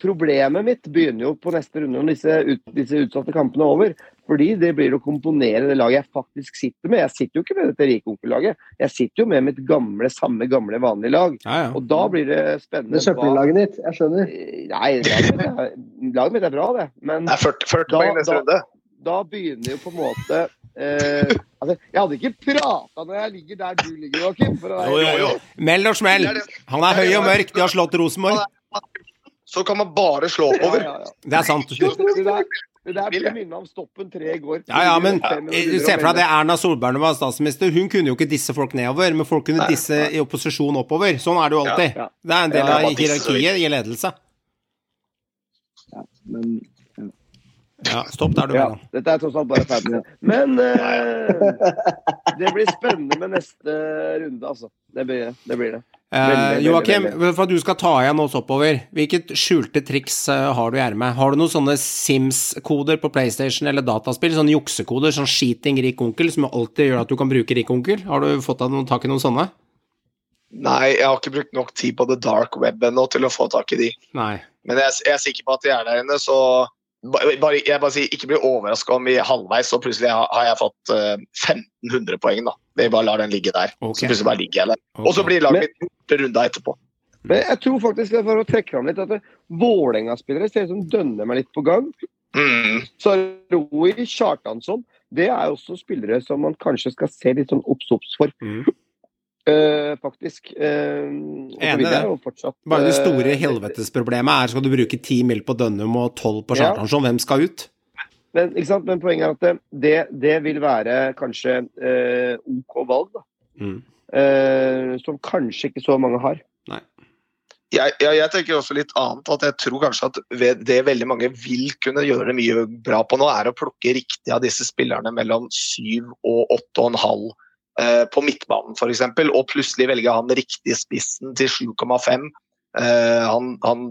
problemet mitt begynner jo på neste runde når disse, ut, disse utsatte kampene er over. Fordi det blir å komponere det laget jeg faktisk sitter med. Jeg sitter jo ikke med dette rike-onkel-laget. Jeg sitter jo med mitt gamle, samme gamle, vanlige lag. Ja, ja. Og da blir det spennende. Det søppellaget ditt, jeg skjønner. Nei, laget mitt, er, laget mitt er bra, det. Men Det er 40, 40 Da- poeng neste da- runde. da begynner jo på en måte eh, altså, Jeg hadde ikke prata når jeg ligger der du ligger, Joakim. Jo, jo, jo. Meld og smell. Er. Han er høy og mørk, de har slått Rosenborg. Så kan man bare slå oppover. ja, ja. Det er sant. Det det der blir minnet om stoppen tre i går. Ja, ja, men du ser for deg det Erna Solberg var statsminister. Hun kunne jo ikke disse folk nedover, men folk kunne disse i opposisjon oppover. Sånn er det jo alltid. Ja, ja. Det er en del av hierarkiet i ledelse. Ja, Men Ja, stopp der, du, Ja, dette er tross alt bare ferdig. Men eh, det blir spennende med neste runde, altså. Det blir det. det, blir det. Veldig, Joakim, for at du skal ta igjen oss oppover, hvilket skjulte triks uh, har du i ermet? Har du noen sånne Sims-koder på PlayStation eller dataspill? Sånne juksekoder, sånn cheating rik onkel, som alltid gjør at du kan bruke rik onkel? Har du fått deg noen tak i noen sånne? Nei, jeg har ikke brukt nok tid på the dark web ennå til å få tak i de. Nei. Men jeg, jeg er sikker på at de er der inne, så bare, jeg bare sier, ikke bli overraska om i halvveis så plutselig har, har jeg fått uh, 1500 poeng. da. Vi bare lar den ligge der. Okay. Så plutselig bare ligger jeg der. Okay. Og så blir laget mitt borte runda etterpå. Men jeg tror faktisk, for å trekke fram litt, at Vålerenga-spillere ser ut som dønner meg litt på gang. Mm. Saroui, Kjartansson, det er også spillere som man kanskje skal se litt sånn obs-obs for. Mm. Eh, faktisk. Uh, Enig i det. fortsatt, Bare det store eh, helvetesproblemet er skal du bruke 10 mil på Dønnum og 12 på Ja. Hvem skal ut? Men, ikke sant? Men poenget er at det, det, det vil være kanskje eh, OK valg, da. Mm. Eh, som kanskje ikke så mange har. Jeg, jeg, jeg tenker også litt annet, at jeg tror kanskje at det veldig mange vil kunne gjøre mye bra på nå, er å plukke riktig av disse spillerne mellom 7 og 8,5 eh, på midtbanen f.eks. Og plutselig velger han riktig spissen til 7,5. Eh, han, han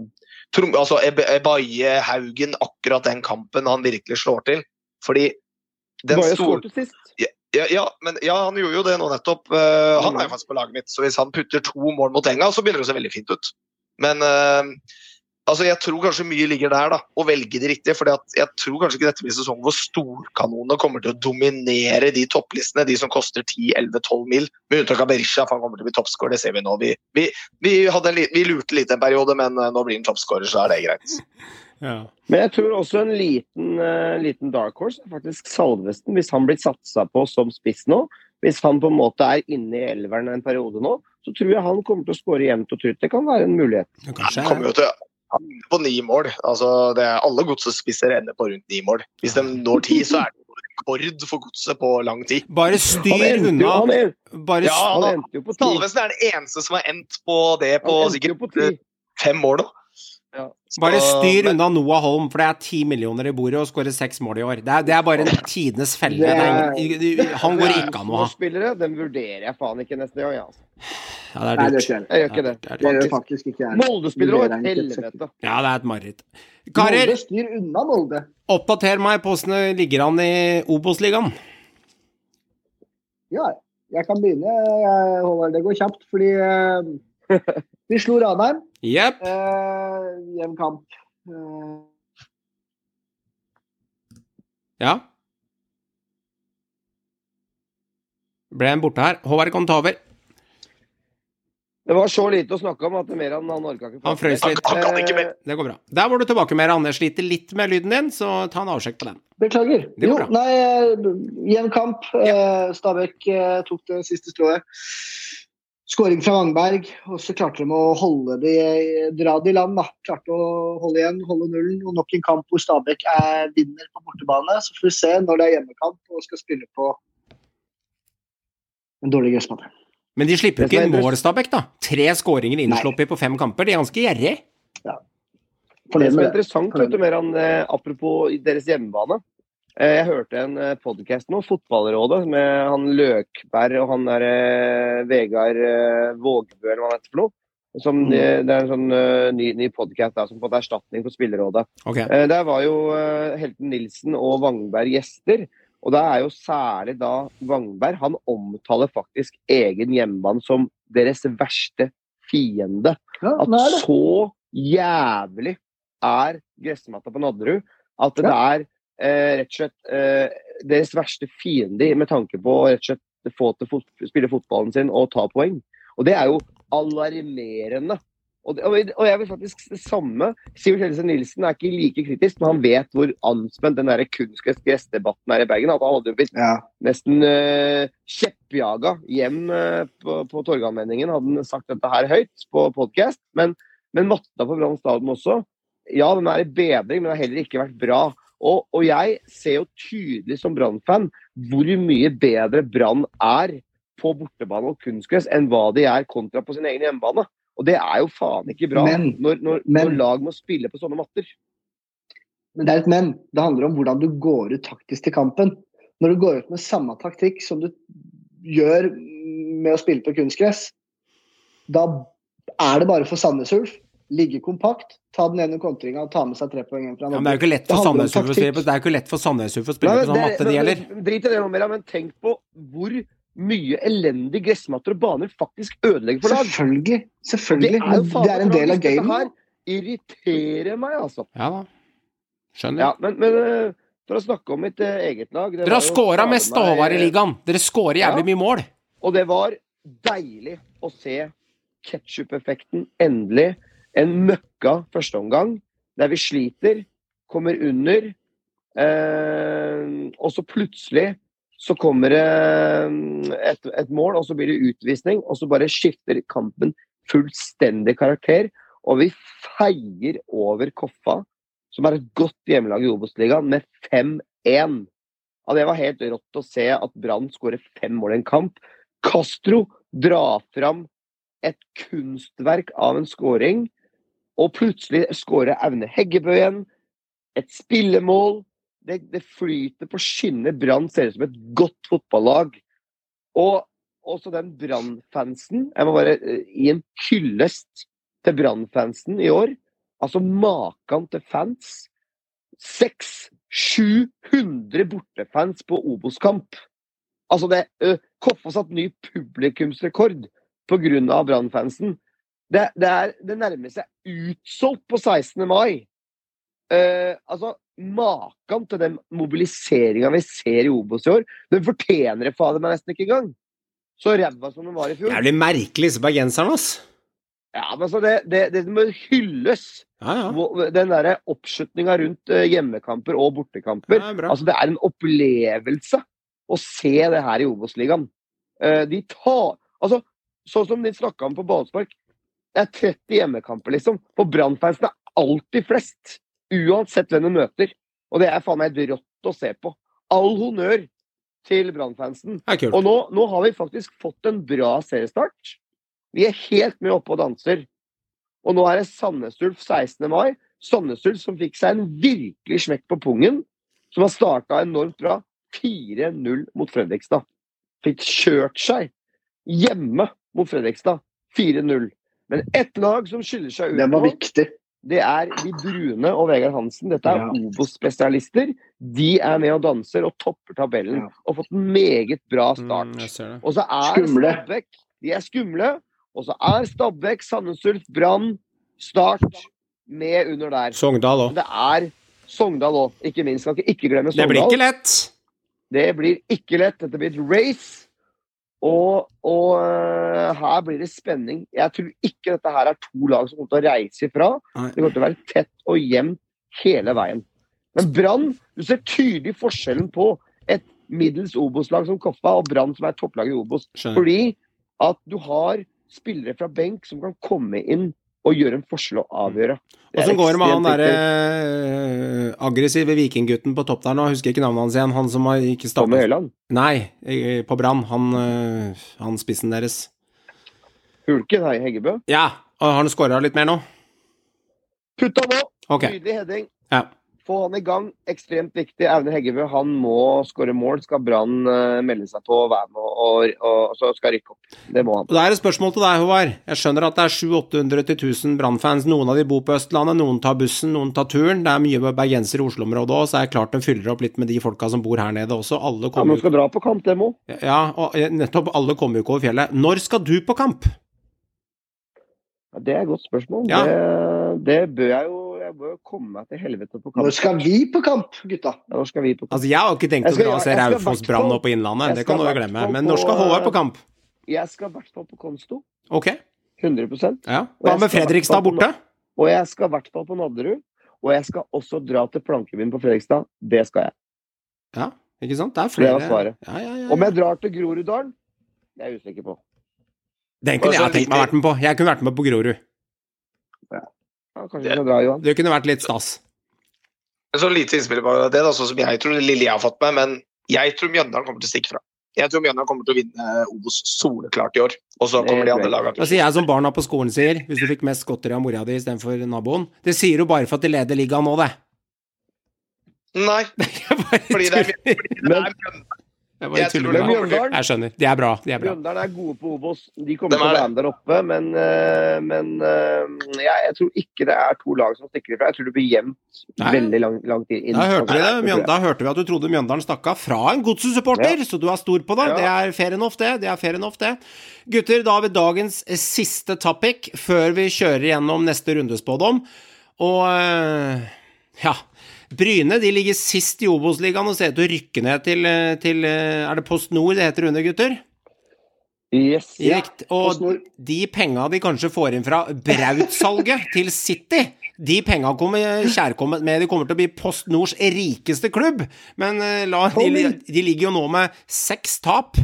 altså Ebaye Haugen, akkurat den kampen han virkelig slår til. Fordi den store ja, ja, men, ja, han gjorde jo det nå nettopp. Eh, han er jo faktisk på laget mitt, så hvis han putter to mål mot Enga, så begynner det å se veldig fint ut. Men eh, Altså, Jeg tror kanskje mye ligger der, da, å velge de riktige. For jeg tror kanskje ikke dette blir sesongen hvor storkanonene kommer til å dominere de topplistene, de som koster 10-11-12 mil. Med unntak av Berisha, for han kommer til å bli toppscorer, det ser vi nå. Vi, vi, vi, hadde en, vi lurte litt en periode, men eh, nå blir han toppscorer, så er det greit. Ja. Men jeg tror også en liten, uh, liten dark horse er faktisk Salvesten. Hvis han blir satsa på som spiss nå, hvis han på en måte er inne i elveren en periode nå, så tror jeg han kommer til å skåre jevnt og trutt. Det kan være en mulighet. Kanskje Han kommer jo til han ender på ni mål. Altså, det er Alle godsespisser ender på rundt ni mål. Hvis de når ti, så er det rekord for godset på lang tid. Bare styr endte han unna. endte, Bare Ja, han endte jo på ti. Salvesen er den eneste som har endt på det på sikkert på fem år nå. Ja. Så- Bare styr men- unna Noah Holm, for det er ti millioner i bordet og skårer seks mål i år. Det er, det er bare en tidenes felle. Det er han går ikke an å ha. Spillere, den vurderer jeg faen ikke neste gang. Ja. altså. Ja, det Nei, er det gjør ikke jeg. Jeg gjør ikke det. Det Det gjør Faktisk. ikke jeg. Molde-spillere òg, Det er ikke et helvete. Ja, det er et mareritt. Karer, Molde styr unna Molde. oppdater meg på åssen det ligger an i Obos-ligaen. Ja, jeg kan begynne, jeg, Håvard. Det går kjapt, fordi uh, vi slo Ranheim. Jepp. Uh, Jevn kamp. Uh, Ja. Ble en borte her. Håvard kan ta over. Det var så lite å snakke om at Meran han orka ikke. Han frøs litt. Han kan ikke mer. Det går bra. Der var du tilbake Meran. Jeg Sliter litt med lyden din, så ta en avsjekk på den. beklager. Det går Jo, bra. nei, eh, jevn kamp. Eh, Stabæk eh, tok det siste strået. Skåring fra Wangberg, og så klarte de å holde de, dra det i land. da. Klarte å holde igjen, holde nullen. Og nok en kamp hvor Stabæk er vinner på bortebane. Så får vi se når det er hjemmekamp og skal spille på en dårlig gressmatte. Men de slipper jo ikke inn mål, Stabæk, da. Tre skåringer innsluppet på fem kamper. De er ganske gjerrige. Det som er interessant, vet du, Meran, eh, apropos deres hjemmebane. Eh, jeg hørte en podkast podcast nå, Fotballrådet, med han Løkberg og han der eh, Vegard eh, Vågbø, eller hva han heter for noe. Som, Mm. eh, det er en sånn uh, ny, ny podcast da, som har fått er erstatning for Spillerådet. Okay. Uh, Der var jo uh, Helten Nilsen og Wangberg gjester. Og da er jo særlig da Wangberg Han omtaler faktisk egen hjemmebane som deres verste fiende. Ja, At så jævlig er gressmatta på Nadderud at det er eh, rett og slett eh, deres verste fiende med tanke på å rett og slett få til fot spille fotballen sin og ta poeng. Og det er jo alarmerende. Og, og jeg vil faktisk det samme. Sivert Helsen Nilsen er ikke like kritisk, men han vet hvor anspent den kunstgressdebatten er i Bergen. At han hadde blitt Ja. nesten uh, kjeppjaga hjem uh, på, på Torgallmenningen. Hadde han sagt dette her høyt på podkast. Men, men matta på Brann stadion også. Ja, den er i bedring, men det har heller ikke vært bra. Og, og jeg ser jo tydelig som Brann-fan hvor mye bedre Brann er på bortebane og kunstgress enn hva de er kontra på sin egen hjemmebane. Og det er jo faen ikke bra Men- når, når, men- når lag må spille på sånne matter. Men det er et men. Det handler om hvordan du går ut taktisk til kampen. Når du går ut med samme taktikk som du gjør med å spille på kunstgress, da er det bare for Sandnes Ulf. Ligge kompakt, ta den ene kontringa og ta med seg tre poeng hjem fra Ja, men det er jo ikke lett for Sandnes Ulf å spille på sånn matte det gjelder. Drit i det men tenk på hvor mye elendige gressmatter og baner faktisk ødelegger for lag. Selvfølgelig. selvfølgelig. Det er jo det er en del av. Dette gamet. her irriterer meg, altså. Ja da. Skjønner. Ja, men, men eh, for å snakke om mitt eh, eget lag det Dere har scora mest, av Håvard, i ligaen. Dere scorer jævlig Ja. mye mål. Og det var deilig å se ketsjup-effekten endelig. En møkka førsteomgang der vi sliter, kommer under, eh, og så plutselig så kommer det eh, et, et mål, og så blir det utvisning, og så bare skifter kampen fullstendig karakter. Og vi feier over Koffa, som er et godt hjemmelag i Obos-ligaen, med 5-1. Ja, det var helt rått å se at Brann skårer fem mål i en kamp. Castro drar fram et kunstverk av en skåring, og plutselig skårer Aune Heggebø igjen. Et spillemål. Det, det flyter på skinner. Brann ser ut som et godt fotballag. Og også den Brann-fansen Jeg må bare eh, gi en hyllest til Brann-fansen i år. Altså maken til fans. 600-700 bortefans på Obos-kamp. Altså det, ø, Koffa satt ny publikumsrekord pga. Brann-fansen. det, det, det nærmer seg utsolgt på 16. mai. Eh, altså, Maken til den mobiliseringa vi ser i Obos i år, den fortjener det fader meg nesten ikke engang. Så ræva som den var i fjor. Jævlig merkelig, disse bergenserne, ass. Ja, men altså, det, det, det må hylles. Ja, ja. Den derre oppslutninga rundt eh, hjemmekamper og bortekamper. Ja. Altså, det er en opplevelse å se det her i Obos-ligaen. Uh, De tar Altså, sånn som de snakka om på ballspark. Det er 30 hjemmekamper, liksom. På Brann-fansen er alltid flest. Uansett hvem de møter. Og det er faen meg helt rått å se på. All honnør til Brann-fansen. Og nå, nå har vi faktisk fått en bra seriestart. Vi er helt med oppe og danser. Og nå er det Sandnes Ulf 16. mai. Sandnes Ulf som fikk seg en virkelig smekk på pungen. Som har starta enormt bra. 4-0 mot Fredrikstad. Fikk kjørt seg hjemme mot Fredrikstad. 4-0. Men ett lag som skiller seg ut Den var viktig. Det er de brune og Vegard Hansen. Dette er Ja. Obos-spesialister. De er med og danser og topper tabellen. Ja. Og fått en meget bra start. Mm, ser det. Og så er Skumle. Stabæk De er skumle. Og så er Stabæk, Sandnes Ulf, Brann, Start med under der. Sogndal òg. Det er Sogndal òg, ikke minst. Skal ikke, glemme Sogndal. Det blir ikke lett. Det blir ikke lett. Dette blir et race. Og, og øh, her blir det spenning. Jeg tror ikke dette her er to lag som kommer til å reise ifra. Det kommer til å være tett og jevnt hele veien. Men Brann, du ser tydelig forskjellen på et middels Obos-lag som Koffa og Brann som er topplaget i Obos. Skjønner. Fordi at du har spillere fra benk som kan komme inn og gjøre en forskjell og avgjøre. Åssen går det med han derre eh, aggressive vikinggutten på topp der nå? Jeg husker ikke navnet hans igjen. Han som har ikke Tommy starta Høiland. Nei, eh, på Brann. Han, eh, han spissen deres. Hulken her i Heggebø. Ja, og har han skåra litt mer nå? Putta nå! Ok. Nydelig heading. Ja. Få han i gang. Ekstremt viktig. Aune Heggebø han må skåre mål. Skal Brann eh, melde seg på og være med og, og, og så skal rykke opp. Det må han. Og Det er et spørsmål til deg, Håvard. Jeg skjønner at det er 700-800-1000 Brann-fans. Noen av de bor på Østlandet, noen tar bussen, noen tar turen. Det er mye bergensere i Oslo-området òg, så er det klart de fyller opp litt med de folka som bor her nede også. Alle kommer Ja, men skal dra på kamp, det må. Ja, og eh, nettopp. Alle kommer jo ikke over fjellet. Når skal du på kamp? Ja, det er et godt spørsmål. Ja. Det, det bør jeg jo Jeg bør jo komme meg til helvete på kamp. Når skal vi på kamp, gutta? Ja, Når skal vi på kamp? Altså, jeg har ikke tenkt å dra og se Raufoss Brann fall- på Innlandet. Det kan du jo glemme. Men når skal HV på kamp? Jeg skal i hvert fall på Konsto. Ok. 100% Ja. Og Hva med Fredrikstad borte? Og jeg skal i hvert fall på Nadderud. Og jeg skal også dra til Plankebyen på Fredrikstad. Det skal jeg. Ja, ikke sant? Det er Det er svaret. Ja, ja, ja. Om jeg drar til Groruddalen, det er jeg usikker på. Den kunne jeg tenkt meg å vært med på. Jeg kunne vært med på Grorud. Ja, skal Johan. Det kunne vært litt stas. Så lite innspill på det, da, sånn som jeg tror det lille jeg har fått med, men jeg tror Mjøndalen kommer til å stikke fra. Jeg tror Mjøndalen kommer til å vinne Obos soleklart i år, og så kommer de andre lagene Da til. sier jeg som barna på skolen sier, hvis du fikk mest godteri av mora di istedenfor naboen. Det sier du bare for at de leder ligaen nå, det. Nei, fordi det er, fordi det er Mjøndalen. Jeg tuller med deg. Jeg skjønner. De er bra. De er bra. Mjøndalen er gode på Obos. De kommer til å være der oppe, men, eh, men eh, jeg, jeg tror ikke det er to lag som stikker ifra. Jeg tror det blir jevnt veldig lang, lang tid inn. Da hørte vi det. Mjøn- Da hørte vi at du trodde Mjøndalen stakk av fra en godset-supporter, så du er stor på det. Ja. Det er fair enough, det. Det er fair enough, det. Gutter, da har vi dagens siste topic før vi kjører gjennom neste rundespådom. Og eh, ja Bryne de ligger sist i Obos-ligaen og ser ut til å rykke ned til, eh, til eh, Er det Post Nord det heter under, gutter? Yes. Rikt. Og de penga de kanskje får inn fra Braut-salget til City, de penga kommer kjærkomment med. De kommer til å bli Post Nords rikeste klubb. Men eh, la, de, de ligger jo nå med seks tap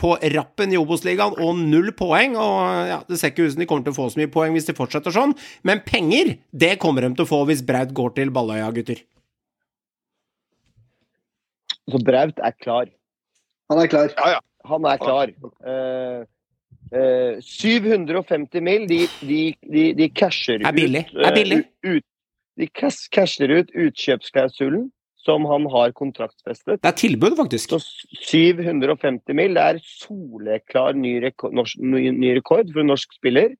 på rappen i Obos-ligaen og null poeng. Og ja, Det ser ikke ut som de kommer til å få så mye poeng hvis de fortsetter sånn. Men penger, det kommer de til å få hvis Braut går til Balløya, gutter. Så Braut er klar. Han er klar. Ja, ja. Han er klar. Uh, uh, 750 mil, de, de, de, de casher Er billig. ut Er billig. eh, Ut, de casher ut utkjøpsklausulen som han har kontraktsfestet. Det er tilbud, faktisk. Så 750 mil, det er soleklar ny rekord, norsk, ny, rekord for en norsk spiller.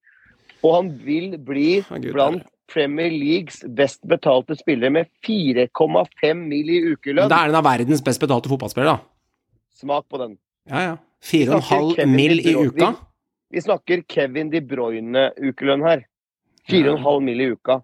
Og han vil bli oh, Gud, blant Premier Leagues best betalte spillere med 4,5 mil i ukelønn. Da er den av verdens best betalte fotballspillere, da. Smak på den. Ja, ja. Fire og en snakker halv Kevin mill i uka. Vi snakker Kevin De Bruyne-ukelønn her. 4,5 mil i uka.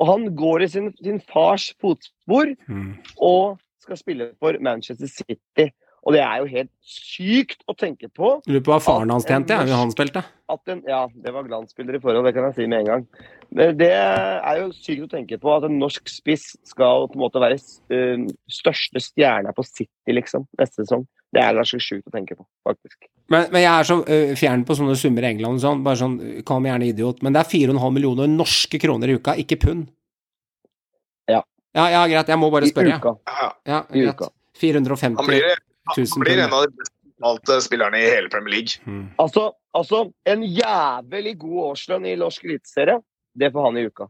Og han går i sin, sin fars fotspor Mm. og skal spille for Manchester City. Og det er jo helt sykt å tenke på Lurer på hva faren hans tjente, ja, han spilte. en Ja, det var glansbilder i forhold, det kan jeg si med en gang. Men det er jo sykt å tenke på at en norsk spiss skal på en måte være eh, største stjerne på City, liksom, neste sesong. Det er ganske sjukt å tenke på, faktisk. Men, men jeg er så uh, fjern på sånne summer i England og sånn, bare sånn, kall meg gjerne idiot, men det er 4,5 millioner norske kroner i uka, ikke pund. Ja. Ja, ja, greit, jeg må bare spørre. I uka. Ja, Ja, I greit. uka. 450 han blir, 000 han blir en pund. av de beste betalte spillerne i hele Premier League. Mm. Altså, altså, en jævlig god årslønn i norsk eliteserie, det får han i uka.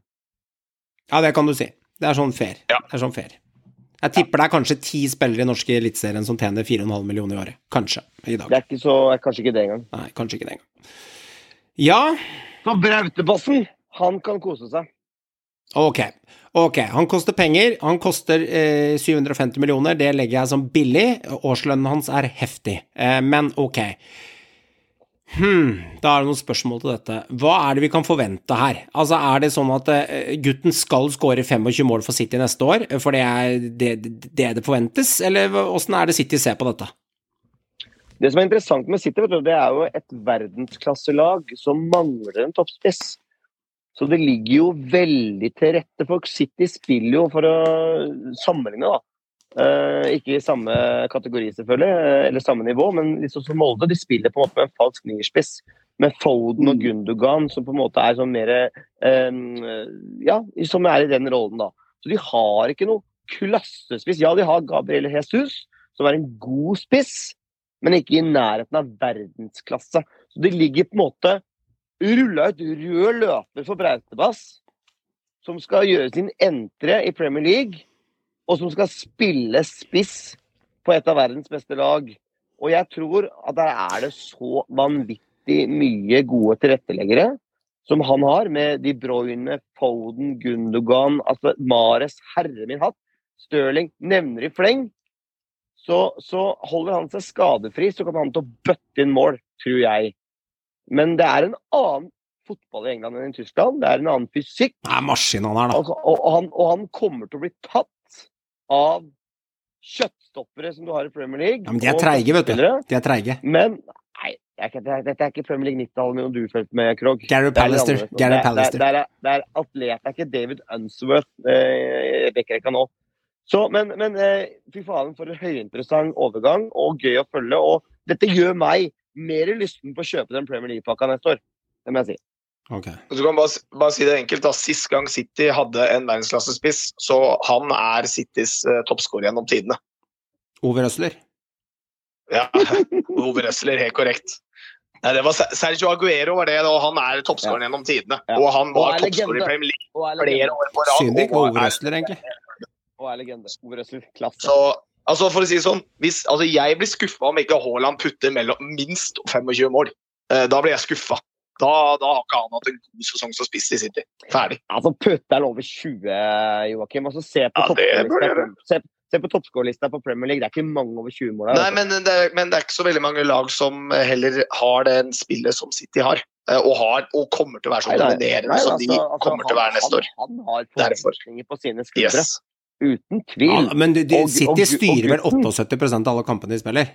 Ja, det kan du si. Det er sånn fair. Ja. Det er sånn fair. Jeg tipper det er kanskje ti spillere i norske eliteserien som tjener 4,5 millioner i året. Kanskje. I dag. Det er ikke så, kanskje ikke det engang. Nei, kanskje ikke det engang. Ja, Så Brautebassen, han kan kose seg. ok. Ok, han koster penger. Han koster eh, 750 millioner. Det legger jeg som billig. Årslønnen hans er heftig. Eh, men ok. Hmm, da er det noen spørsmål til dette. Hva er det vi kan forvente her? Altså, Er det sånn at eh, gutten skal skåre 25 mål for City neste år, for det er det det, det forventes, eller åssen er det City ser på dette? Det som er interessant med City, du, det er jo et verdensklasselag som mangler en toppspiss. Så det ligger jo veldig til rette for City spiller jo, for å sammenligne, da. Eh, ikke i samme kategori, selvfølgelig, eh, eller samme nivå, men sånn som Molde. De spiller på en måte med en falsk nierspiss. Med Foden og Gundogan, som på en måte er sånn mer eh, Ja, som er i den rollen, da. Så de har ikke noe klassespiss. Ja, de har Gabriel Jesus, som er en god spiss, men ikke i nærheten av verdensklasse. Så de ligger på en måte rulla ut rød løper for Brautebass, som skal gjøre sin entre i Premier League, og som skal spille spiss på et av verdens beste lag. Og jeg tror at der er det så vanvittig mye gode tilretteleggere som han har, med De Bruyne, Foden, Gundogan, altså Mares, herre min hatt, Stirling, nevner i fleng. Så, så holder han seg skadefri, så kommer han til å bøtte inn mål, tror jeg. Men det er en annen fotball i England enn i Tyskland. Det er en annen fysikk. Det er maskin han er, da. Altså, og, og, han, og han kommer til å bli tatt av kjøttstoppere som du har i Premier League. Ja, men de er treige, vet du. De er treige. Men nei, det er er, dette er ikke Premier League 90-tallet du fulgte med, Krog. Gary er er- Pallister. Det er, det er, det er atlet, det er ikke David Unsworth eh, Bekkerekka nå. Så, men men eh, fy faen, for en høyinteressant overgang og gøy å følge. Og dette gjør meg mer lysten på å kjøpe den Premier League-pakka neste år. Det må jeg si. Ok. Du kan bare, bare si det enkelt. da. Sist gang City hadde en verdensklasse-spiss, så han er Citys uh, toppskårer gjennom tidene. Ove Røsler. Ja, Ove Røsler, helt korrekt. Nei, det var Sergio Aguero var det, og han er toppskåreren gjennom tidene. Ja. Og han var er toppskårer i. Premier League er flere år på rad. Synd det ikke var Ove er- Røsler, egentlig. Og er legende. Ove Røsler, klasse. Så, altså for å si det sånn, hvis, altså jeg blir skuffa om ikke Haaland putter mellom minst 25 mål. Eh, da blir jeg skuffa. Da, da har ikke han hatt en god sesong som spiss i City. Ferdig. Altså, putter han over 20, Joakim. Altså, se på Ja, toppskårerlista se, se på toppskårerlista på Premier League. Det er ikke mange over 20 mål. her, Nei, men det, men det er ikke så veldig mange lag som heller har den spillet som City har. Eh, Og, har, og kommer til å være så dominerende som altså, de altså, kommer til å være neste år. Han, han har forventninger på sine skuldre. Yes. Uten tvil. Ja, men de, de, Og- og- City og styrer vel gutten- 78 av alle kampene de spiller.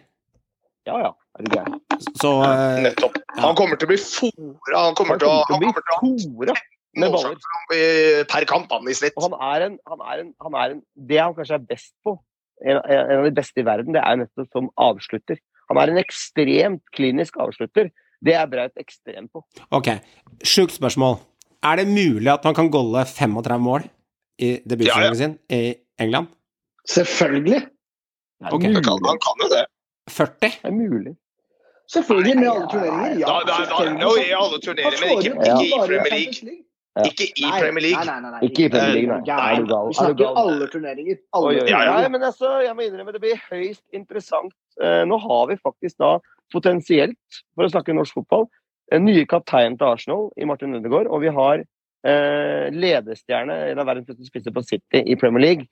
Ja, ja. Er du gæren? Så eh, Nettopp. Han kommer til å bli fora. Han kommer Han til å, kommer han til kommer å til å fora med baller. per kamp han i snitt. Og han er en, han er en, han er en Det han kanskje er best på, en, en av de beste i verden, det er nettopp som avslutter. Han er en ekstremt klinisk avslutter. Det er Braut ekstremt på. ok, sjukt spørsmål. Er det mulig at man kan golle 35 mål i debutsesongen Ja, ja. sin i England? Selvfølgelig. Det Ok. Han kan, mulig. han kan jo det. 40? Det er mulig. Selvfølgelig med alle turneringer. Ja, Da, da, da, I alle turneringer, men ikke, ikke i Premier League. Ja. Ikke i Nei, Premier League. Nei, nei, nei, Ikke i Premier League, nei. Gæren. Er du gal? Vi Er snakker gal? alle turneringer. Nei, men altså, jeg må innrømme det blir høyst interessant. Eh, nå har vi faktisk da potensielt, for å snakke norsk fotball, en nye kaptein til Arsenal i Martin Ødegaard, og vi har eh, ledestjerne, en av verdens beste spisser på City i Premier League.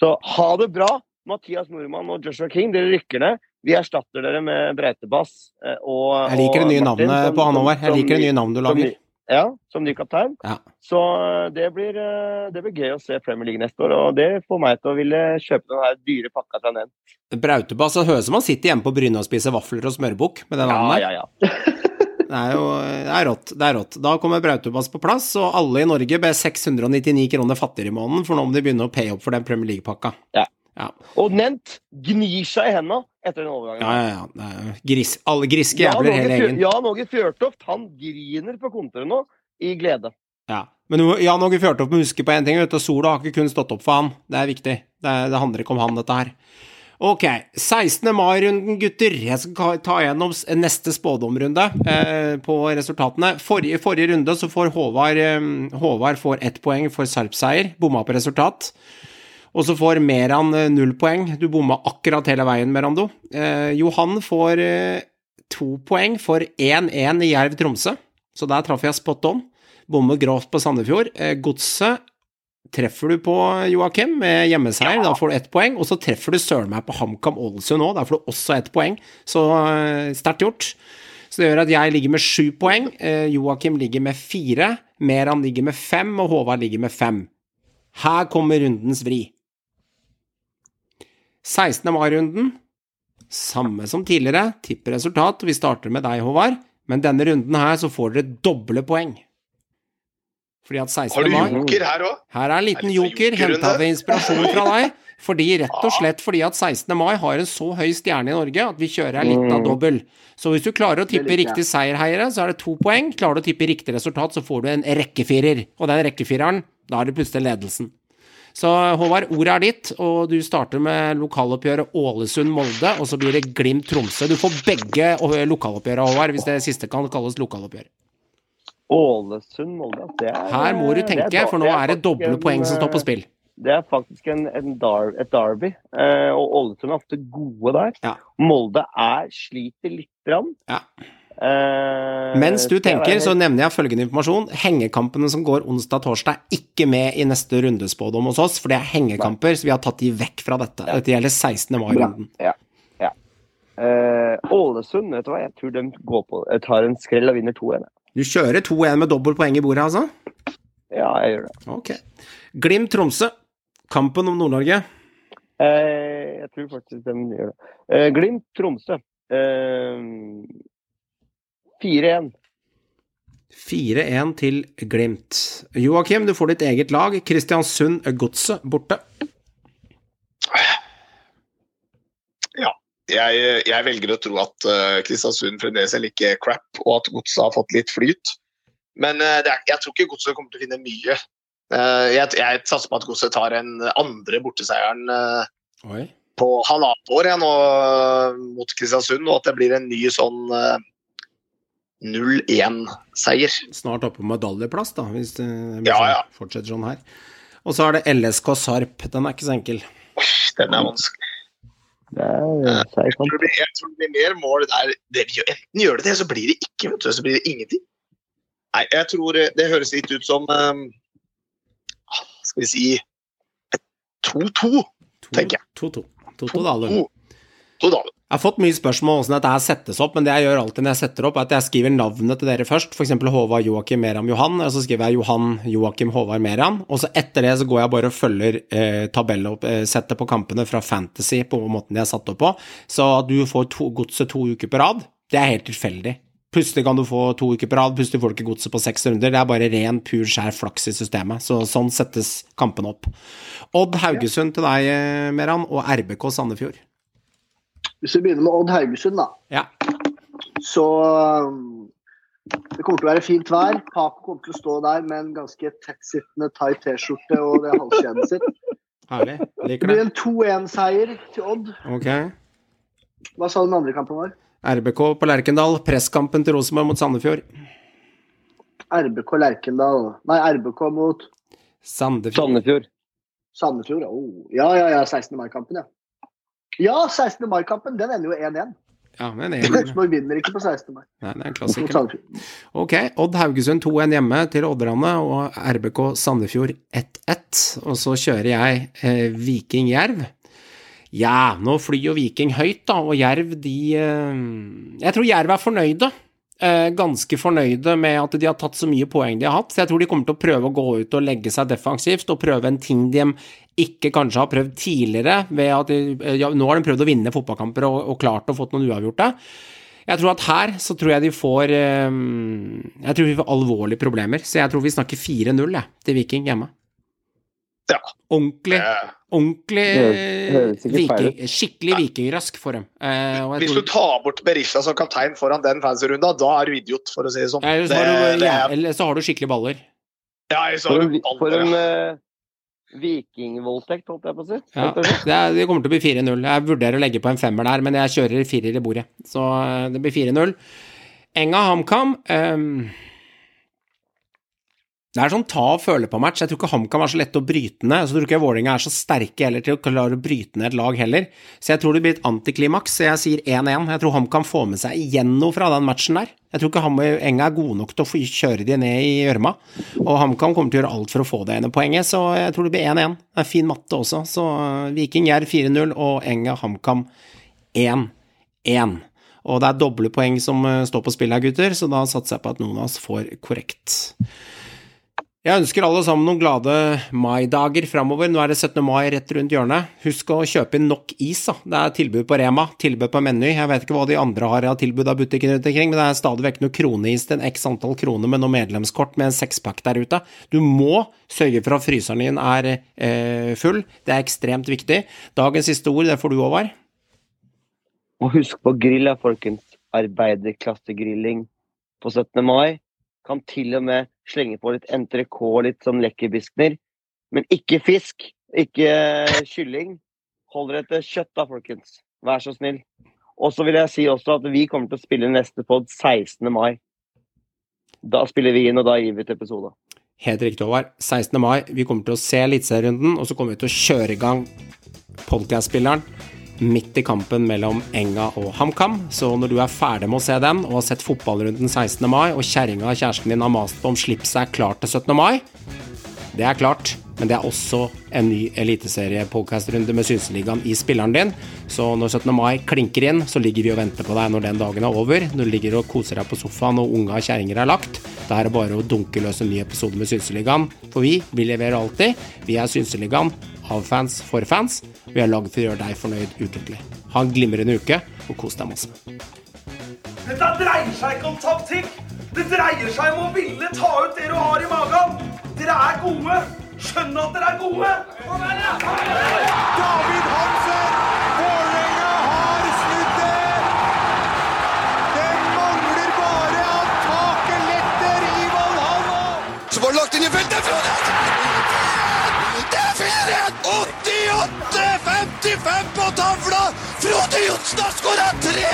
Så ha det bra, Mathias Nordmann og Joshua King. Dere rykker ned. Vi erstatter dere med Breitebass eh, og Jeg liker det nye Martin navnet som- på han, Håvard. Jeg liker det nye navnet du lager. Ja, som ny kaptein. Ja. Så eh, det blir, eh, det blir gøy å se Premier League neste år, og det får meg til å ville kjøpe den her dyre pakka fra Nent. Brautebass. Det høres ut som han sitter hjemme på Bryne og spiser vafler og smørbukk med Ja, navnet der. ja, ja. Det er jo det er rått. det er rått. Da kommer Brautebass på plass, og alle i Norge ber 699 kroner fattigere i måneden, for nå om de begynner å paye opp for den Premier League-pakka. Ja. Ja. Og Nent gnir seg i henda etter den overgangen. Ja, ja, ja. Gris, alle griske jævler, Ja, hele gjengen. Jan Åge Fjørtoft han griner på kontoret nå, i glede. Ja. Men Jan Åge Fjørtoft må huske på én ting, vet du. Sola har ikke kun stått opp for han. Det er viktig. Det, det handler ikke om han, dette her. Ok, 16. mai-runden, gutter. Jeg skal ta gjennom neste spådomrunde eh, på resultatene. Forrige, forrige runde så får Håvard eh, Håvard får ett poeng for Sarp-seier. Bomma på resultat. Og så får Meran eh, null poeng. Du bomma akkurat hele veien, Merando. Eh, Johan får eh, to poeng for 1-1 i Jerv-Tromsø. Så der traff jeg spot on. Bommer grovt på Sandefjord. Eh, Godset treffer du på, Joakim, med hjemmeseier. Da får du ett poeng. Og så treffer du søren meg på HamKam Ålesund òg. Der får du også ett poeng. Så eh, sterkt gjort. Så det gjør at jeg ligger med sju poeng. Eh, Joakim ligger med fire. Meran ligger med fem, og Håvard ligger med fem. Her kommer rundens vri. 16. mai-runden. Samme som tidligere. tipper resultat. Vi starter med deg, Håvard. Men denne runden her så får dere doble poeng. Fordi at 16. Har du joker her òg? her er en liten Er joker, henta ved inspirasjon fra deg. Fordi, rett og slett fordi at 16. mai har en så høy stjerne i Norge at vi kjører ei lita Mm. dobbel. Så hvis du klarer å tippe riktig seierheiere, så er det to poeng. Klarer du å tippe riktig resultat, så får du en rekkefirer. Og den rekkefireren, da er det plutselig ledelsen. Så Håvard, ordet er ditt, og du starter med lokaloppgjøret Ålesund-Molde, og så blir det Glimt-Tromsø. Du får begge lokaloppgjøret, Håvard, hvis det siste kan kalles lokaloppgjør. Ålesund-Molde. det er- Her må du er tenke, for nå er det doble en, poeng som står på eh, spill. Det er faktisk en, en dar, et derby, eh, og Ålesund er ofte gode der. Ja. Molde er sliter litt. Grann. Ja. Eh, Mens du er tenker, så nevner jeg følgende informasjon. Hengekampene som går onsdag-torsdag, er ikke med i neste rundespådom hos oss, for det er hengekamper, så vi har tatt de vekk fra dette. Dette gjelder 16. mai-runden. Eh, Ålesund, vet du hva, jeg tror de går på, tar en skrell og vinner 2-1. Du kjører 2-1 med dobbelt poeng i bordet, altså? Ja, jeg gjør det. Ok. Glimt-Tromsø. Kampen om Nord-Norge. Eh, jeg tror faktisk de gjør det. Eh, Glimt Tromsø. Eh, 4-1. 4-1 til Glimt. Joakim, du får ditt eget lag. Kristiansund Godset borte. Jeg, jeg velger å tro at eh, Kristiansund fremdeles er like crap, og at Godset har fått litt flyt. Men eh, det er, jeg tror ikke Godset kommer til å finne mye. Eh, jeg, jeg satser på at Godset tar en andre borteseieren Oi. på halvannet år jeg, nå, mot Kristiansund, og at det blir en ny sånn 0-1-seier. Snart oppe på medaljeplass, da, hvis det Ja, ja. fortsetter sånn her. Og så er det LSK Sarp. Den er ikke så enkel. Den er vanskelig. Det er Jeg tror, det blir, jeg tror det blir mer mål der. Det enten gjør det det, så blir det ikke. Vet du, så blir det ingenting. Nei, jeg tror eh, det høres litt ut som eh, Skal vi si 2-2, tenker jeg. 2-2. 2-2 Dalum. 2-2 da. Jeg har fått mye spørsmål om hvordan dette her settes opp, men det jeg gjør alltid når jeg setter opp, er at jeg skriver navnet til dere først, f.eks. Håvard Joakim Meram Johan, og så skriver jeg Johan Joakim Håvard Meram, og så etter det så går jeg bare og følger eh, tabelloppsettet på kampene fra Fantasy på måten de er satt opp på, så at du får to, godset to uker på rad, det er helt tilfeldig. Plutselig kan du få to uker på rad, plutselig får du ikke godset på seks runder. Det er bare ren, pur, skjær flaks i systemet. Så sånn settes kampene opp. Odd Haugesund til deg, eh, Meran, og RBK Sandefjord. Hvis vi begynner med Odd Haugesund, da, Ja. så um, det kommer til å være fint vær. Paco kommer til å stå der med en ganske tettsittende tight T-skjorte og det halskjedet sitt. Herlig. Liker Det Det blir en 2-1-seier til Odd. Ok. Hva sa den andre kampen var? RBK på Lerkendal. Presskampen til Rosenborg mot Sandefjord. RBK Lerkendal. Nei, RBK mot Sandefjord. Sandefjord. Sandefjord. Oh. Ja, ja, ja. 16. mai-kampen, ja. Ja, 16. mai-kampen. Den ender jo 1-1. Ja, Rosenborg vinner ikke på 16. mai. nei, det er en klassiker. Ok, Odd Haugesund 2-1 hjemme til Odderne, og RBK Sandefjord 1-1. Og så kjører jeg eh, Viking Jerv. Ja, nå flyr jo Viking høyt, da, og Jerv de eh, Jeg tror Jerv er fornøyde. Eh, ganske fornøyde med at de har tatt så mye poeng de har hatt. Så jeg tror de kommer til å prøve å gå ut og legge seg defensivt, og prøve en ting de ikke kanskje har prøvd tidligere. ved at de, eh, ja, Nå har de prøvd å vinne fotballkamper og, og klart å fått noen uavgjorte. Jeg tror at her så tror jeg de får Jeg tror vi får alvorlige problemer. Så jeg tror vi snakker 4-0 til Viking hjemme. Ja. Ordentlig, ordentlig viking, skikkelig vikingrask for dem. Eh, Hvis du tar bort Berisha som kaptein foran den fansrunda, da er du idiot, for å si det sånn. Eller så, har du, det ja, er, eller så har du skikkelig baller. ja, så For har en, baller. for en baller. eh, vikingvoldtekt, holdt jeg på å si. Ja, det, er, det kommer til å bli 4-0. Jeg vurderer å legge på en femmer der, men jeg kjører firer i bordet. Så eh, det blir 4-0. Enga HamKam ehm, Det er sånn ta og føle på-match. Jeg tror ikke HamKam er så lett å bryte ned. Så tror ikke jeg Vålerenga er så sterke heller til å klare å bryte ned et lag heller. Så jeg tror det blir et antiklimaks, så jeg sier 1-1. Jeg tror HamKam får med seg igjen noe fra den matchen der. Jeg tror ikke Enga er gode nok til å kjøre de ned i gjørma. Og HamKam kommer til å gjøre alt for å få det ene poenget, så jeg tror det blir 1-1. Det er fin matte også. Så eh, Viking Jerv 4-0 og Enga HamKam 1-1. Og det er doble poeng som eh, står på spill her, gutter, så da satser jeg på at noen av oss får korrekt. Jeg ønsker alle sammen noen glade maidager framover. Nå er det 17. mai rett rundt hjørnet. Husk å kjøpe inn nok is. da. Det er tilbud på Rema, tilbud på Meny. Jeg vet ikke hva de andre har av tilbud av butikken rundt omkring, men det er stadig vekk noe kroneis til en x antall kroner med noe medlemskort med en sexpack der ute. Du må sørge for at fryseren din er eh, full. Det er ekstremt viktig. Dagens siste ord, det får du, over. Og husk på grilla, folkens. Arbeiderklassegrilling på 17. mai. Kan til og med slenge på litt entrecôte, litt sånn lekkerbiskner. Men ikke fisk. Ikke eh, kylling. Hold dere til kjøtt, da, folkens. Vær så snill. Og så vil jeg si også at vi kommer til å spille neste pod 16. mai. Da spiller vi inn, og da gir vi ut episode. Helt riktig, Håvard. 16. mai. Vi kommer til å se Eliteserierunden, og så kommer vi til å kjøre i gang podcast-spilleren midt i kampen mellom Enga og HamKam. Så når du er ferdig med å se den, og har sett fotballrunden 16. mai, og kjerringa og kjæresten din har mast på om slipset seg klart til 17. mai, det er klart. Men det er også en ny eliteserie-podkast-runde med Synseligaen i spilleren din. Så når 17. mai klinker inn, så ligger vi og venter på deg når den dagen er over. Når du ligger og koser deg på sofaen og unga og kjerringer er lagt. Da er det bare å dunke løs en ny episode med Synseligaen. For vi, vi leverer alltid. Vi er Synseligaen av fans for fans. Vi er laget for å gjøre deg fornøyd ukentlig. Ha en glimrende uke, og kos deg masse. Dette dreier seg ikke om taktikk. Det dreier seg om å ville ta ut det du har i magen. Dere er gode. Skjønn at dere er gode. David Hansen! Vålerenga har snudd det! Det mangler bare at taket letter i Valhalla! Så var det lagt inn i feltet. Det er 4-1! 88-55 på tavla! Frode Johnsen har skåra tre!